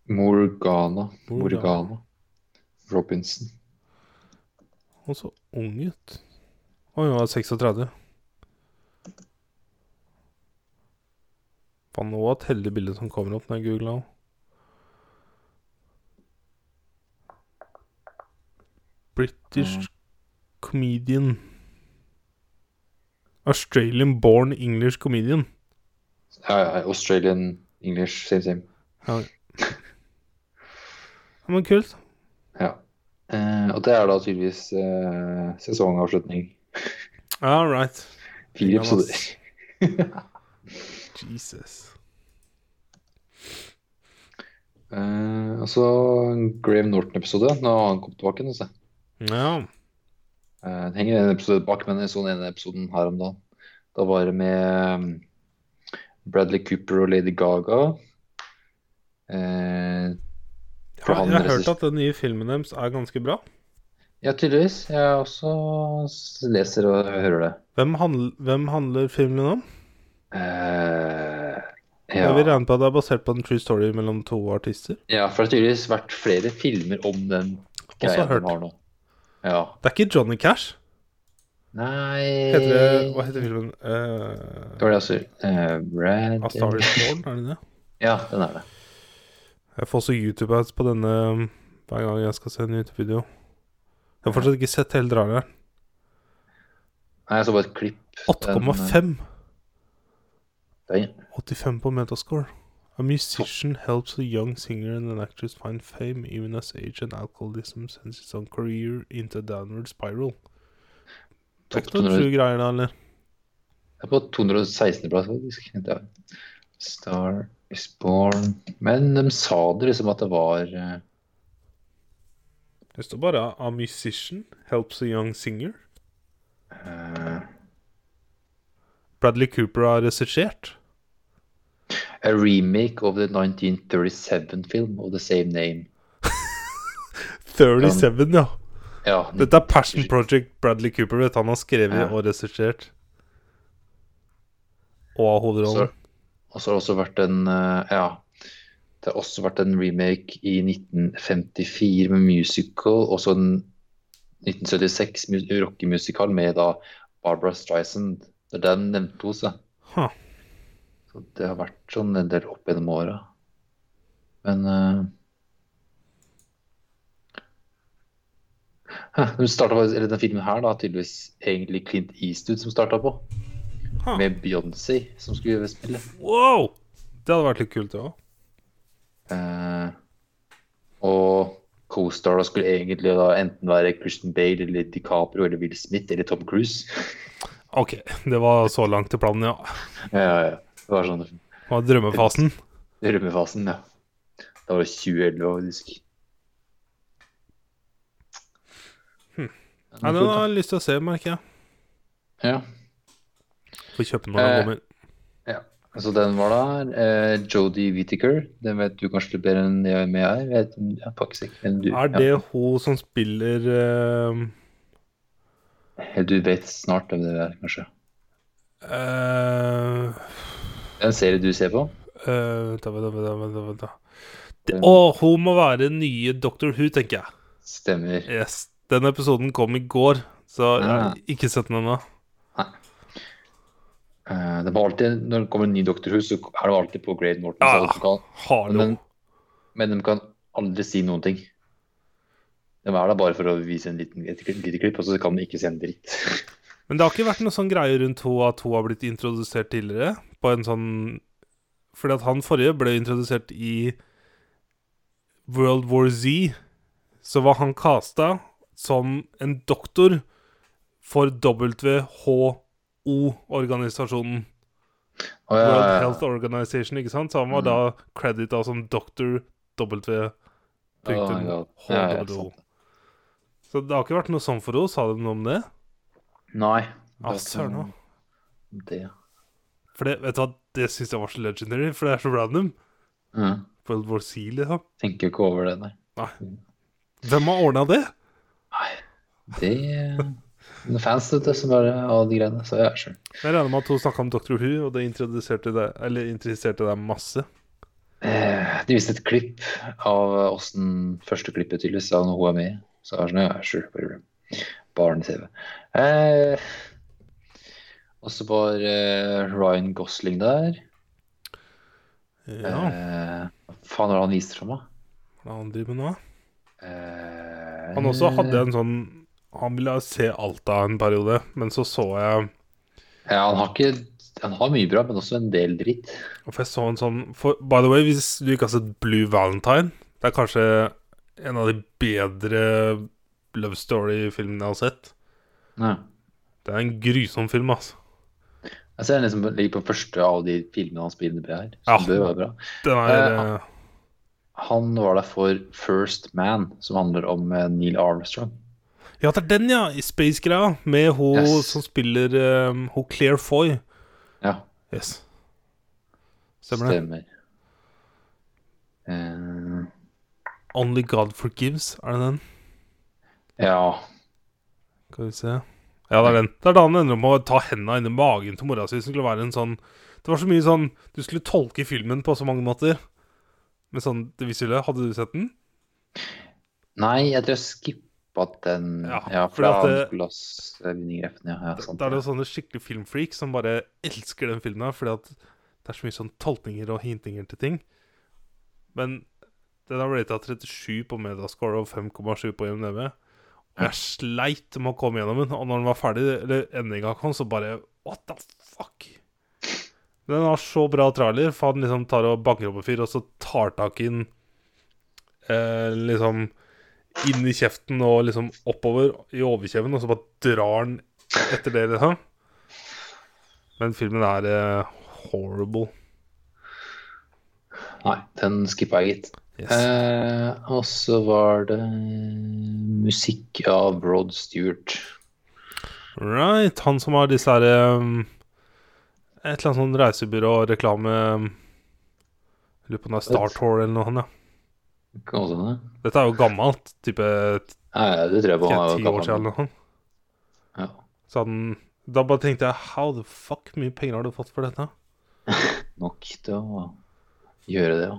S2: Morgana.
S1: Morgana.
S2: Morgana Robinson.
S1: Hun så ung ut. Oi, hun var 36. Faen, nå var et heldig bilde som kommer opp når jeg googla henne. British comedian. Australian born English comedian.
S2: Ja, Australian English, same, same.
S1: Ja, men kult.
S2: Ja. Uh, og det er da tydeligvis uh, sesongavslutning.
S1: All right.
S2: Fire episoder. <laughs>
S1: Jesus.
S2: Uh, og så Graham Norton-episode. Nå har han kommet tilbake. Nå, se.
S1: Ja.
S2: Eh, det henger en episode bak, men jeg så den ene episoden her om dagen. Da var det med um, Bradley Cooper og Lady Gaga. Eh,
S1: Ja, jeg har hørt at den nye filmen deres er ganske bra.
S2: ja, tydeligvis. Jeg også leser og hører det.
S1: Hvem, handl hvem handler filmen om?
S2: Eh,
S1: Jeg vil regne på at det er basert på en true story mellom to artister.
S2: ja, for det har tydeligvis vært flere filmer om den greia de har nå. Ja.
S1: Det er ikke Johnny Cash.
S2: Nei
S1: Heter det, hva heter filmen? Uh,
S2: Dårlig også eh, Brad
S1: A Star Is Born, er det det?
S2: Ja, den er det.
S1: Jeg får også YouTube-ads på denne um, hver gang jeg skal se en YouTube-video. Jeg har fortsatt ikke sett hele drageren.
S2: Nei, jeg så bare et klipp.
S1: 8,5. 85 på Metascore. A musician helps a young singer and an actress find fame even as age and alcoholism sends his own career into a downward spiral.
S2: Topp
S1: ikke
S2: 200
S1: greier da, eller?
S2: Det er på 216. plass, faktisk. Star is born Men de sa det liksom at det var uh...
S1: Det står bare A musician helps a young singer.
S2: Uh...
S1: Bradley Cooper har regissert.
S2: A remake of the 1937 film of the same name. <laughs>
S1: 37, ja.
S2: Ja,
S1: Dette er Passion Project Bradley Cooper, vet. Han har skrevet
S2: Ja.
S1: og regissert. Og har hovedrollen.
S2: Og så har det også vært en eh, Ja. Det har også vært en remake i 1954 med musical, og så en 1976 mu- rockemusikal med da Barbara Streisand. Det er den nevnte hos seg.
S1: Huh.
S2: Så det har vært sånn en del opp gjennom åra. Men uh, hæ, den, startet, eller den filmen her da, tydeligvis egentlig Clint Eastwood som starta på.
S1: Huh.
S2: Med Beyoncé som skulle spille.
S1: Wow! Det hadde vært litt kult, det òg.
S2: Eh, og co-star skulle egentlig da enten være Christian Bale eller DiCaprio eller Will Smith eller Tom Cruise.
S1: Ok, det var så langt til planen, ja.
S2: ja, ja, ja. Det var sånn
S1: Det var drømmefasen.
S2: Drømmefasen, ja. Da var det 2011, faktisk.
S1: Nei, den har jeg lyst til å se, merker jeg.
S2: Ja.
S1: Får kjøpe når den
S2: Eh,
S1: kommer.
S2: ja. Så den var der. Eh, Jodie Whittaker, den vet du kanskje bedre enn jeg med jeg vet. Ja, faktisk ikke. Men du,
S1: Er det hun som spiller eh.
S2: Du vet snart hvem det er, kanskje.
S1: eh,
S2: En serie du ser på?
S1: Uh, da, da, da. Det- Å, hun må være nye Doctor Who, tenker jeg.
S2: Stemmer.
S1: Yes. Den episoden kom i går, så jeg har ikke sett den ennå.
S2: Eh, det var alltid, når det kommer en ny Doctor Who, så er det alltid på Grade Morton.
S1: Ja.
S2: kan-
S1: Hallo.
S2: Men, men de kan aldri si noen ting. De er der bare for å vise en liten, et lite klipp, og så kan de ikke si en dritt. <laughs>
S1: Men det har ikke vært noe sånn greie rundt henne at hun har blitt introdusert tidligere? På en sånn Fordi at han forrige ble introdusert i World War Z. Så var han casta som en doktor for WHO-organisasjonen.
S2: Og jeg-
S1: World Health Organization, ikke sant? Så han var da credita som doktor W.
S2: Oh, ja. Ja, ja.
S1: Så det har ikke vært noe sånn for henne. Sa de noe om det?
S2: Nei.
S1: Ah,
S2: det er
S1: søren òg.
S2: Det.
S1: For det, vet du hva, det syns jeg var så legendary, for det er så random.
S2: Mm.
S1: På War Z, liksom.
S2: Tenker ikke over det, nei.
S1: Hvem har ordna det?
S2: Nei, Det er fans vet du, som bare av de greiene. Så ja, sure.
S1: Jeg regner med at hun snakka om Dr. Who, og det introduserte deg, eller interesserte deg masse.
S2: Eh, De viste et klipp av åssen første klippet tydeligvis av når hun er med. Så jeg er sånn, ja, sure, bare barne-TV. Eh, og så var eh, Ryan Gosling der.
S1: Ja,
S2: Eh, hva faen har han vist fram, da?
S1: hva er det han driver med nå?
S2: Eh,
S1: Han også hadde en sånn Han ville se alt av en periode, men så så jeg
S2: Ja, han har ikke Han har mye bra, men også en del dritt.
S1: For jeg så en sånn for, By the way, hvis du ikke har sett Blue Valentine Det er kanskje en av de bedre love story-filmene jeg har sett.
S2: Ja.
S1: Det er en grusom film, altså.
S2: Jeg ser den liksom ligger på første av de filmene han spiller med her.
S1: Ja.
S2: Det være bra.
S1: Den er
S2: eh, Han var der for First Man, som handler om eh, Neil Armstrong.
S1: Ja, det er den, ja! I Space-greia. Med hun
S2: Yes.
S1: som spiller um, Hun Claire Foy.
S2: Ja,
S1: Yes. Stemmer det.
S2: stemmer. Uh,
S1: Only God Forgives, er det den?
S2: Ja.
S1: Skal vi se Ja, det er den. Det er da han ender med å ta henda inni magen til mora si. Skulle være en sånn Det var så mye sånn Du skulle tolke filmen på så mange måter. Med sånn det visuelle. Hadde du sett den?
S2: Nei, jeg tror jeg skippa den.
S1: Ja,
S2: Ja, for da
S1: det-
S2: lasse. Ja, ja, sant.
S1: det er jo sånne skikkelig filmfreak som bare elsker den filmen her, fordi at det er så mye sånn tolkninger og hintinger til ting. Men den har rata 37 på Medascore og 5,7 på IMDb. Jeg sleit med å komme gjennom den. Og når den var ferdig, eller endinga kom, så bare What the fuck? Den har så bra trailer, for han liksom tar og banker opp en fyr, og så tar tak i den eh, liksom inn i kjeften og liksom oppover i overkjeven, og så bare drar den etter det, liksom. Men filmen er eh, horrible.
S2: Nei, den skippa jeg, gitt.
S1: Yes.
S2: Eh, og så var det musikk av Rod Stewart.
S1: Right. Han som har disse her um, Et eller annet sånn reisebyrå-reklame um, lurer på om det er Star Tour eller noe sånt. Ja.
S2: Kan også hende.
S1: Dette er jo gammelt. Type
S2: Nei, det tror jeg på. han
S1: ti år siden eller noe sånt.
S2: Ja.
S1: Så han, da bare tenkte jeg How the fuck mye penger har du fått for dette? <laughs>
S2: Nok til å gjøre det, ja.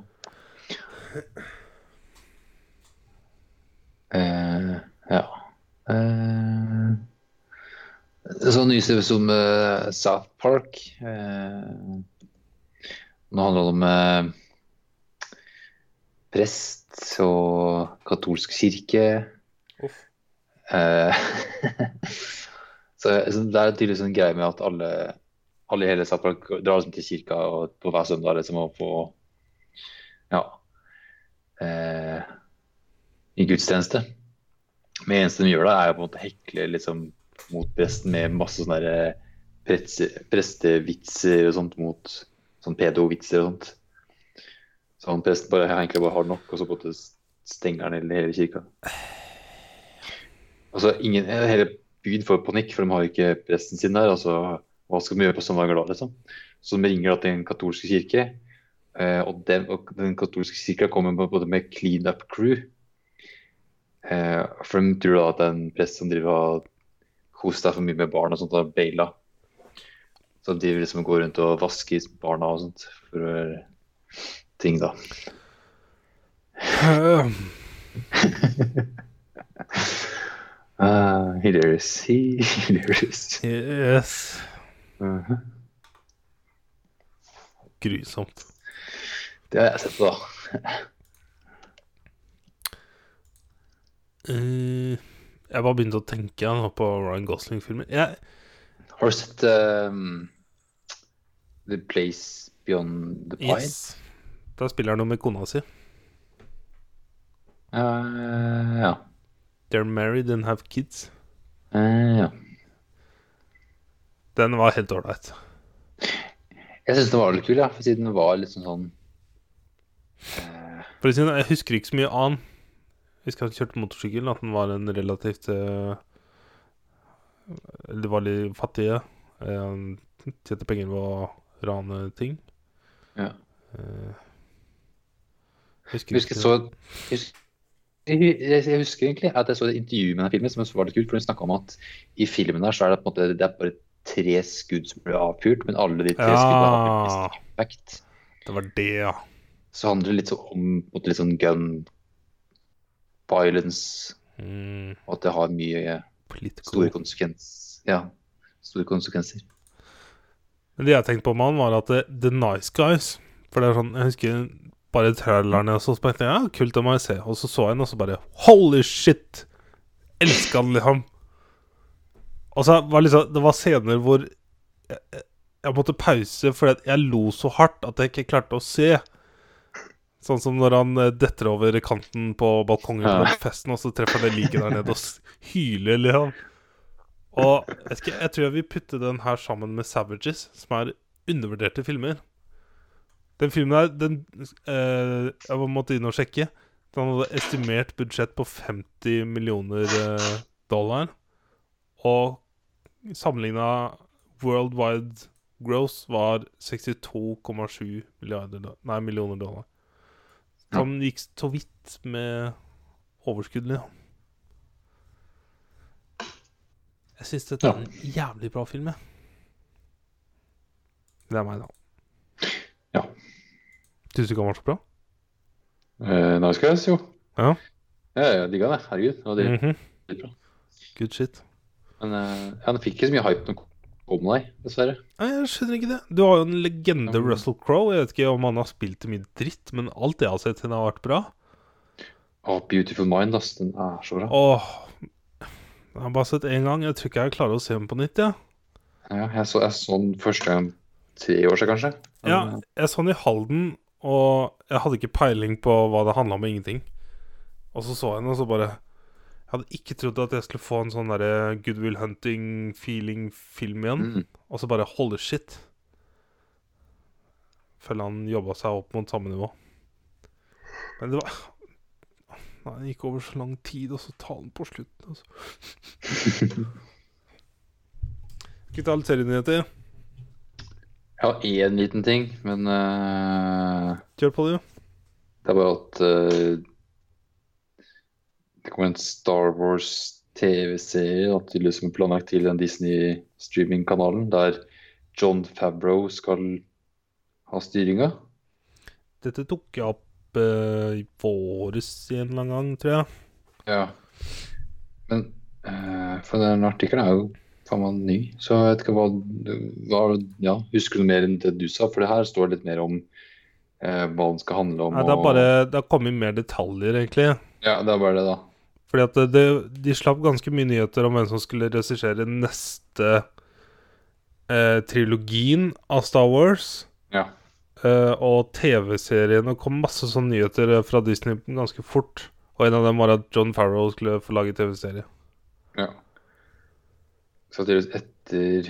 S2: Eh, ja. Eh, så nyser som eh, South Park. Eh, nå handler det om prest og katolsk kirke.
S1: Uff.
S2: Eh, <laughs> så, så det er tydeligvis en greie med at alle, alle i hele South Park drar liksom til kirka og på hver søndag liksom, og få eh, i gudstjeneste. Men det eneste de gjør da, er å på en måte hekle liksom, mot presten med masse sånne der, eh, prestevitser og sånt mot sånn pedovitser og sånt. Så han presten bare, egentlig bare har nok, og så på en måte stenger han hele, hele kirka. Altså, ingen, hele byen får panikk, for de har ikke presten sin der. altså Hva skal de gjøre på søndager da, liksom? Så de ringer da til en katolsk kirke. Eh, og, den, og den katolske kirka kommer både med clean up crew. Eh, for de tror da at det er en prest som driver og koser seg for mye med barn og sånt, og baila. Så de vil liksom gå rundt og vaske barna og sånt for å gjøre ting, da. Uh. <laughs> Hilarious. <laughs> Hilarious.
S1: yes.
S2: Mhm.
S1: Grusomt.
S2: Det har jeg sett på.
S1: Eh, jeg bare begynte å tenke nå på Ryan Gosling-filmer. Jeg,
S2: Har du sett um, The Place Beyond the Pine?
S1: yes. Da spiller han noe med kona si.
S2: Uh, ja.
S1: They're married and have kids.
S2: Uh, ja.
S1: Den var helt ålreit.
S2: Jeg syns den var litt kul, ja, siden den var litt sånn sånn eh,
S1: For å si det, Jeg husker ikke så mye annet. Jeg husker kjørt han kjørte motorsykkel, at han var en relativt eh, De var litt fattige. Eh, Han tjente penger på å rane ting.
S2: Ja.
S1: Eh,
S2: Jeg husker, så, jeg, hus- jeg, jeg husker egentlig at jeg så et intervju med den filmen som var litt kult, for hun snakka om at i filmen der så er det på en måte det er bare tre skudd som blir avfyrt, men alle de tre
S1: Ja.
S2: skuddene har effekt
S1: Det var det, ja.
S2: Så handler det litt om måte, litt sånn gun violence,
S1: Mm,
S2: og at det har mye
S1: political.
S2: store konsekvenser. Ja, store konsekvenser.
S1: Men det jeg tenkte på med han, var at det, The Nice Guys For det er sånn, jeg husker bare trailerne, og så tenkte jeg ja, kult, det må jeg se. Og så så jeg den, og så bare Holy shit! Elska den, liksom. Og så var liksom Det var scener hvor jeg, jeg, jeg måtte pause fordi jeg lo så hardt at jeg ikke klarte å se. Sånn som når han eh, detter over kanten på balkongen på
S2: Ja.
S1: festen, og så treffer han det liket der nede og hyler, liksom. Og jeg, skal, jeg tror jeg vil putte den her sammen med Savages, som er undervurderte filmer. Den filmen der, den eh, Jeg måtte inn og sjekke. Den hadde estimert budsjett på 50 millioner eh, dollar. Og sammenligna worldwide gross var 62,7 milliarder Nei, millioner dollar. Han gikk så vidt med overskudd. Ja. Jeg syns dette er en jævlig bra film, jeg. Det er meg, da.
S2: Ja.
S1: Syns du ikke han var så bra?
S2: Eh, Nice Guys, jo.
S1: Ja.
S2: Ja, jeg digga det. Herregud. Det var dritbra. Mm -hmm.
S1: Good shit.
S2: Men uh, han fikk ikke så mye hype når kom, deg, dessverre.
S1: Nei, jeg skjønner ikke det. Du har jo en legende,
S2: Mm.
S1: Russell Crowe. Jeg vet ikke om han har spilt til mye dritt, men alt jeg har sett henne har vært bra.
S2: Å, Beautiful Mind, ass. Den er så bra.
S1: Åh Jeg har bare sett én gang. Jeg tror ikke jeg klarer å se den på nytt, jeg.
S2: Ja, jeg så, jeg så den første gang tre år siden, kanskje. Men,
S1: Ja, jeg så den i Halden, og jeg hadde ikke peiling på hva det handla om. Ingenting. Og så så jeg den, og så bare Jeg hadde ikke trodd at jeg skulle få en sånn derre Good Will Hunting-feeling-film igjen.
S2: Mm.
S1: Og så bare holy shit. Føler han jobba seg opp mot samme nivå. Men det var Nei, det gikk over så lang tid, og så talen på slutten. Altså. <laughs> Skal vi ta litt serienyheter?
S2: Jeg har én liten ting, men uh...
S1: Kjør på, du.
S2: det er bare at eh, det kommer en Star Wars TV-serie at de liksom planlagt til den Disney-streaming-kanalen, der John Favreau skal ha styringa.
S1: Dette tok jeg opp eh, i våres en eller annen gang, tror jeg.
S2: Ja. Men eh, for den artikkelen er jo faen meg ny, så jeg vet ikke hva, hva Ja, husker du mer enn det du sa? For det her står litt mer om eh, hva den skal handle om.
S1: Nei, det, er
S2: og-
S1: bare, det har kommet mer detaljer, egentlig.
S2: Ja, det er bare det, da.
S1: Fordi at det, det, de slapp ganske mye nyheter om hvem som skulle regissere neste eh, trilogien av Star Wars.
S2: Ja.
S1: Eh, og TV-serien. Og kom masse sånne nyheter eh, fra Disney ganske fort. Og en av dem var at John Farrow skulle få lage TV-serie.
S2: ja. Så det er etter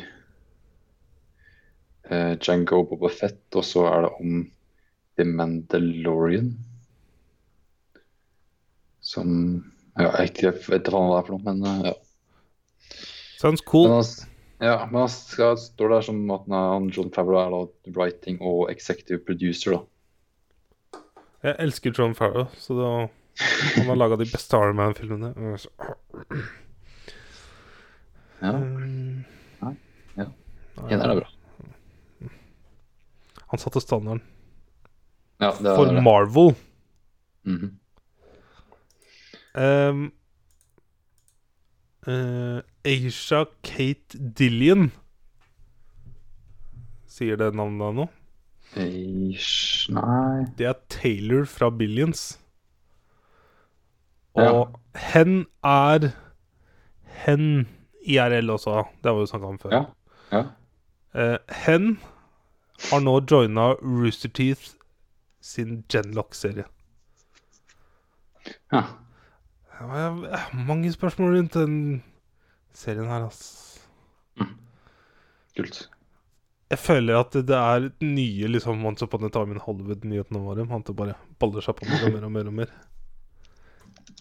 S2: eh, Jango Boba Fett, og så er det om The Mandalorian. Som ja, Jeg vet ikke hva det er for noe, men eh, ja.
S1: Sounds
S2: Men
S1: cool.
S2: han, ja, men han skal, står der som at han, er- John Favreau er da writing og executive producer, da.
S1: Jeg elsker John Farrow, så da, han har laga de beste Iron Man-filmene.
S2: Ja,
S1: Mm.
S2: Nei, ja. En er det bra.
S1: Han satte standarden.
S2: Ja, det er
S1: For
S2: det.
S1: Marvel.
S2: Mhm.
S1: Um, uh, Aisha Kate Dillian Sier det navnet deg noe?
S2: Eish, Nei
S1: Det er Taylor fra Billions.
S2: Ja.
S1: Og hen er Hen IRL også. Det har vi jo snakka om før.
S2: Ja. Ja.
S1: Uh, hen har nå joina Rooster Teeth sin Genlock-serie.
S2: ja.
S1: Ja, Jeg jeg har mange spørsmål rundt den serien her, ass.
S2: Kult.
S1: Jeg føler at det er nye liksom Once Upon a Time in Hollywood-nyhetene våre. Han til bare baller seg på mer og mer og mer. og mer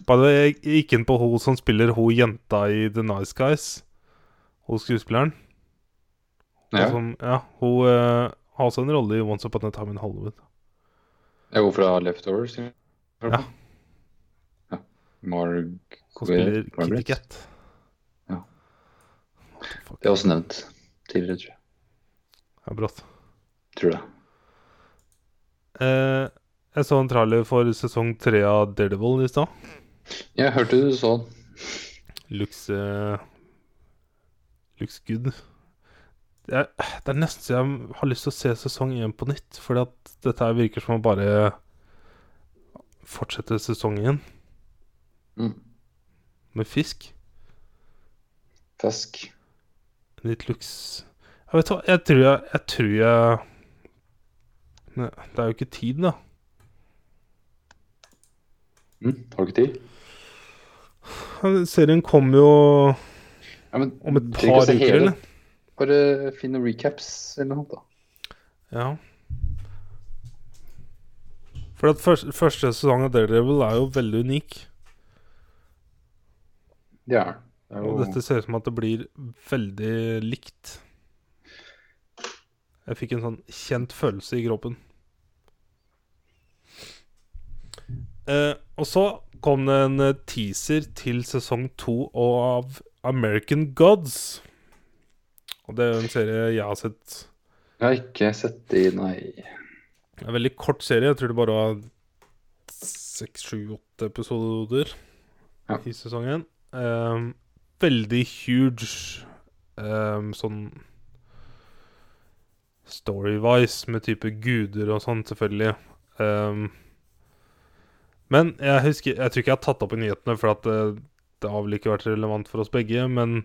S1: Bare jeg gikk inn på hun som spiller hun jenta i The Nice Guys. Hun skuespilleren. Hun
S2: Ja.
S1: Som, ja, hun uh, har også en rolle i Once Upon a Time in Hollywood.
S2: Jeg går fra Leftovers. Ja. Marg...
S1: Hun spiller. Kitty.
S2: Ja. Det er også nevnt tidligere, tror jeg.
S1: Ja, brått.
S2: Tror det.
S1: Eh, jeg så en trailer for sesong tre av Daredevil i stad.
S2: Jeg hørte du sånn.
S1: Looks uh, Looks good. Det er, det er nesten så jeg har lyst til å se sesong én på nytt, fordi at dette virker som å bare fortsette sesong én
S2: Mm.
S1: med fisk.
S2: Fisk.
S1: Litt luks Jeg vet hva, jeg tror jeg Jeg tror jeg Nei, Det er jo ikke tid, da.
S2: Mm. Har du ikke tid?
S1: Serien kom jo
S2: Ja, men
S1: Om et par uker, eller?
S2: Bare finn noen recaps eller noe, da.
S1: Ja. For at første, første sesong av Daredevil er jo veldig unik.
S2: Det er det.
S1: Og dette ser ut som at det blir veldig likt. Jeg fikk en sånn kjent følelse i kroppen. Eh, og så kom det en eh, teaser til sesong to av American Gods. Og det er en serie jeg har sett.
S2: Jeg har ikke sett det, nei.
S1: Det er en veldig kort serie. Jeg tror det bare var seks, sju, åtte episoder
S2: Ja.
S1: i sesongen. Um, veldig huge um, sånn story-wise, med type guder og sånn, selvfølgelig. Um, men jeg husker Jeg tror ikke jeg har tatt opp i nyhetene, for at det, det har vel ikke vært relevant for oss begge. Men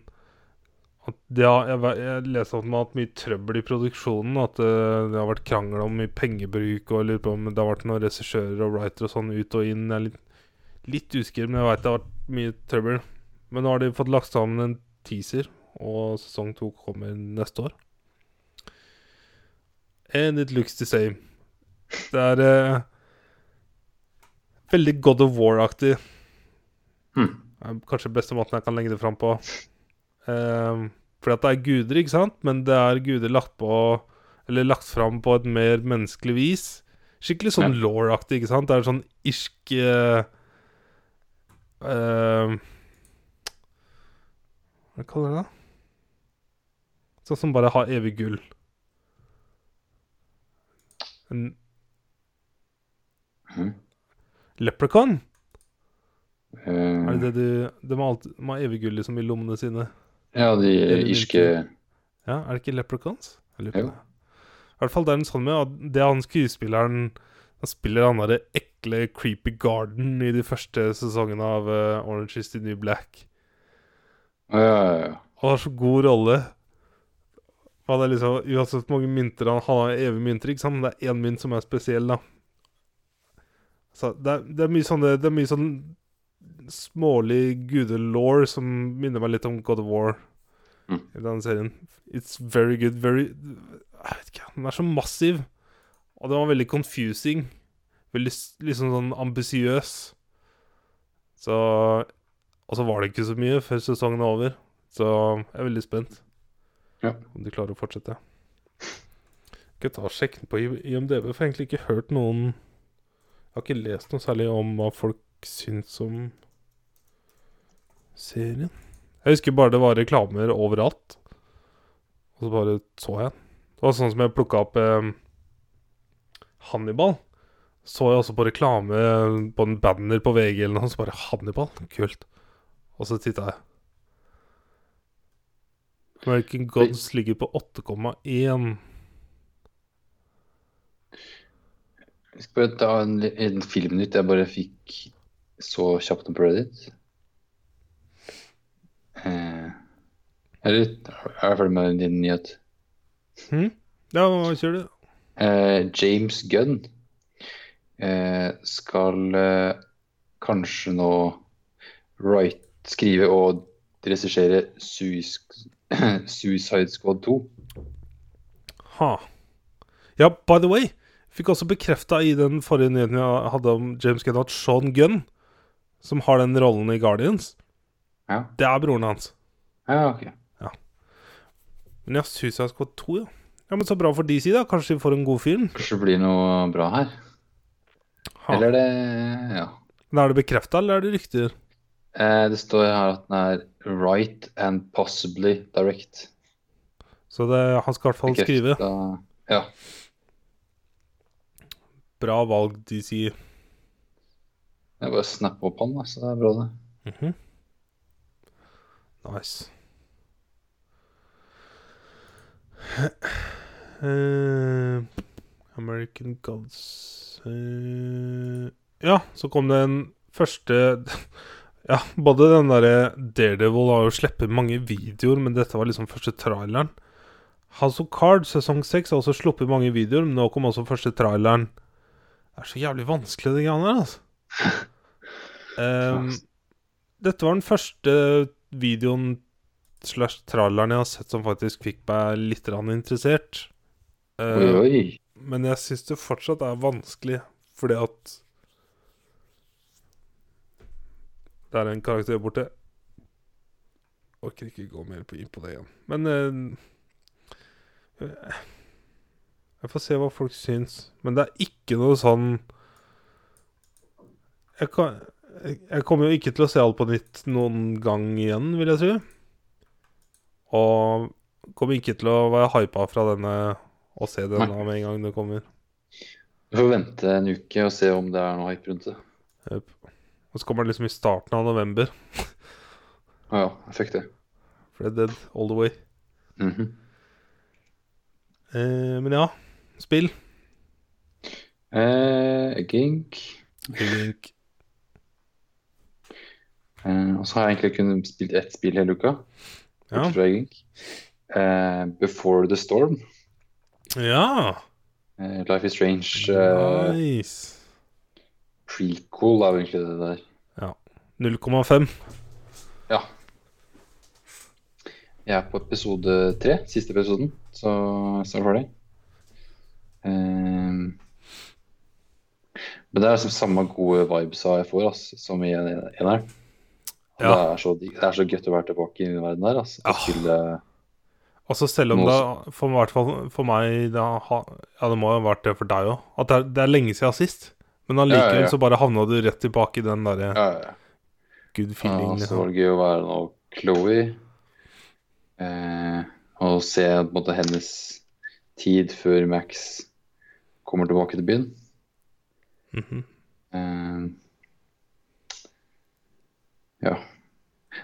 S1: at det har, jeg, jeg leste at man har hatt mye trøbbel i produksjonen. At det, det har vært krangel om mye pengebruk, og lurer på om det har vært noen regissører og writer og sånn ut og inn. Jeg er litt, litt usikker, men jeg veit det har vært mye trøbbel. Men nå har de fått lagt sammen en teaser, og sesong to kommer neste år. And it looks the same. Det er eh, veldig God of War-aktig. Hmm. Kanskje beste måten jeg kan legge det fram på. Eh, fordi at det er guder, ikke sant? Men det er guder lagt på Eller lagt fram på et mer menneskelig vis. Skikkelig sånn law-aktig, ikke sant? Det er sånn irsk eh, eh, Hva kaller du det? Sånn som bare har evig gull. En
S2: Mhm.
S1: leprechaun?
S2: Eh,
S1: Er det det du De har, alltid, de har evig gull liksom i lommene sine.
S2: ja, de irske
S1: Ja, er det ikke leprechauns? Jeg lurer på
S2: Jo.
S1: det. I hvert fall det er en sånn med at det er han skuespilleren Han spiller han derre ekle Creepy Garden i de første sesongene av uh, Orange is the New Black.
S2: Ja, ja, ja.
S1: Og har så god rolle. Det er liksom Uansett hvor mange mynter han Han har evig mynter, ikke sant? Men det er én mynt som er spesiell, da. Så det er, det er mye sånne Det er mye sånn smålig gudelaw som minner meg litt om God of War
S2: Mm.
S1: i denne serien. It's very good. Very Jeg vet ikke. Den er så massiv. Og den var veldig confusing. Veldig liksom sånn ambisiøs. Så Og så var det ikke så mye før sesongen er over. Så jeg er veldig spent.
S2: Ja.
S1: Om de klarer å fortsette. Skal ta og sjekke på IMDb, for jeg har egentlig ikke hørt noen Jeg har ikke lest noe særlig om hva folk syns om serien. Jeg husker bare det var reklamer overalt. Og så bare så jeg den. Det var sånn som jeg plukka opp eh, Hannibal. Så jeg også på reklame på en banner på VG eller noe, så bare Hannibal, kult. Og så titta jeg. American Gods ligger på 8,1.
S2: Jeg skal bare ta en, en filmnytt jeg bare fikk så kjapt på Reddit. Eh, eller er jeg ferdig med din nyhet?
S1: Hmm? Ja, kjører du.
S2: Eh, James Gunn eh, skal eh, kanskje nå write, skrive og regissere <clears throat> Suicide Squad 2.
S1: Ha. Ja, by the way. Fikk også bekrefta i den forrige nyheten jeg hadde om James Gunn, at Sean Gunn, som har den rollen i Guardians,
S2: Ja,
S1: det er broren hans.
S2: ja ok.
S1: Men ja, Suicide Squad 2, ja. Ja, Men så bra for DC, da. Kanskje de får en god film.
S2: Kanskje det blir noe bra her?
S1: Ha.
S2: Eller er det Ja.
S1: Men er det bekrefta, eller er det rykter?
S2: Eh, det står her at den er right and possibly direct.
S1: Så det, han skal i hvert fall skrive.
S2: Da, Ja.
S1: Bra valg, de sier.
S2: Jeg bare snapper opp han, da, så det er bra, det.
S1: Mhm. Nice. Uh, American Gods uh, Ja, så kom det en første Ja, både den derre Daredevil har jo sluppet mange videoer, men dette var liksom første traileren. House of Cards sesong 6 har også sluppet mange videoer, men nå kom også første traileren. Det er så jævlig vanskelig, det greiene der, altså. Um, <laughs> dette var den første videoen slash traileren jeg har sett som faktisk fikk meg litt interessert. Uh,
S2: Oi, oi.
S1: Men jeg syns det fortsatt er vanskelig, fordi at Det er en karakter borte. Orker ikke gå mer inn på det igjen. Men uh, Jeg får se hva folk syns. Men det er ikke noe sånn Jeg, kan, jeg, jeg kommer jo ikke til å se alt på nytt noen gang igjen, vil jeg tro. Og kommer ikke til å være hypa fra denne og se den
S2: Nei.
S1: med en gang det kommer.
S2: Du får vente en uke og se om det er noe hype rundt det.
S1: Jep. Og så kommer det liksom i starten av november.
S2: Å ja, jeg fikk det.
S1: Fred dead all the way.
S2: Mhm.
S1: eh, men ja, spill.
S2: eh, Gink.
S1: Gink.
S2: Eh, og så har jeg egentlig kun spilt ett spill hele uka.
S1: Ja.
S2: Fra Gink. Eh, Before the Storm.
S1: ja.
S2: Eh, Life is Strange. Eh,
S1: Nice.
S2: Prequel er jo egentlig det der.
S1: 0,5.
S2: Ja. Jeg er på episode tre, siste episoden, så jeg er ferdig. Ehm, men det er liksom samme gode vibes jeg får ass, som i en- eneren.
S1: Ja.
S2: Det, er så, det er så gøtt å være tilbake i den verden der. Ass.
S1: Ja.
S2: Skulle,
S1: Altså selv om det for, for meg har, Ja, det må ha vært det for deg òg. At det er, det er lenge siden sist. Men allikevel
S2: Ja, ja,
S1: så bare havna du rett tilbake i den derre
S2: ja, ja.
S1: good
S2: Ja, så var
S1: Liksom.
S2: det gøy å være nå Chloé. Eh, og se på en måte hennes tid før Max kommer tilbake til byen.
S1: Mhm.
S2: Eh, ja.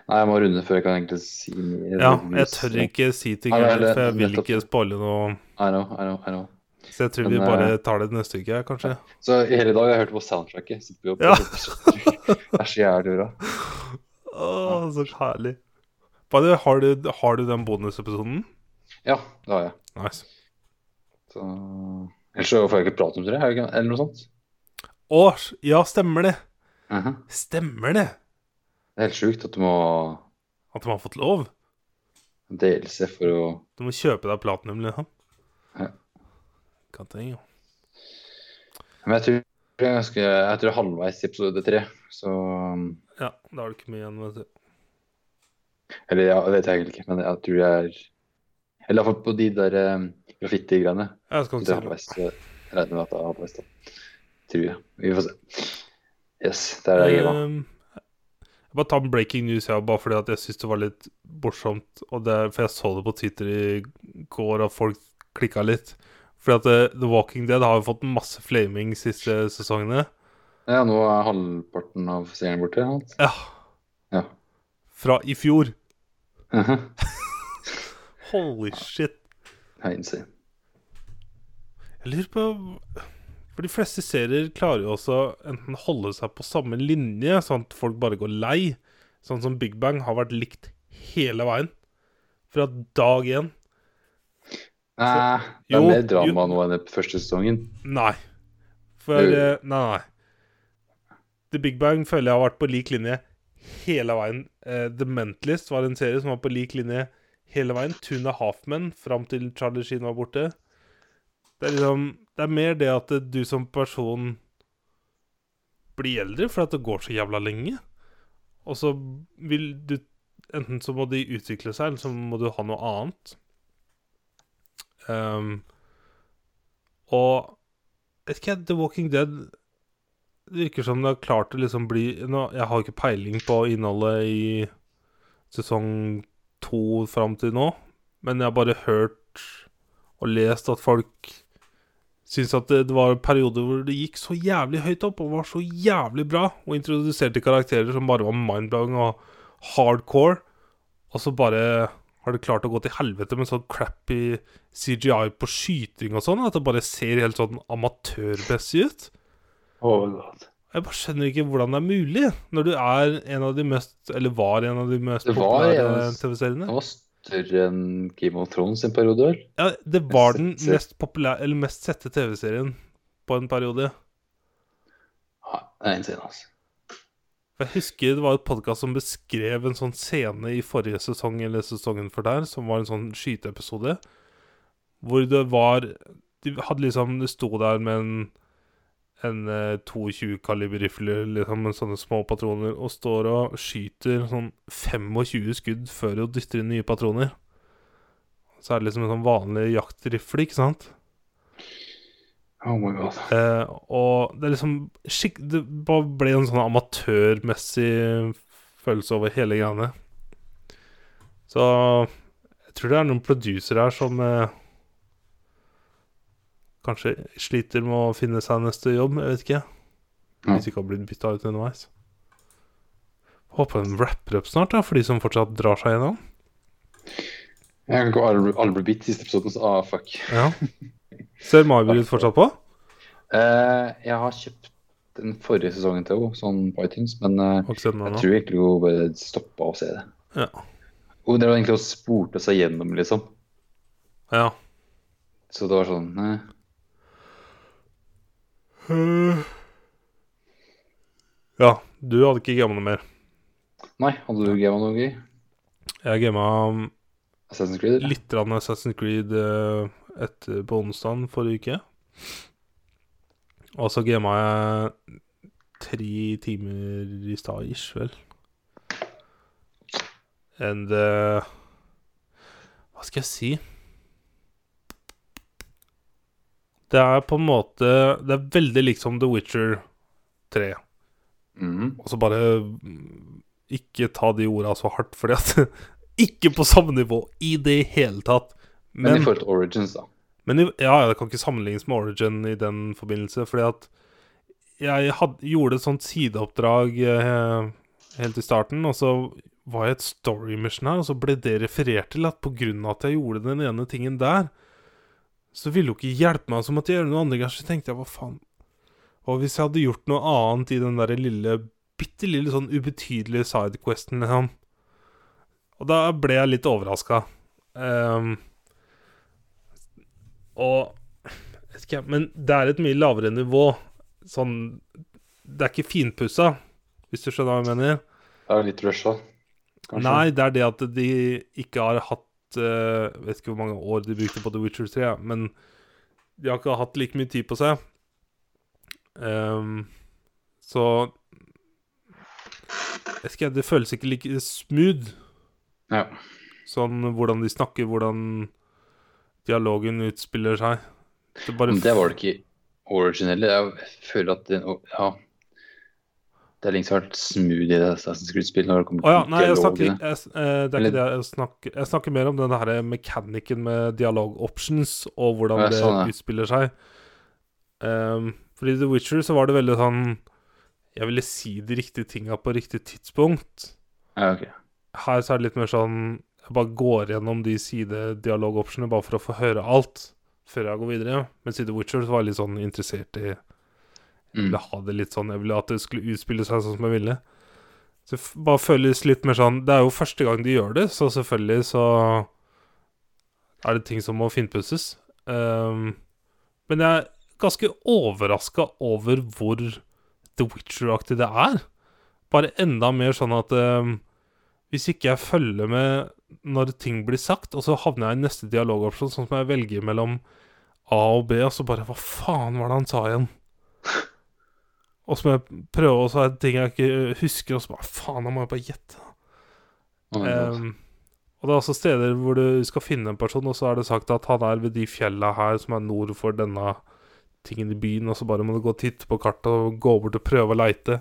S2: Nei, jeg må runde før jeg kan egentlig si mer.
S1: Ja, jeg tør ikke si ting for jeg vil ikke spoile noe.
S2: I know, I know, I know.
S1: Så jeg tror
S2: Men,
S1: vi bare
S2: eh,
S1: tar det neste uke, kanskje.
S2: Så i hele dag har jeg hørt på soundtracket. Så vi
S1: Ja.
S2: Det er så jævlig bra.
S1: Å, <laughs> så herlig. Bare, har, du, har du den bonusepisoden?
S2: Ja, det har jeg.
S1: Nice.
S2: Så... Ellers så får jeg ikke prate om det, eller noe sånt.
S1: Å, ja, stemmer det.
S2: Mhm.
S1: Stemmer det.
S2: Det er helt sjukt at du må
S1: At de har fått lov.
S2: dele for å
S1: Du må kjøpe deg platinum, liksom.
S2: Ja.
S1: Jo.
S2: Men jeg tror jeg er Jeg tror halvveis i episode tre, så
S1: Ja, da har du ikke mye igjen, vet du.
S2: Eller ja, det vet jeg egentlig ikke, men jeg tror jeg er Eller iallfall på de der um, graffiti-greiene.
S1: Jeg skal ikke si
S2: så regner med at det er halvveis, da. Tror jeg. Vi får se. Yes, der er jeg gama.
S1: Ehm, Jeg bare tar breaking news, ja, bare fordi at jeg syns det var litt morsomt. Og det, for jeg så det på Twitter i går, og folk klikka litt. Fordi at eh, The Walking Dead har jo fått masse flaming siste sesongene.
S2: Ja, nå er halvparten av seeren borte. alt.
S1: Ja,
S2: Ja.
S1: fra i fjor.
S2: Mhm. <laughs>
S1: Holy shit.
S2: Det er insane.
S1: Jeg lurer på For de fleste serier klarer jo også enten holde seg på samme linje, sånn at folk bare går lei. Sånn som Big Bang har vært likt hele veien. Fra dag én.
S2: Nei, det er
S1: Jo,
S2: mer drama
S1: jo.
S2: nå enn den første sesongen.
S1: Nei. For eh, Nei, nei. The Big Bang føler jeg har vært på lik linje hele veien. Eh, The Mentalist var en serie som var på lik linje hele veien. Tuna Halfman fram til Charlie Sheen var borte. Det er liksom Det er mer det at eh, du som person blir eldre for at det går så jævla lenge. Og så vil du Enten så må de utvikle seg, eller så må du ha noe annet. Um, og vet ikke The Walking Dead virker som det har klart å liksom bli nå, Jeg har ikke peiling på innholdet i sesong to fram til nå, men jeg har bare hørt og lest at folk syns at det, det var perioder hvor det gikk så jævlig høyt opp og var så jævlig bra, og introduserte karakterer som bare var mindblowing og hardcore, og så bare har det klart å gå til helvete med sånn crappy CGI på skyting og sånn, at det bare ser helt sånn amatørmessig ut.
S2: Oh god.
S1: Jeg bare skjønner ikke hvordan det er mulig, når du er en av de mest Eller var en av de mest populære TV-seriene.
S2: Det var større enn Game of Thrones en periode, vel?
S1: Ja, det var den mest populære Eller mest sette TV-serien på en periode.
S2: Er insane, altså.
S1: Jeg husker det var et podkast som beskrev en sånn scene i forrige sesong eller sesongen for der, som var en sånn skyteepisode, hvor det var De hadde liksom De sto der med en en eh, 22-kaliber rifle liksom, med sånne små patroner og står og skyter sånn 25 skudd før hun dytter inn nye patroner. Så er det liksom en sånn vanlig jaktrifle, ikke sant?
S2: Oh my god.
S1: Eh, og det er liksom skikk... Det bare ble en sånn amatørmessig følelse over hele greiene. Så jeg tror det er noen produsere her som eh, kanskje sliter med å finne seg neste jobb. Jeg vet ikke. Hvis ikke har blitt bytta ut underveis. Håper den rapper opp snart, da, for de som fortsatt drar seg gjennom.
S2: Jeg kan ikke alle, bli bitt siste episoden, så ah, fuck.
S1: Ja. <laughs> Ser Margaret fortsatt på?
S2: Uh, jeg har kjøpt den forrige sesongen til henne, sånn på iTunes, men
S1: den
S2: jeg
S1: nå.
S2: tror egentlig hun bare stoppa å se det.
S1: Ja.
S2: Hun drev egentlig og spurte seg gjennom, liksom.
S1: ja.
S2: Så det var sånn uh,
S1: Ja, du hadde ikke gama noe mer.
S2: Nei, hadde du gama noe gøy?
S1: Jeg gama um,
S2: Assassin's Creed? eller?
S1: litt grann Assassin's Creed eh, etter på onsdag forrige uke. Og så gama jeg tre timer i stad, ish, vel. And uh, Hva skal jeg si? Det er på en måte Det er veldig liksom The Witcher 3.
S2: Mm.
S1: Og så bare mm, ikke ta de orda så hardt, fordi at <laughs> Ikke på samme nivå i det hele tatt.
S2: Men,
S1: Men,
S2: i forhold til Origins, da.
S1: men ja, det kan ikke sammenlignes med Origin i den forbindelse, fordi at jeg had, gjorde et sånt sideoppdrag eh, helt i starten, og så var jeg et story mission her, og så ble det referert til at av at jeg gjorde den ene tingen der, så ville jo ikke hjelpe meg, så måtte jeg gjøre noe andre ganger. Så tenkte jeg, hva faen Og hvis jeg hadde gjort noe annet i den der lille, bitte lille sånn ubetydelige sidequesten, liksom Og da ble jeg litt overraska. Og vet ikke, Men det er et mye lavere nivå. Sånn Det er ikke finpussa, hvis du skjønner hva jeg mener.
S2: Det er litt rusha, kanskje.
S1: Nei, det er det at de ikke har hatt uh, Vet ikke hvor mange år de brukte på The Witcher 3, men de har ikke hatt like mye tid på seg. Um, så Jeg ikke, det føles ikke like smooth.
S2: Ja.
S1: Sånn hvordan de snakker, hvordan dialogen utspiller seg. Det bare
S2: det var det ikke originelle. Jeg føler at den Ja. Det er det har vært smooth i det Assassin's Creed-spillet når det kommer
S1: Å ja, nei, jeg snakker, jeg, eh, det er ikke det jeg snakker Jeg snakker mer om den her mekanikken med dialog options, og hvordan
S2: Ja,
S1: det
S2: sånn, ja.
S1: utspiller seg. Um, fordi i The Witcher så var det veldig sånn Jeg ville si de riktige tinga på riktig tidspunkt.
S2: Ja, okay.
S1: Her så er det litt mer sånn Jeg bare går gjennom de sidedialog-optionene bare for å få høre alt før jeg går videre. Mens i The Witcher så var jeg litt sånn interessert i jeg
S2: Mm.
S1: ville ha det litt sånn Jeg ville at det skulle utspille seg sånn som jeg ville. Så det bare føles litt mer sånn Det er jo første gang de gjør det, så selvfølgelig så er det ting som må finpusses. Um, men jeg er ganske overraska over hvor The Witcher-aktig det er. Bare enda mer sånn at um, hvis ikke jeg følger med når ting blir sagt, og så havner jeg i neste dialogopsjon, sånn som jeg velger mellom A og B, og så bare Hva faen var det han sa igjen? Og så må jeg prøve, og så er det ting jeg ikke husker, og så bare Faen, da må jeg bare gjette.
S2: Oh
S1: um, og det er også steder hvor du skal finne en person, og så er det sagt at han er ved de fjella her som er nord for denne tingen i byen, og så bare må du gå og titte på kartet og gå bort og prøve å leite.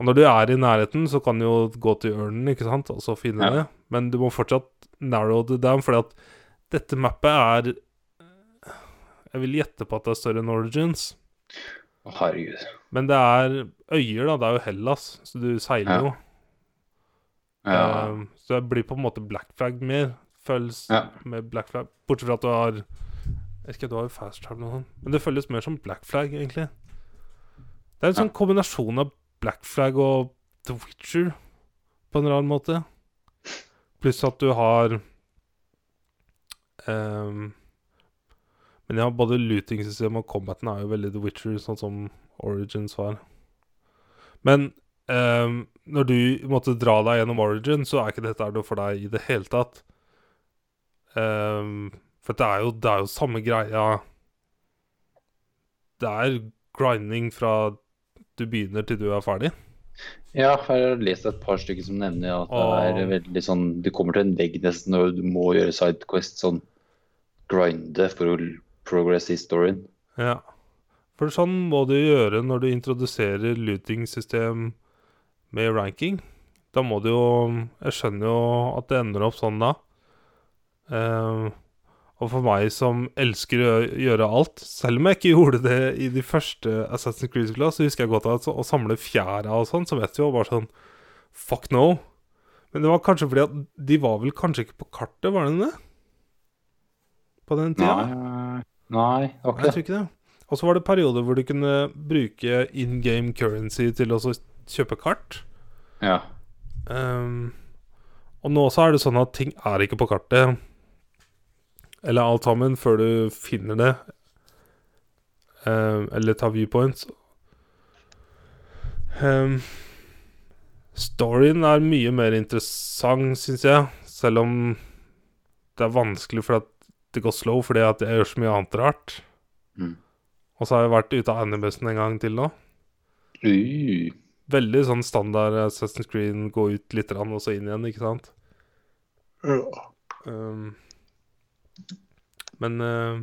S1: Og når du er i nærheten, så kan du jo gå til ørnen, ikke sant, og så finne
S2: Ja.
S1: det. Men du må fortsatt narrow the down, fordi at dette mappet er Jeg vil gjette på at det er større enn Origins.
S2: Herregud.
S1: Men det er øyer, da. Det er jo Hellas, så du seiler jo.
S2: Ja.
S1: Ehm, så det blir på en måte black flag mer. Føles med black flag. Bortsett fra at du har Jeg vet ikke, du har jo fast travel noe sånt. Men det føles mer som black flag, egentlig. Det er en sånn kombinasjon av black flag og The Witcher, på en rar måte. Pluss at du har um, Men ja, både looting-systemet og combaten er jo veldig The Witcher, sånn som Origins var. Men um, når du måtte dra deg gjennom Origin, så er ikke dette noe for deg i det hele tatt. Um, for det er, jo, det er jo samme greia Det er grinding fra du begynner til du er ferdig.
S2: Ja, jeg har lest et par stykker som nevner at det er veldig sånn Du kommer til en vegg nesten og du må gjøre sidequest sånn grinde for å progress historien.
S1: Ja. For sånn må du gjøre når du introduserer looting-system med ranking. Da må du jo Jeg skjønner jo at det ender opp sånn da. Eh, og for meg som elsker å gjøre alt, selv om jeg ikke <laughs> gjorde det i de første Assassin's Creed-spillene, så husker jeg godt at å samle fjæra og sånn, så vet du jo bare sånn Fuck no. Men det var kanskje fordi at de var vel kanskje ikke på kartet, var de det? På den tida?
S2: Nei, nei, det var ikke det.
S1: ikke det. Og så var det perioder hvor du kunne bruke in game currency til å kjøpe kart.
S2: Ja.
S1: Um, og nå så er det sånn at ting er ikke på kartet. Eller alt sammen, før du finner det. Um, eller tar viewpoints. Um, storyen er mye mer interessant, syns jeg. Selv om det er vanskelig fordi at det går slow fordi at jeg gjør så mye annet rart.
S2: Mm.
S1: Og så har jeg vært ute av animusen en gang til nå.
S2: Uh,
S1: Veldig sånn standard Assassin's Creed, gå ut litt grann, og så inn igjen, ikke sant? Um, men eh,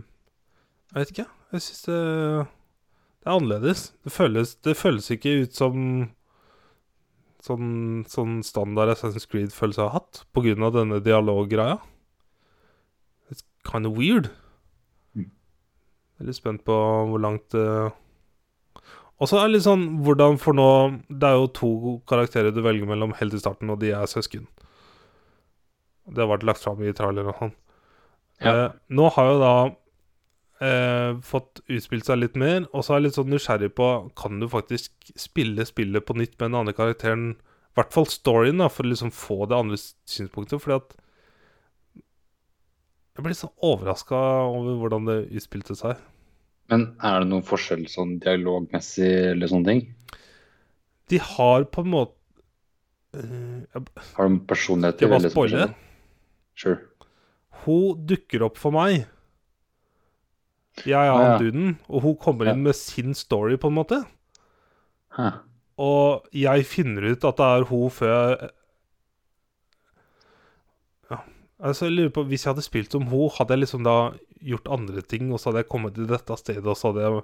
S1: jeg vet ikke. Jeg syns det, det er annerledes. Det føles, det føles ikke ut som sånn, sånn standard Assassin's Creed-følelse jeg har hatt, av denne dialoggreia. It's kind of weird.
S2: Mm.
S1: Veldig spent på hvor langt uh... Og så er det litt sånn hvordan For nå Det er jo to karakterer du velger mellom helt i starten, og de er søsken. Det har vært lagt fram i traileren og sånn.
S2: Ja.
S1: Eh, nå har jo da eh, fått utspilt seg litt mer, og så er jeg litt sånn nysgjerrig på Kan du faktisk spille spillet på nytt med den andre karakteren? I hvert fall storyen, da, for å liksom få det andre synspunktet. Fordi at Jeg ble litt sånn overraska over hvordan det utspilte seg.
S2: men er det noen forskjell sånn dialogmessig eller sånne ting?
S1: De har på en måte eh, jeg-
S2: Har de personligheter?
S1: Jeg bare
S2: eller
S1: spoile?
S2: forskjellig? Sure.
S1: Hun dukker opp for meg. Jeg er han duden, og hun kommer inn med sin story, på en måte.
S2: Huh.
S1: Og jeg finner ut at det er hun før jeg Ja. Altså, jeg lurer på Hvis jeg hadde spilt som hun, hadde jeg liksom da gjort andre ting, og så hadde jeg kommet til dette stedet, og så hadde jeg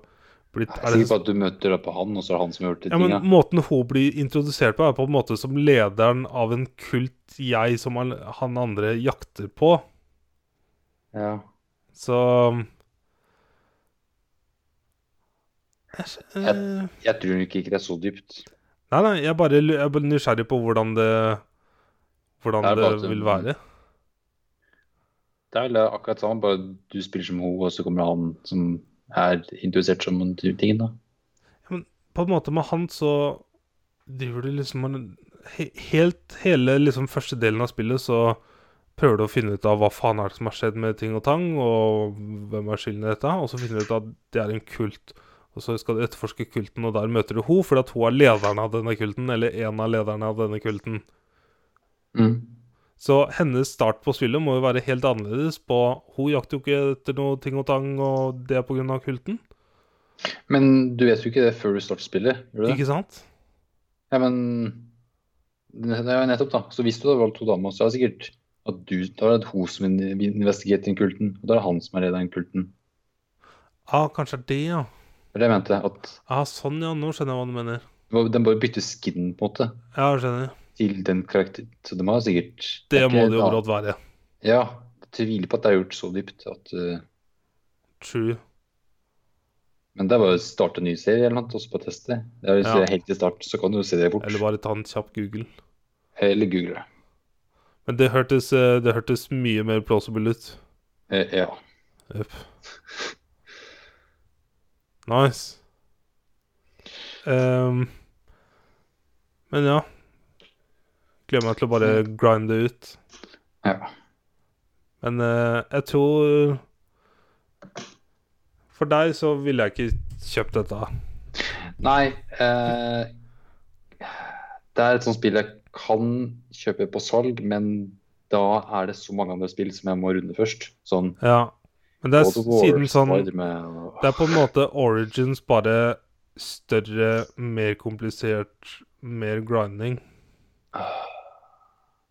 S1: blitt
S2: Jeg
S1: er
S2: er sikker på at du møter da på han, og så er det han som har gjort de
S1: ja, men
S2: tinga.
S1: Måten hun blir introdusert på, er på en måte som lederen av en kult jeg som han andre jakter på.
S2: Ja.
S1: Så jeg, eh,
S2: Jeg tror ikke det er så dypt.
S1: Nei, nei, jeg bare, jeg er bare nysgjerrig på hvordan det Hvordan
S2: Det
S1: det,
S2: at-
S1: vil være.
S2: Det er vel akkurat samme, bare du spiller som hun, og så kommer han som er interessert som en ting, da.
S1: På en måte med han så driver du liksom Helt hele liksom første delen av spillet så prøver du å finne ut av hva faen er det som har skjedd med ting og tang, og hvem er skylden i dette, og så finner du ut at det er en kult. Og så skal du etterforske kulten, og der møter du hun, fordi at hun er lederen av denne kulten, eller en av lederne av denne kulten.
S2: Mm.
S1: Så hennes start på spillet må jo være helt annerledes på Hun jakter jo ikke etter noe ting og tang, og det er pga. kulten.
S2: Men du vet jo ikke det før du starter spillet, gjør du det?
S1: Ikke sant?
S2: Ja, men det er jo nettopp, da. Så hvis du hadde valgt to damer, så er det sikkert at du Da er det hun som investigerer kulten, og da er det han som er leder av den kulten.
S1: Ah, kanskje det ja.
S2: Det det jeg mente. At
S1: Ah, sånn, ja. Nå skjønner jeg hva du mener.
S2: den bare bytter skin, på en måte,
S1: Ja, jeg skjønner.
S2: til den karakteren. Så de har sikkert
S1: Det må det jo brått være.
S2: Ja. Jeg tviler på at det er gjort så dypt at uh,
S1: True.
S2: Men det er bare å starte en ny serie eller noe, også på testet. det. det er, hvis
S1: Ja.
S2: det helt i start, så kan du jo se det fort.
S1: Eller bare ta en kjapp Google.
S2: Eller google det.
S1: Men det hørtes, eh, det hørtes mye mer plausible ut.
S2: Eh, ja.
S1: Yep. Nice. Um, men ja. Gleder meg til å bare grinde ut.
S2: ja.
S1: Men uh, jeg tror For deg så ville jeg ikke kjøpt dette.
S2: Nei, Uh, Det er et sånt spill jeg kan kjøpe på salg, men da er det så mange andre spill som jeg må runde først. Sånn
S1: Ja. Men det er siden sånn Det er på en måte Origins bare større, mer komplisert, mer grinding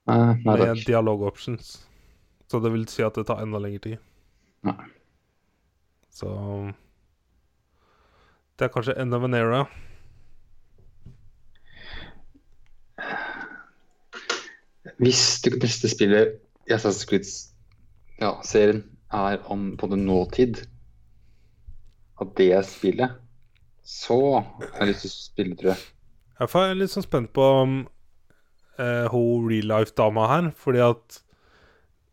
S2: Nei, nei
S1: med dialog-options. Så det vil si at det tar enda lengre tid.
S2: Nei.
S1: Så Det er kanskje end of an era.
S2: Hvis det beste spillet i Assassin's Creed-serien er om på det nåtid, at det er spillet, så har jeg lyst til å spille, tror jeg.
S1: Jeg er litt sånn spent på om eh, hun real life-dama her, fordi at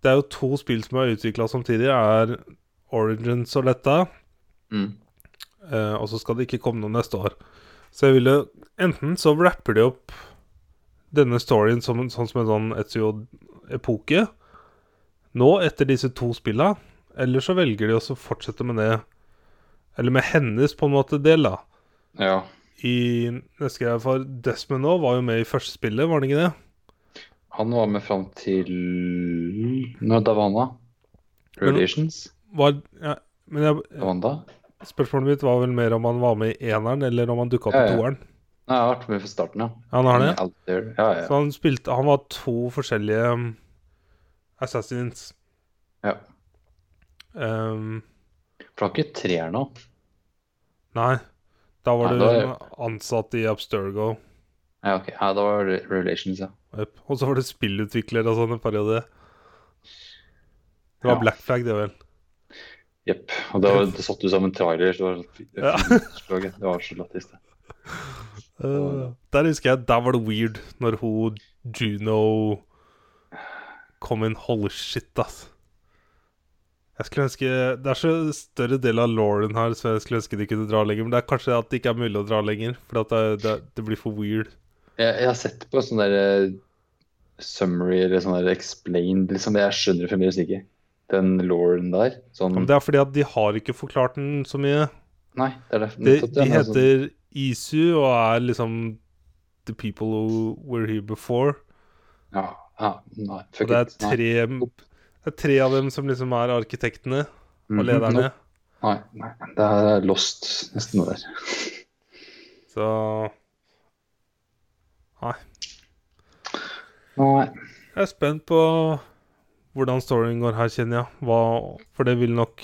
S1: det er jo to spill som er utvikla samtidig. er Origins og dette.
S2: Mm.
S1: Eh, og så skal det ikke komme noe neste år. Så jeg ville Enten så rapper de opp denne storyen som, sånn som en sånn Etzio-epoke nå, etter disse to spilla, eller så velger de også å fortsette med det Eller med hennes, på en måte, del, da.
S2: Ja.
S1: I neste greie For Desmond nå var jo med i første spillet, var han ikke det?
S2: Han var med fram til Davana? Relations?
S1: Var, ja, men jeg,
S2: Davanda?
S1: spørsmålet mitt var vel mer om han var med i eneren, eller om han dukka opp
S2: Ja,
S1: i
S2: ja.
S1: toeren.
S2: Nei, jeg har vært med fra starten, ja.
S1: Han har det?
S2: Ja, ja.
S1: Så han spilte Han var to forskjellige um, assassins.
S2: ja.
S1: Um,
S2: For han er ikke treer nå.
S1: nei. Da var
S2: Nei,
S1: du
S2: da er-
S1: ansatt i Abstergo.
S2: Ja, ok. Ja, da var det Relations, ja.
S1: Yep. Og så var det spillutvikler og sånn en periode. Det var
S2: Ja.
S1: Black Flag, det vel.
S2: Jepp. Og da var- det satt du sammen trailer, så det var
S1: Ja.
S2: Det var så lættis, det.
S1: Uh, der husker jeg Der var det weird når hun Juno kom inn. Holy shit, ass. Jeg skulle ønske Det er så større del av Lauren her, så jeg skulle ønske de kunne dra lenger. Men det er kanskje at det ikke er mulig å dra lenger, for det, det, det blir for weird.
S2: Jeg, jeg har sett på sånn der eh, summary eller sånn der explained, liksom. Jeg skjønner det fremdeles ikke. Den Lauren der. Sånn
S1: Men det er fordi at de har ikke forklart den så mye.
S2: Nei, det er derfor.
S1: De, de
S2: heter sånn-
S1: heter Isu og er liksom The people who were here before.
S2: Ja, ja, nei,
S1: Og det er tre, det er tre av dem som liksom er arkitektene og
S2: Mhm,
S1: lederne.
S2: Nei, nei, det er lost nesten der.
S1: Så Nei.
S2: Nei.
S1: Jeg er spent på hvordan storyen går her, kjenner jeg. Hva, for det vil nok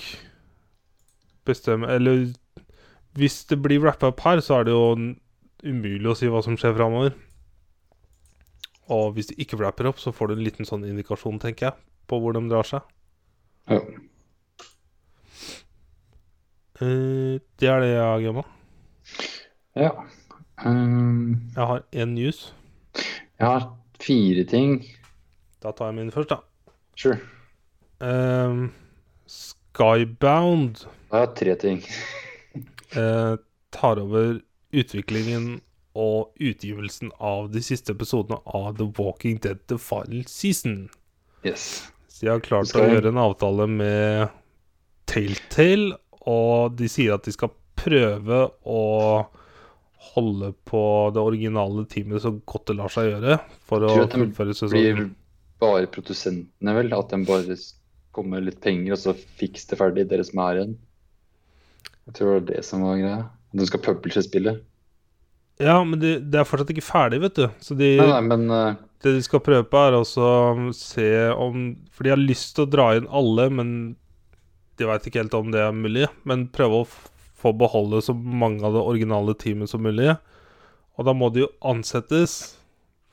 S1: bestemme Eller hvis det blir rappa opp her, så er det jo umulig å si hva som skjer framover. Og hvis de ikke rapper opp, så får du en liten sånn indikasjon, tenker jeg, på hvor de drar seg.
S2: Ja.
S1: Uh, det er det jeg har gama.
S2: ja. Um,
S1: Jeg har én news.
S2: jeg har fire ting.
S1: Da tar jeg min først, da.
S2: Sure.
S1: Um, Skybound
S2: Jeg har tre ting.
S1: Eh, tar over utviklingen og utgivelsen av de siste episodene av The Walking Dead The Final Season.
S2: Yes.
S1: Så de har klart
S2: Skal
S1: å gjøre en avtale med Telltale, og de sier at de skal prøve å holde på det originale teamet så godt det lar seg gjøre, for å fullføre sesongen.
S2: Blir bare produsentene, vel? At de bare kommer litt penger, og så fiks det ferdig, dere som er igjen. Jeg tror det var det som var greia. At de skal publishe spillet.
S1: Ja, men det, de er fortsatt ikke ferdig, vet du. Så de,
S2: Nei, nei, men uh,
S1: Det de skal prøve på, er også å se om For de har lyst til å dra inn alle, men de veit ikke helt om det er mulig. Men prøve å få beholde så mange av det originale teamet som mulig. Og da må de jo ansettes,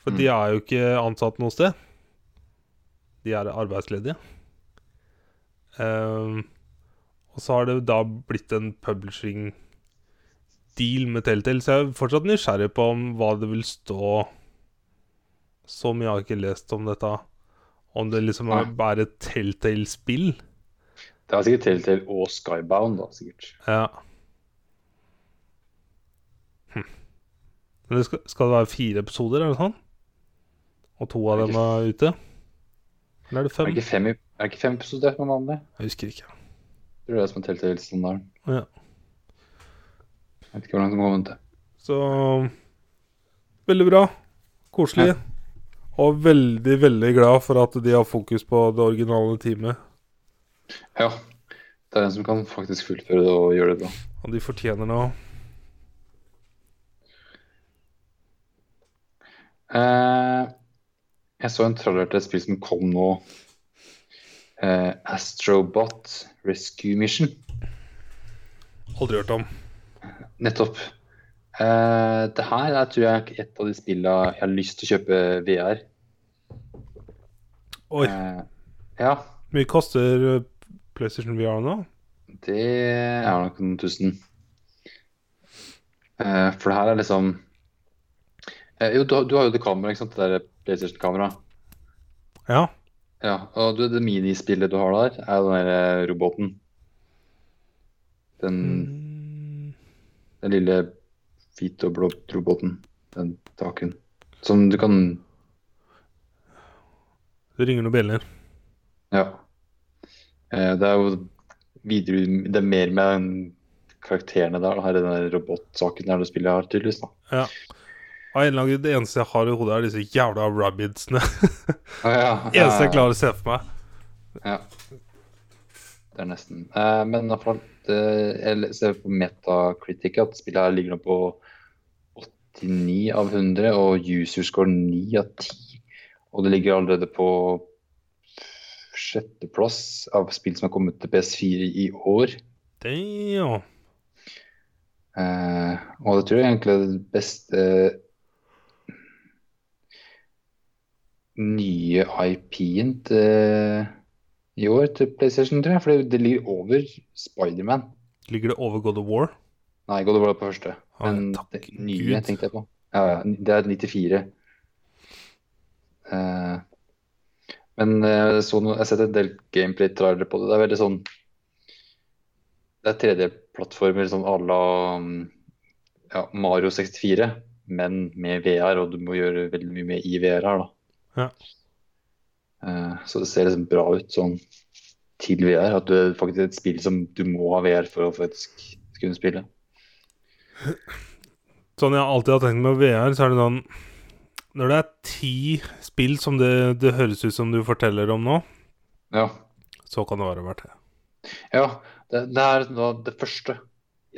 S1: for de er jo ikke ansatt noe sted. De er arbeidsledige. Ehm, og så har det da blitt en publishing deal med Telltale, så jeg er fortsatt nysgjerrig på om hva det vil stå så mye har jeg ikke lest om dette. Om det liksom er bare et Telltale-spill.
S2: det er sikkert Telltale og Skybound, da, sikkert.
S1: Ja. Hm. Men det skal, skal det være fire episoder, er det sånn? Og to av
S2: Er
S1: dem er ute? Eller er det
S2: Er
S1: fem?
S2: det ikke fem, er det ikke fem episoder som er vanlig?
S1: Jeg husker ikke.
S2: Jeg tror det er som er Telltale-standarden.
S1: Ja.
S2: Jeg vet ikke hvor langt de kommer til.
S1: Så Veldig bra. Koselig. Og veldig, veldig glad for at de har fokus på det originale teamet.
S2: Ja. Det er en som kan faktisk fullføre det og gjøre det bra.
S1: Og de fortjener det òg.
S2: Eh, jeg så en trailer til et spill som kom nå. Eh, Astrobot Rescue Mission.
S1: Aldri hørt om.
S2: Nettopp. Uh, det her er, tror jeg er et av de spillene jeg har lyst til å kjøpe VR.
S1: Oi.
S2: Uh, ja,
S1: Mye koster eh, PlayStation VR nå?
S2: det er nok noen tusen. Uh, for det her er liksom uh, Jo, du, du har jo det kameraet, ikke sant? Det der PlayStation-kameraet.
S1: Ja.
S2: Ja, og du, det minispillet du har der, er den der eh, roboten. Den,
S1: Mm.
S2: den lille hvite og blå roboten. Den taken. Som du kan
S1: Det ringer noen bjeller.
S2: Ja. Eh, det er jo videre Det er mer med karakterene der. Her i den robotsaken der du spiller tydeligvis. da.
S1: Ja. Av en eller annen Det eneste jeg har i hodet, er disse jævla rabbidsene.
S2: Ah, ja, <laughs>
S1: eneste jeg klarer å se for meg.
S2: Ja. Det er nesten. uh, men i hvert fall, det- jeg ser på Metacritic at spillet her ligger nå på 89 av 100, og user score 9 av 10. Og det ligger allerede på sjetteplass av spill som har kommet til PS4 i år.
S1: Damn.
S2: Uh, og det tror jeg egentlig er det beste nye IP-en til i år til PlayStation 3. For det, ligger over Spiderman.
S1: Ligger det over God of War?
S2: Nei, God of War på første.
S1: Ah,
S2: Men det nye
S1: Gud.
S2: tenkte jeg på. Ja, ja, det er 94. Uh, men eh, så noe, jeg har sett en del gameplay-trailere på det. Det er veldig sånn Det er 3D-plattformer sånn à la ja, Mario 64, men med VR, og du må gjøre veldig mye med i VR her, da.
S1: Ja.
S2: Eh, så det ser liksom bra ut sånn til VR. At det er faktisk et spill som du må ha VR for å faktisk kunne spille.
S1: Sånn jeg alltid har tenkt med VR, så er det sånn Når det er ti spill som det, det høres ut som du forteller om nå,
S2: Ja.
S1: så kan det være verdt det.
S2: Ja, det, det er da det første.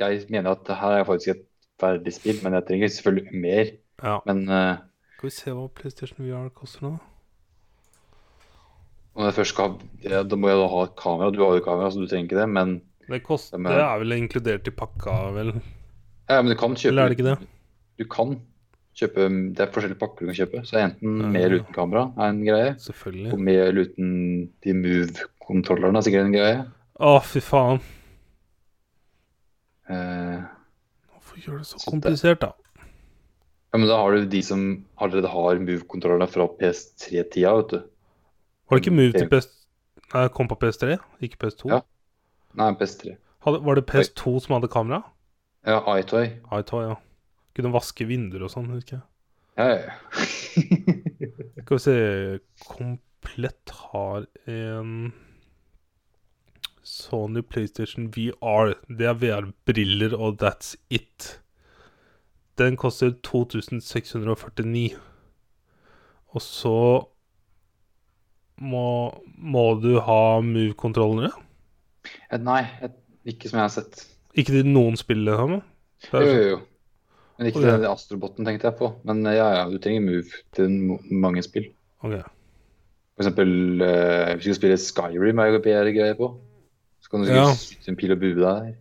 S2: Jeg mener at her er faktisk et ferdig spill, men jeg trenger selvfølgelig mer.
S1: Ja.
S2: Men eh,
S1: Skal vi se hva PlayStation VR koster nå?
S2: Når jeg først skal ja, Da må jeg da ha et kamera. Du har jo kamera, så du trenger ikke det. Men,
S1: Det, koster, det er vel inkludert i pakka, vel?
S2: ja, men du kan kjøpe
S1: Eller er det ikke det?
S2: Du kan kjøpe Det er forskjellige pakker du kan kjøpe. Så enten
S1: Ja.
S2: med eller uten kamera er en greie. Og
S1: Selvfølgelig.
S2: med eller uten de move-kontrollerne er sikkert en greie.
S1: Å, fy faen.
S2: Eh,
S1: Hvorfor gjør det så
S2: Så det-
S1: komplisert, da?
S2: Ja, men da har du de som allerede har move-kontrollene fra PS3-tida, vet du.
S1: Var det ikke Move til PS... Nei, kom på PS3, ikke PS2?
S2: Ja. Nei, PS3.
S1: Hadde, var det PS2 som hadde kamera?
S2: Ja, iToy.
S1: iToy, ja. Kunne vaske vinduer og sånn, husker jeg.
S2: Ja, ja. <laughs>
S1: Skal vi se Komplett har en Sony PlayStation VR. Det er VR-briller, og that's it. Den koster 2649. Og så må, må du ha move-kontrollene?
S2: Eh, Nei, ikke som jeg har sett.
S1: Ikke til noen spill, det har med?
S2: Jo,
S1: er
S2: jo, jo. Men ikke
S1: okay.
S2: til Astroboten tenkte jeg på. Men eh, ja, ja, du trenger move til mange spill.
S1: Okay. ok.
S2: For eksempel eh, hvis du skal spille Skyrim, er jo bedre på. Så kan du
S1: Ja.
S2: sikkert skyte en pil og bue der.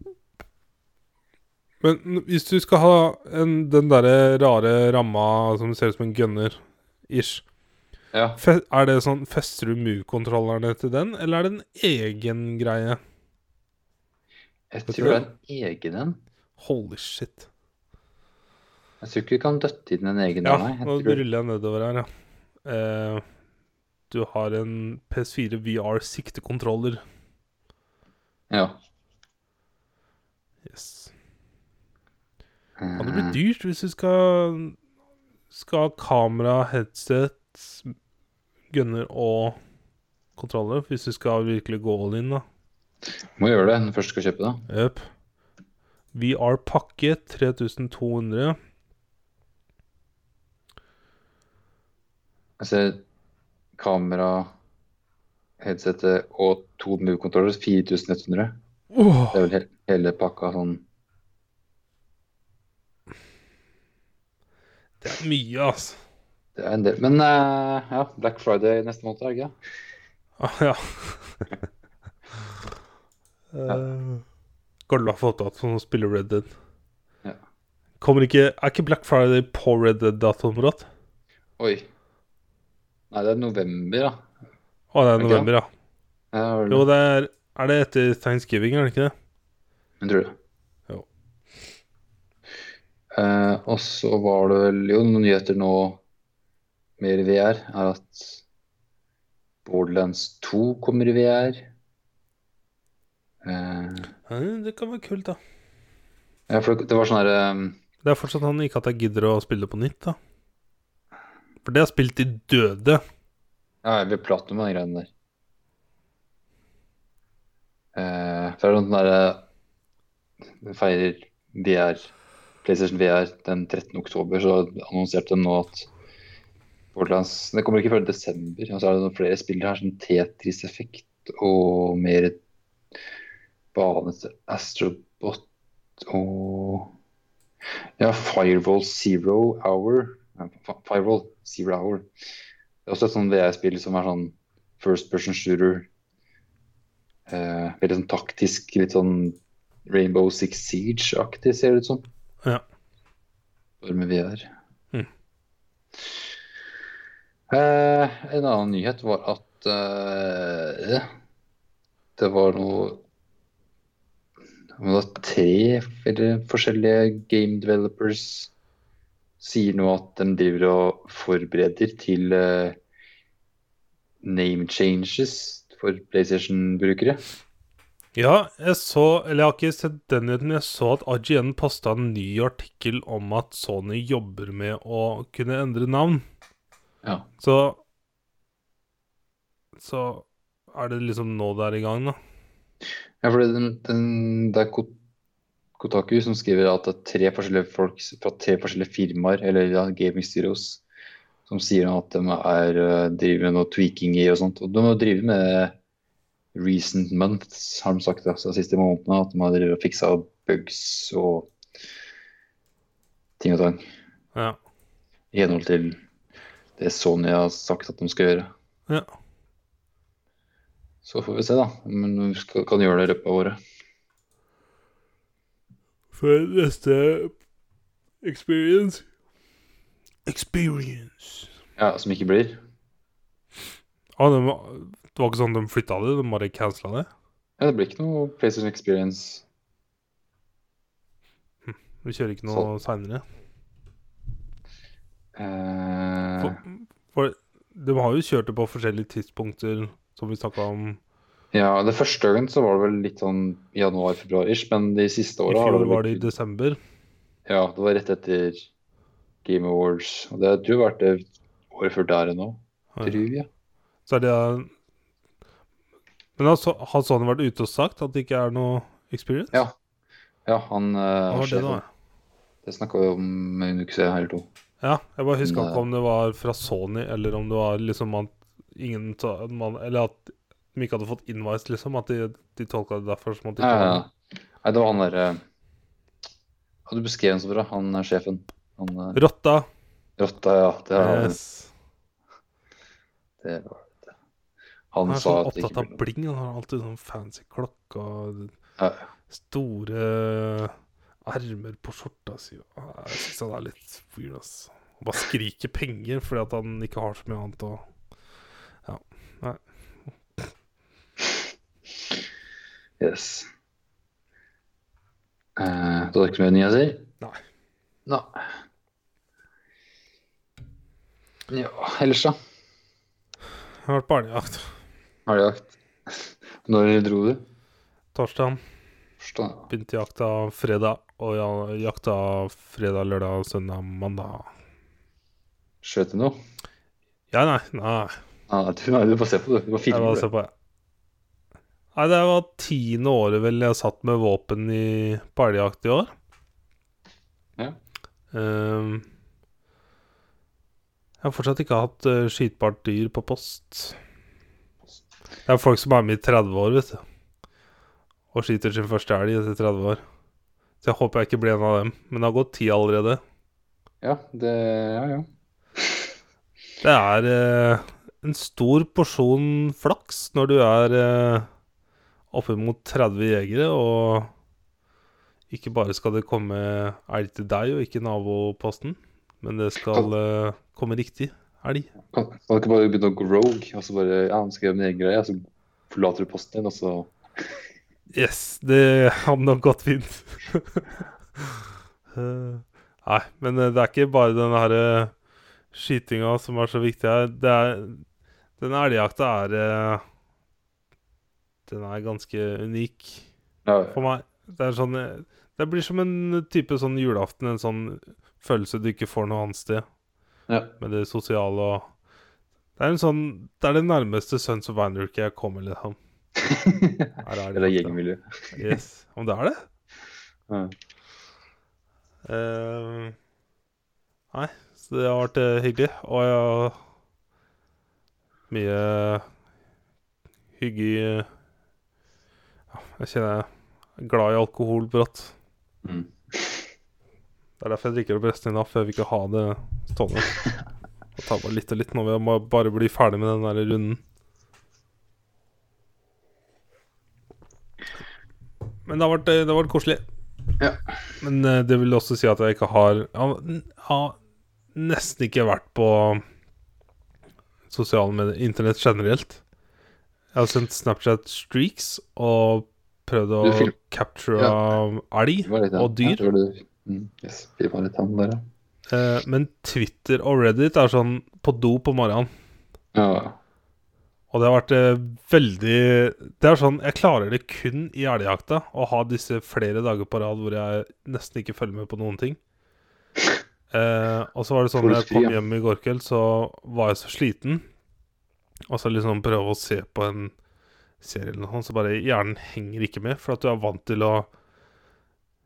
S1: Men hvis du skal ha en, den derre rare ramma som ser ut som en gunner-ish
S2: Ja.
S1: Er det sånn, Fester du Move-kontrollerne til den, eller er det en egen greie?
S2: Jeg
S1: Vet
S2: tror det er en egen en.
S1: Holy shit.
S2: Jeg tror ikke du kan døtte inn en egen
S1: Ja,
S2: en, nei.
S1: Nå ruller jeg nedover her, ja. Eh, du har en PS4 VR siktekontroller.
S2: Ja.
S1: Yes. Kan det bli dyrt hvis du skal Skal ha kamera, headset, gunner og kontroller? Hvis du skal virkelig gå all in, da.
S2: Må gjøre det når du først skal kjøpe det.
S1: Jepp. VR-pakke 3200.
S2: Altså kamera, headsetet og to move-kontroller, 4100.
S1: Oh.
S2: Det er vel he hele pakka sånn
S1: det er mye, altså.
S2: Det er en del. Men uh, ja, Black Friday neste måned, er det ikke?
S1: Ah, ja. uh, går det bra for opptatt som spiller Red Dead?
S2: Ja.
S1: Kommer ikke Er ikke Black Friday på Red Dead-datoen, Brått?
S2: Oi. Nei, det er november, da.
S1: Å, det er november, ja.
S2: Ja,
S1: Jo, det er Er det etter thanksgiving, er det ikke det?
S2: Jeg tror det. Eh, og så var det vel jo noen nyheter nå mer i VR, er at Borderlands 2 kommer i VR. Eh,
S1: Ja, det kan være kult, da.
S2: ja, for det, det var sånn her um...
S1: Det er fortsatt han ikke at jeg gidder å spille på nytt, da. For det har spilt de døde.
S2: Ja, jeg blir platt med de greiene der. Eh, for det er sånn derre Den feirer VR, PlayStation VR den 13. oktober, så annonserte de nå at Borderlands Det kommer ikke før desember. Og så er det noen flere spill her, som Tetris-effekt og mer bane Astrobot og Ja, Firewall Zero Hour. Firewall Zero Hour. Det er også et sånn VR-spill som er sånn first person shooter. Eh, veldig sånn taktisk, litt sånn Rainbow Six Siege-aktig, ser det ut som.
S1: Ja.
S2: Bare med VR.
S1: Mm.
S2: Eh, en annen nyhet var at eh, det var noe det var tre forskjellige game developers sier nå at de driver og forbereder til eh, name changes for PlayStation-brukere.
S1: Ja, jeg så Eller jeg har ikke sett den nyheten, men jeg så at IGN posta en ny artikkel om at Sony jobber med å kunne endre navn.
S2: Ja.
S1: Så Så er det liksom nå det er i gang, da.
S2: Ja, for den, den, det er Kotaku som skriver at det er tre forskjellige folk fra tre forskjellige firmaer, eller ja, gaming studios, som sier at de er, eh, driver med noe tweaking i og sånt. Og de må drive med recent months, har de sagt, altså, de siste månedene, at de har fiksa bugs og ting og tang.
S1: Ja.
S2: I henhold til det Sony har sagt at de skal gjøre.
S1: ja.
S2: Så får vi se, da. Men vi skal, kan gjøre det i løpet av året.
S1: For neste experience Experience.
S2: Ja, Som ikke blir.
S1: Ah, det, var, det var ikke sånn de flytta det, de bare cancela det?
S2: Ja, det blir ikke noe PlayStation Experience.
S1: Vi kjører ikke noe seinere.
S2: Uh...
S1: For, for de har jo kjørt det på forskjellige tidspunkter, som vi snakka om
S2: ja, det første gangen så var det vel litt sånn januar-februar-ish, men de siste
S1: i
S2: åra har det
S1: fjor. Var det i desember?
S2: Ja, det var rett etter Game Awards. Og det tror jeg har vært det året før der ennå, tror jeg.
S1: Så er det Men har har Sony vært ute og sagt at det ikke er noe experience?
S2: Ja, Ja, han
S1: Hva
S2: uh,
S1: var det, da?
S2: Det snakka vi om en uke siden, eller to.
S1: Ja, jeg bare huska ikke om det var fra Sony, eller om det var liksom at ingen man, Eller at de ikke hadde fått invice, liksom. At de, de tolka det derfor som at de ikke
S2: ja, ja. Nei, det var han derre uh, Du beskrev ham så bra, han er sjefen. Han uh,
S1: Rotta.
S2: Rotta, ja. Det, er,
S1: Yes.
S2: det var. Han
S1: Han er
S2: sa
S1: så opptatt av bling. Han har alltid sånn fancy klokke og
S2: Ja,
S1: store ermer på skjorta si. Ah, Jeg syns han er litt weird, ass. Han bare skriker penger fordi at han ikke har så mye annet å
S2: Yes. Uh, du har ikke mye nyheter?
S1: Nei.
S2: Nei. Ja, ellers da?
S1: Jeg har vært barnejakt.
S2: Du? Når dro du?
S1: Torsdag begynte jakta fredag, og jeg jakta fredag, lørdag, søndag, mandag.
S2: Skjøt du noe?
S1: Ja, nei, nei.
S2: Ah, du, nei, du får se på det. Du
S1: får
S2: filme det.
S1: se på, ja. Nei, det var tiende året vel jeg satt med våpen i på elgjakt i år.
S2: Ja.
S1: Um, Jeg har fortsatt ikke hatt uh, skytbart dyr på post. Det er folk som er med i 30 år, vet du. Og skyter sin første elg etter 30 år. Så jeg håper jeg ikke blir en av dem. Men det har gått ti allerede.
S2: Ja, det Ja, ja.
S1: Det er eh, en stor porsjon flaks når du er eh, oppimot 30 jegere, og ikke bare skal det komme elg til deg og ikke naboposten, men det skal eh, komme riktig elg.
S2: Kan, kan du ikke bare begynne å gå rogue, og så bare Ja, han skal min egen greie, og så forlater du posten din, og så <laughs>
S1: Yes, det hadde nok gått fint. <laughs> Eh, nei, men eh, det er ikke bare den her eh, skytinga som er så viktig her. Det er Den elgjakta er Den er ganske unik
S2: Ja,
S1: for meg. Det sånn Det blir som en type sånn julaften, en sånn følelse du ikke får noe annet sted.
S2: Ja.
S1: Med det sosiale og Det er en sånn Det er det nærmeste Sons of Anarchy jeg kommer, liksom. <laughs> Her er
S2: Eller gjengmiljø.
S1: Yes. Om det er det?
S2: Ja.
S1: Uh, nei, så det har vært uh, hyggelig. Og jeg har mye hygge i ja, Jeg kjenner jeg er glad i alkohol brått.
S2: Mm.
S1: Det er derfor jeg drikker opp resten i natt, for jeg vil ikke ha det stående. Jeg tar bare litt og litt nå. vi må bare bli ferdig med den der runden. Men det har vært, det har vært koselig.
S2: Ja.
S1: Men eh, det vil også si at jeg ikke har har, nesten ikke vært på sosiale medier, internett generelt. Jeg har sendt Snapchat streaks og prøvd å capture
S2: ja.
S1: elg og dyr.
S2: Ja. Mm. Yes, vi var litt han der, ja.
S1: Eh, men Twitter og Reddit er sånn på do på morgenen.
S2: ja.
S1: Og det har vært eh, veldig Det er sånn Jeg klarer det kun i elgjakta å ha disse flere dager på rad hvor jeg nesten ikke følger med på noen ting. <laughs> Eh, og så var det sånn da jeg kom hjem i går kveld, så var jeg så sliten. Og så liksom prøve å se på en serie eller noe sånt, så bare hjernen henger ikke med. For at du er vant til å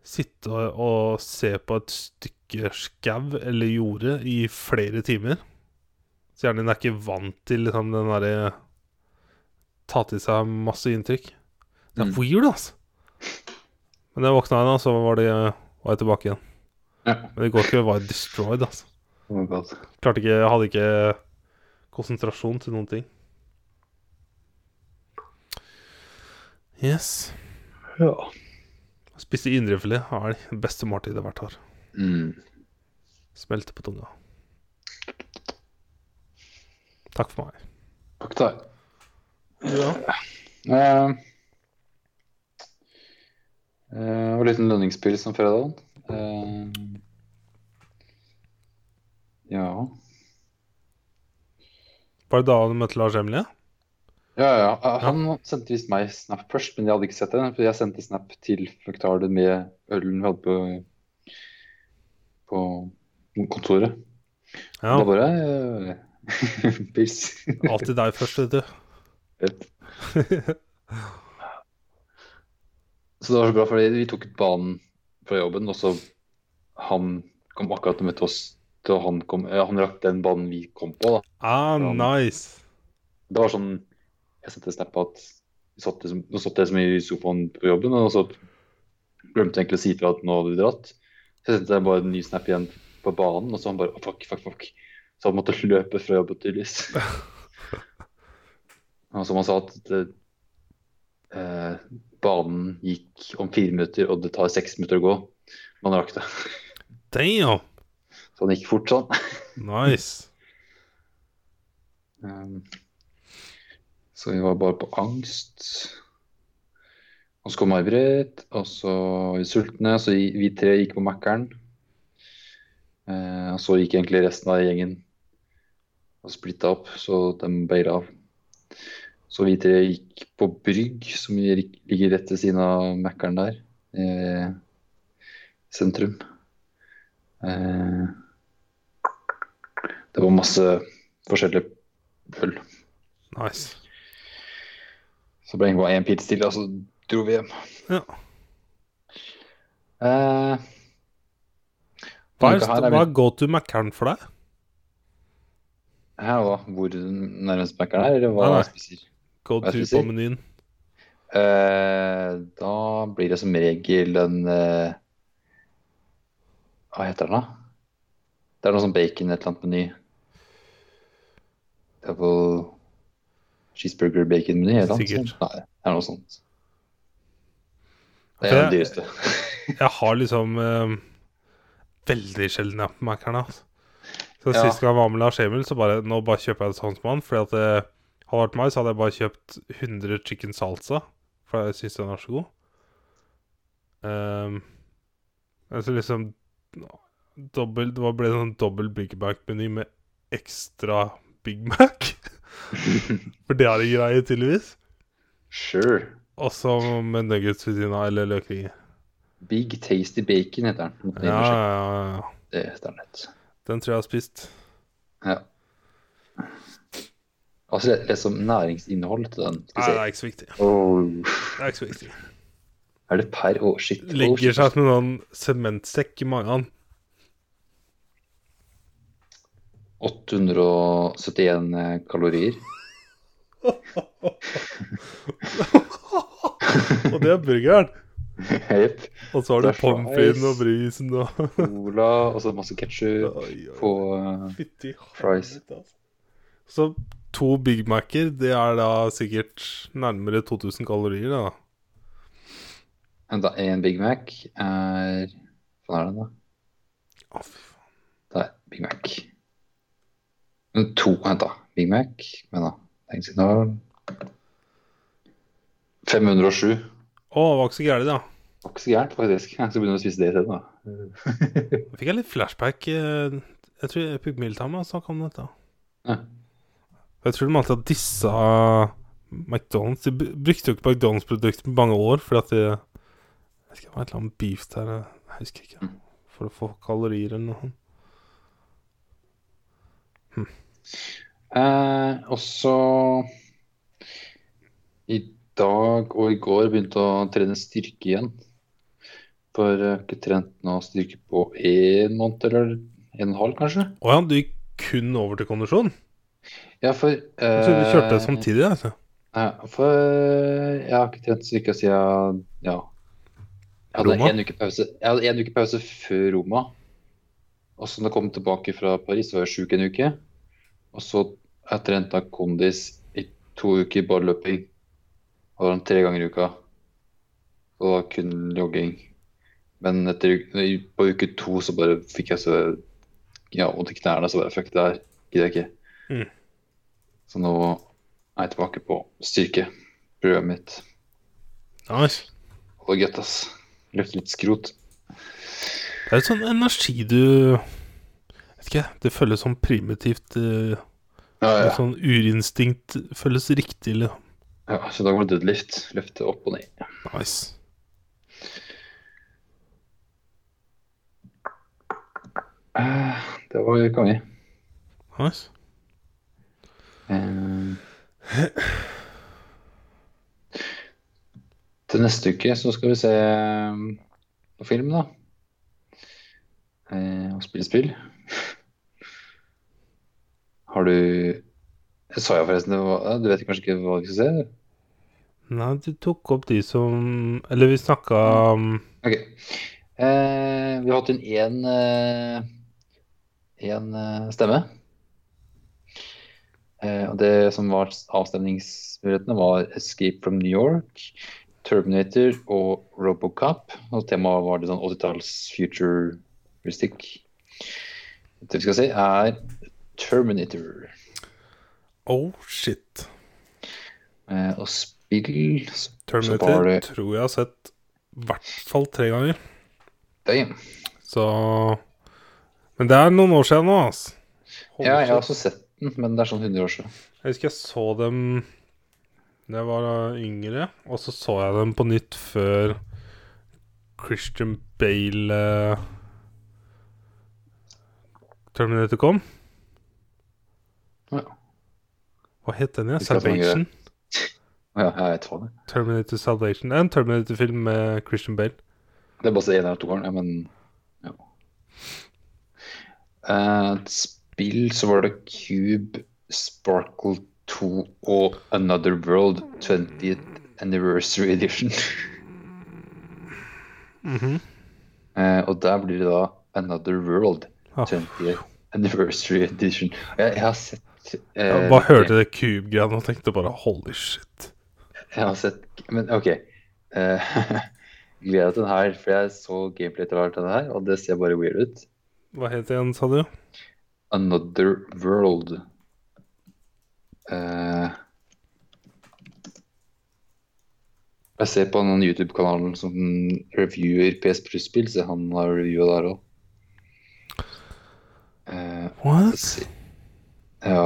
S1: sitte og, se på et stykke skau eller jorde i flere timer. Så hjernen din er ikke vant til liksom, den derre Ta til seg masse inntrykk. Det er
S2: Mm.
S1: weird, altså. Men da jeg våkna igjen, så var, det, var jeg tilbake igjen.
S2: Ja.
S1: Men i går kveld var jeg destroyed, altså. Klarte ikke Jeg hadde ikke konsentrasjon til noen ting. Yes.
S2: Ja.
S1: Spiste indrefilet av elg. Det beste måltidet hvert år.
S2: Mm.
S1: Smelte på tunga. Takk for meg.
S2: Takk deg.
S1: Ja.
S2: Uh, uh, og liten lønningspils om fredagen. Uh, ja
S1: Var det da du møtte Lars Emilie?
S2: Ja, ja. Han sendte visst meg snap først, men jeg hadde ikke sett det. For jeg sendte snap til Fruktardet med ølen vi hadde på, på kontoret.
S1: Ja.
S2: Da bare eh, <laughs> Pils.
S1: Alltid deg først, vet du.
S2: Vet. Så det var så bra, fordi vi tok banen fra jobben, og så han kom akkurat og møtte oss Og han kom Han rakk den banen vi kom på, da.
S1: Ah, nice.
S2: Det var sånn Jeg sendte snap på at satt nå satt jeg mye i sofaen på jobben, og så glemte jeg egentlig å si fra at nå hadde vi dratt. Så jeg sendte jeg bare en ny snap igjen på banen, og så han bare oh, fuck, fuck, fuck. Så han måtte <laughs> løpe fra jobben, tydeligvis. <laughs> Og som han sa, at det, eh, banen gikk om fire minutter, og det tar seks minutter å gå. Men han rakk det.
S1: Damn.
S2: Så han gikk fort sånn. <laughs>
S1: Nice.
S2: Um, så vi var bare på angst. Og så kom May-Britt, og så var vi sultne, så vi tre gikk på Mækkern. Eh, og så gikk egentlig resten av gjengen og splitta opp, så de beira av. Så vi tre gikk på Brygg, som ligger rett ved siden av Mækkern der, eh, sentrum. Eh, det var masse forskjellige øl.
S1: Nice.
S2: Så ble det bare én pils til, og så dro vi hjem.
S1: Ja.
S2: Eh,
S1: Hva er,
S2: er
S1: er go to Mækkern for deg?
S2: Her hva? Hvor nærmest Mac-en er, eller hva
S1: Nei, nei.
S2: spiser?
S1: Go to
S2: spiser?
S1: på menyen.
S2: Eh, da blir det som regel en eh, Hva heter den, da? Det er noe sånn bacon, et eller annet meny. Double cheeseburger bacon-meny,
S1: Sikkert.
S2: Nei, det er noe sånt. Det er det dyreste. <laughs>
S1: Jeg har liksom eh, veldig sjelden app på Mac-erne. nå. altså. Så
S2: Ja.
S1: Sist gang jeg var med Lars Emil, så bare Nå bare kjøper jeg det sånn som han. Fordi at det hadde vært meg, så hadde jeg bare kjøpt 100 chicken salsa. For jeg syns den er så god. Um, altså liksom dobbelt, Det ble sånn dobbel Big Mac-meny med ekstra Big Mac. <laughs> <laughs> For det er en greie, tydeligvis.
S2: Sure.
S1: Også med nuggets ved siden av, eller løkringer.
S2: Big Tasty Bacon heter den.
S1: Ja, ja, ja.
S2: Det heter den.
S1: Den tror jeg har spist.
S2: Ja. Altså, det er som næringsinnhold til den.
S1: Nei, det er ikke så viktig.
S2: Oh.
S1: Det er ikke så viktig.
S2: Er det per Å, shit.
S1: Legger seg som en sånn sementsekk i magen.
S2: 871 kalorier.
S1: Og det er burgeren. <laughs>
S2: Jepp.
S1: Og så har du pommes frites og brisen og
S2: Cola, og så masse ketsjup på uh,
S1: Fytti
S2: fries.
S1: altså. Så to Big Mac-er, det er da sikkert nærmere 2000 kalorier, da.
S2: Vent, da. En Big Mac er Hva er den, da?
S1: Å, fy faen.
S2: Det er Big Mac. To, vent, da. Big Mac Men da. Lenge siden da. 507.
S1: Å, det var ikke så gærent, da.
S2: Det var ikke så gærent, faktisk. Jeg skal begynne å spise det isteden, da.
S1: Da fikk jeg litt flashback. eh, Jeg tror Time har snakka om dette.
S2: Ja.
S1: Jeg tror de alltid har dissa McDonald's. De brukte jo ikke McDonald's-produkter på mange år fordi at de Jeg husker det var et eller annet beef der, jeg husker ikke.
S2: Mm.
S1: For å få kalorier eller noe.
S2: Eh, og så I dag og i går begynte å trene styrke igjen. For jeg har ikke trent noe styrke på én måned eller en og en halv, kanskje.
S1: Å ja, du gikk kun over til kondisjon?
S2: Ja, for
S1: Jeg trodde du kjørte
S2: eh,
S1: samtidig. altså.
S2: Ja, for jeg har ikke trent styrke siden ja. Jeg hadde
S1: Roma?
S2: en uke pause, jeg hadde en uke pause før Roma. Og så når jeg kom tilbake fra Paris, var jeg sjuk en uke. Og så har jeg trent kondis i to uker balløping. Og da var tre ganger i uka. Og da var kun jogging. Men etter, på uke to så bare fikk jeg så ja, vondt i knærne, så bare fuck det her. Gidder jeg ikke.
S1: Mm.
S2: Så nå er jeg tilbake på styrke. styrkeprogrammet mitt.
S1: Nice.
S2: Det er godt, ass. Løfte litt skrot.
S1: Det er litt sånn energi du ikke, det føles sånn primitivt. Uh,
S2: Ja, ja.
S1: Sånn urinstinkt føles riktig. Liksom.
S2: ja så da går var det dødlift. Løfte opp og ned.
S1: Nice.
S2: Uh, Det var konge.
S1: nice.
S2: Um, Til neste uke så skal vi se på film, da. Eh, Og spille spill. Har du Sa jo forresten Du vet kanskje ikke hva du skal se?
S1: Nei, du tok opp de som Eller vi snakka om
S2: Ok. Eh, vi har hatt inn én eh, én, eh, stemme. Eh, og det som var avstemningsmulighetene, var 'Escape from New York', 'Terminator' og 'Robocop'. Og temaet var litt sånn 80-talls futuristic. Det vi skal si, er 'Terminator'.
S1: Oh, shit.
S2: Eh, og spill
S1: Terminator
S2: det
S1: tror jeg har sett i hvert fall tre ganger.
S2: Damn.
S1: Så Men det er noen år siden nå, altså.
S2: Ja, jeg har også sett den, men det er sånn 100 år siden.
S1: Jeg husker jeg så dem da jeg var yngre, og så så jeg dem på nytt før Christian Bale eh, Terminator kom.
S2: Ja.
S1: Hva het den
S2: gøy.
S1: Salvation? <laughs>
S2: Ja, jeg tror det er.
S1: Terminator Salvation. Det er en Terminator-film med Christian Bale.
S2: Det er bare én av en eller to ganger, ja, men ja. Eh, Et spill så var det Cube Sparkle 2 og Another World 20th Anniversary Edition.
S1: Mm
S2: -hmm. uh, og der blir det da Another World
S1: Ja.
S2: 20th Anniversary Edition. Jeg, jeg har sett eh,
S1: Jeg bare hørte det Cube-greiene og tenkte bare holy shit.
S2: Jeg har sett Men OK. Eh, <laughs> Gleder meg til den her, for jeg så gameplay til den her, og det ser bare weird ut.
S1: Hva het det igjen, sa du?
S2: Another World. Eh, jeg ser på noen YouTube-kanaler som reviewer PS Plus-spill, så han har reviewa der òg.
S1: What?
S2: Ja.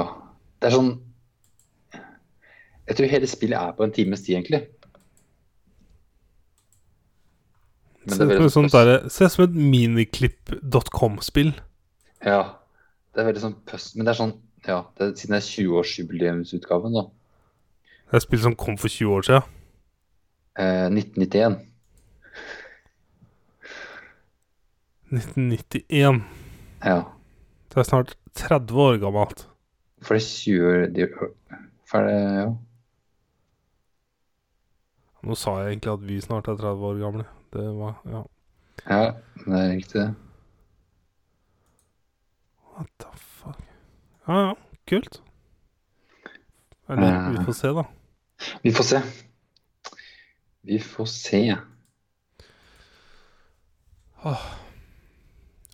S2: Det er sånn Jeg tror hele spillet er på en times tid, egentlig. Men
S1: Ser
S2: det sånn
S1: Ser ut som et miniklipp.com-spill.
S2: Ja. Det er veldig sånn pøss... Men det er sånn Ja, det er, siden det er 20-årsjubileumsutgaven, da.
S1: Det er spill som kom for 20 år siden.
S2: Eh, 1991.
S1: 1991.
S2: Ja.
S1: Det er snart 30 år gammelt.
S2: For det 20 de, For det Ja.
S1: Nå sa jeg egentlig at vi snart er 30 år gamle. Det var Ja.
S2: ja det er riktig, det.
S1: What the fuck? Ja, ja. Kult. Eller, vi får se, da.
S2: Vi får se. Vi får se.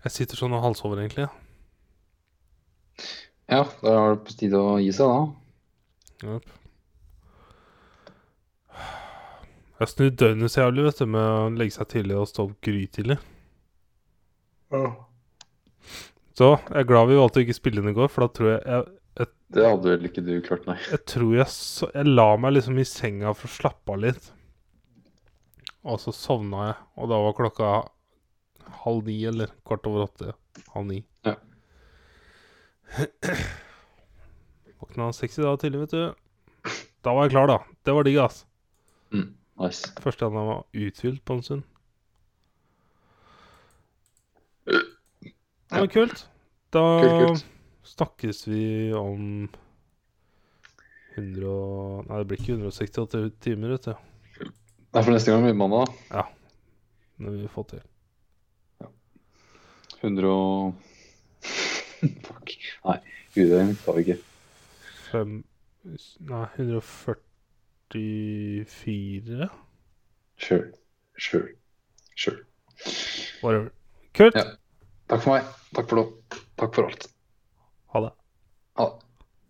S1: Jeg sitter sånn og halsover, egentlig.
S2: Ja, da er det på tide å gi seg, da.
S1: Yep. Jeg snur døgnet så jævlig, vet du, med å legge seg tidlig og stå opp grytidlig. Så jeg er glad vi valgte å ikke spille inn i går, for da tror jeg jeg,
S2: Det hadde vel ikke du klart, nei.
S1: jeg tror jeg, så, jeg la meg liksom i senga for å slappe av litt. Og så sovna jeg, og da var klokka halv ni, eller kvart over åtte. Halv ni.
S2: Ja.
S1: Våkna seks i dag tidlig, vet du. Da var jeg klar, da. Det var digg, ass.
S2: Mm, nice.
S1: Første gang jeg var uthvilt på en stund. Det var kult. Da
S2: Kult, kult.
S1: snakkes vi om 100 og Nei, det blir ikke 168 timer, vet du.
S2: Nei, for neste gang blir det mandag.
S1: Det vil vi få til.
S2: 100 og Fuck. Nei, gudøyne skal vi ikke.
S1: Fem Nei, 144
S2: Sure. Sure. Sure.
S1: Whatever. Kult.
S2: Ja. Takk for meg. Takk for nå. Takk for alt.
S1: Ha det.
S2: Ha det.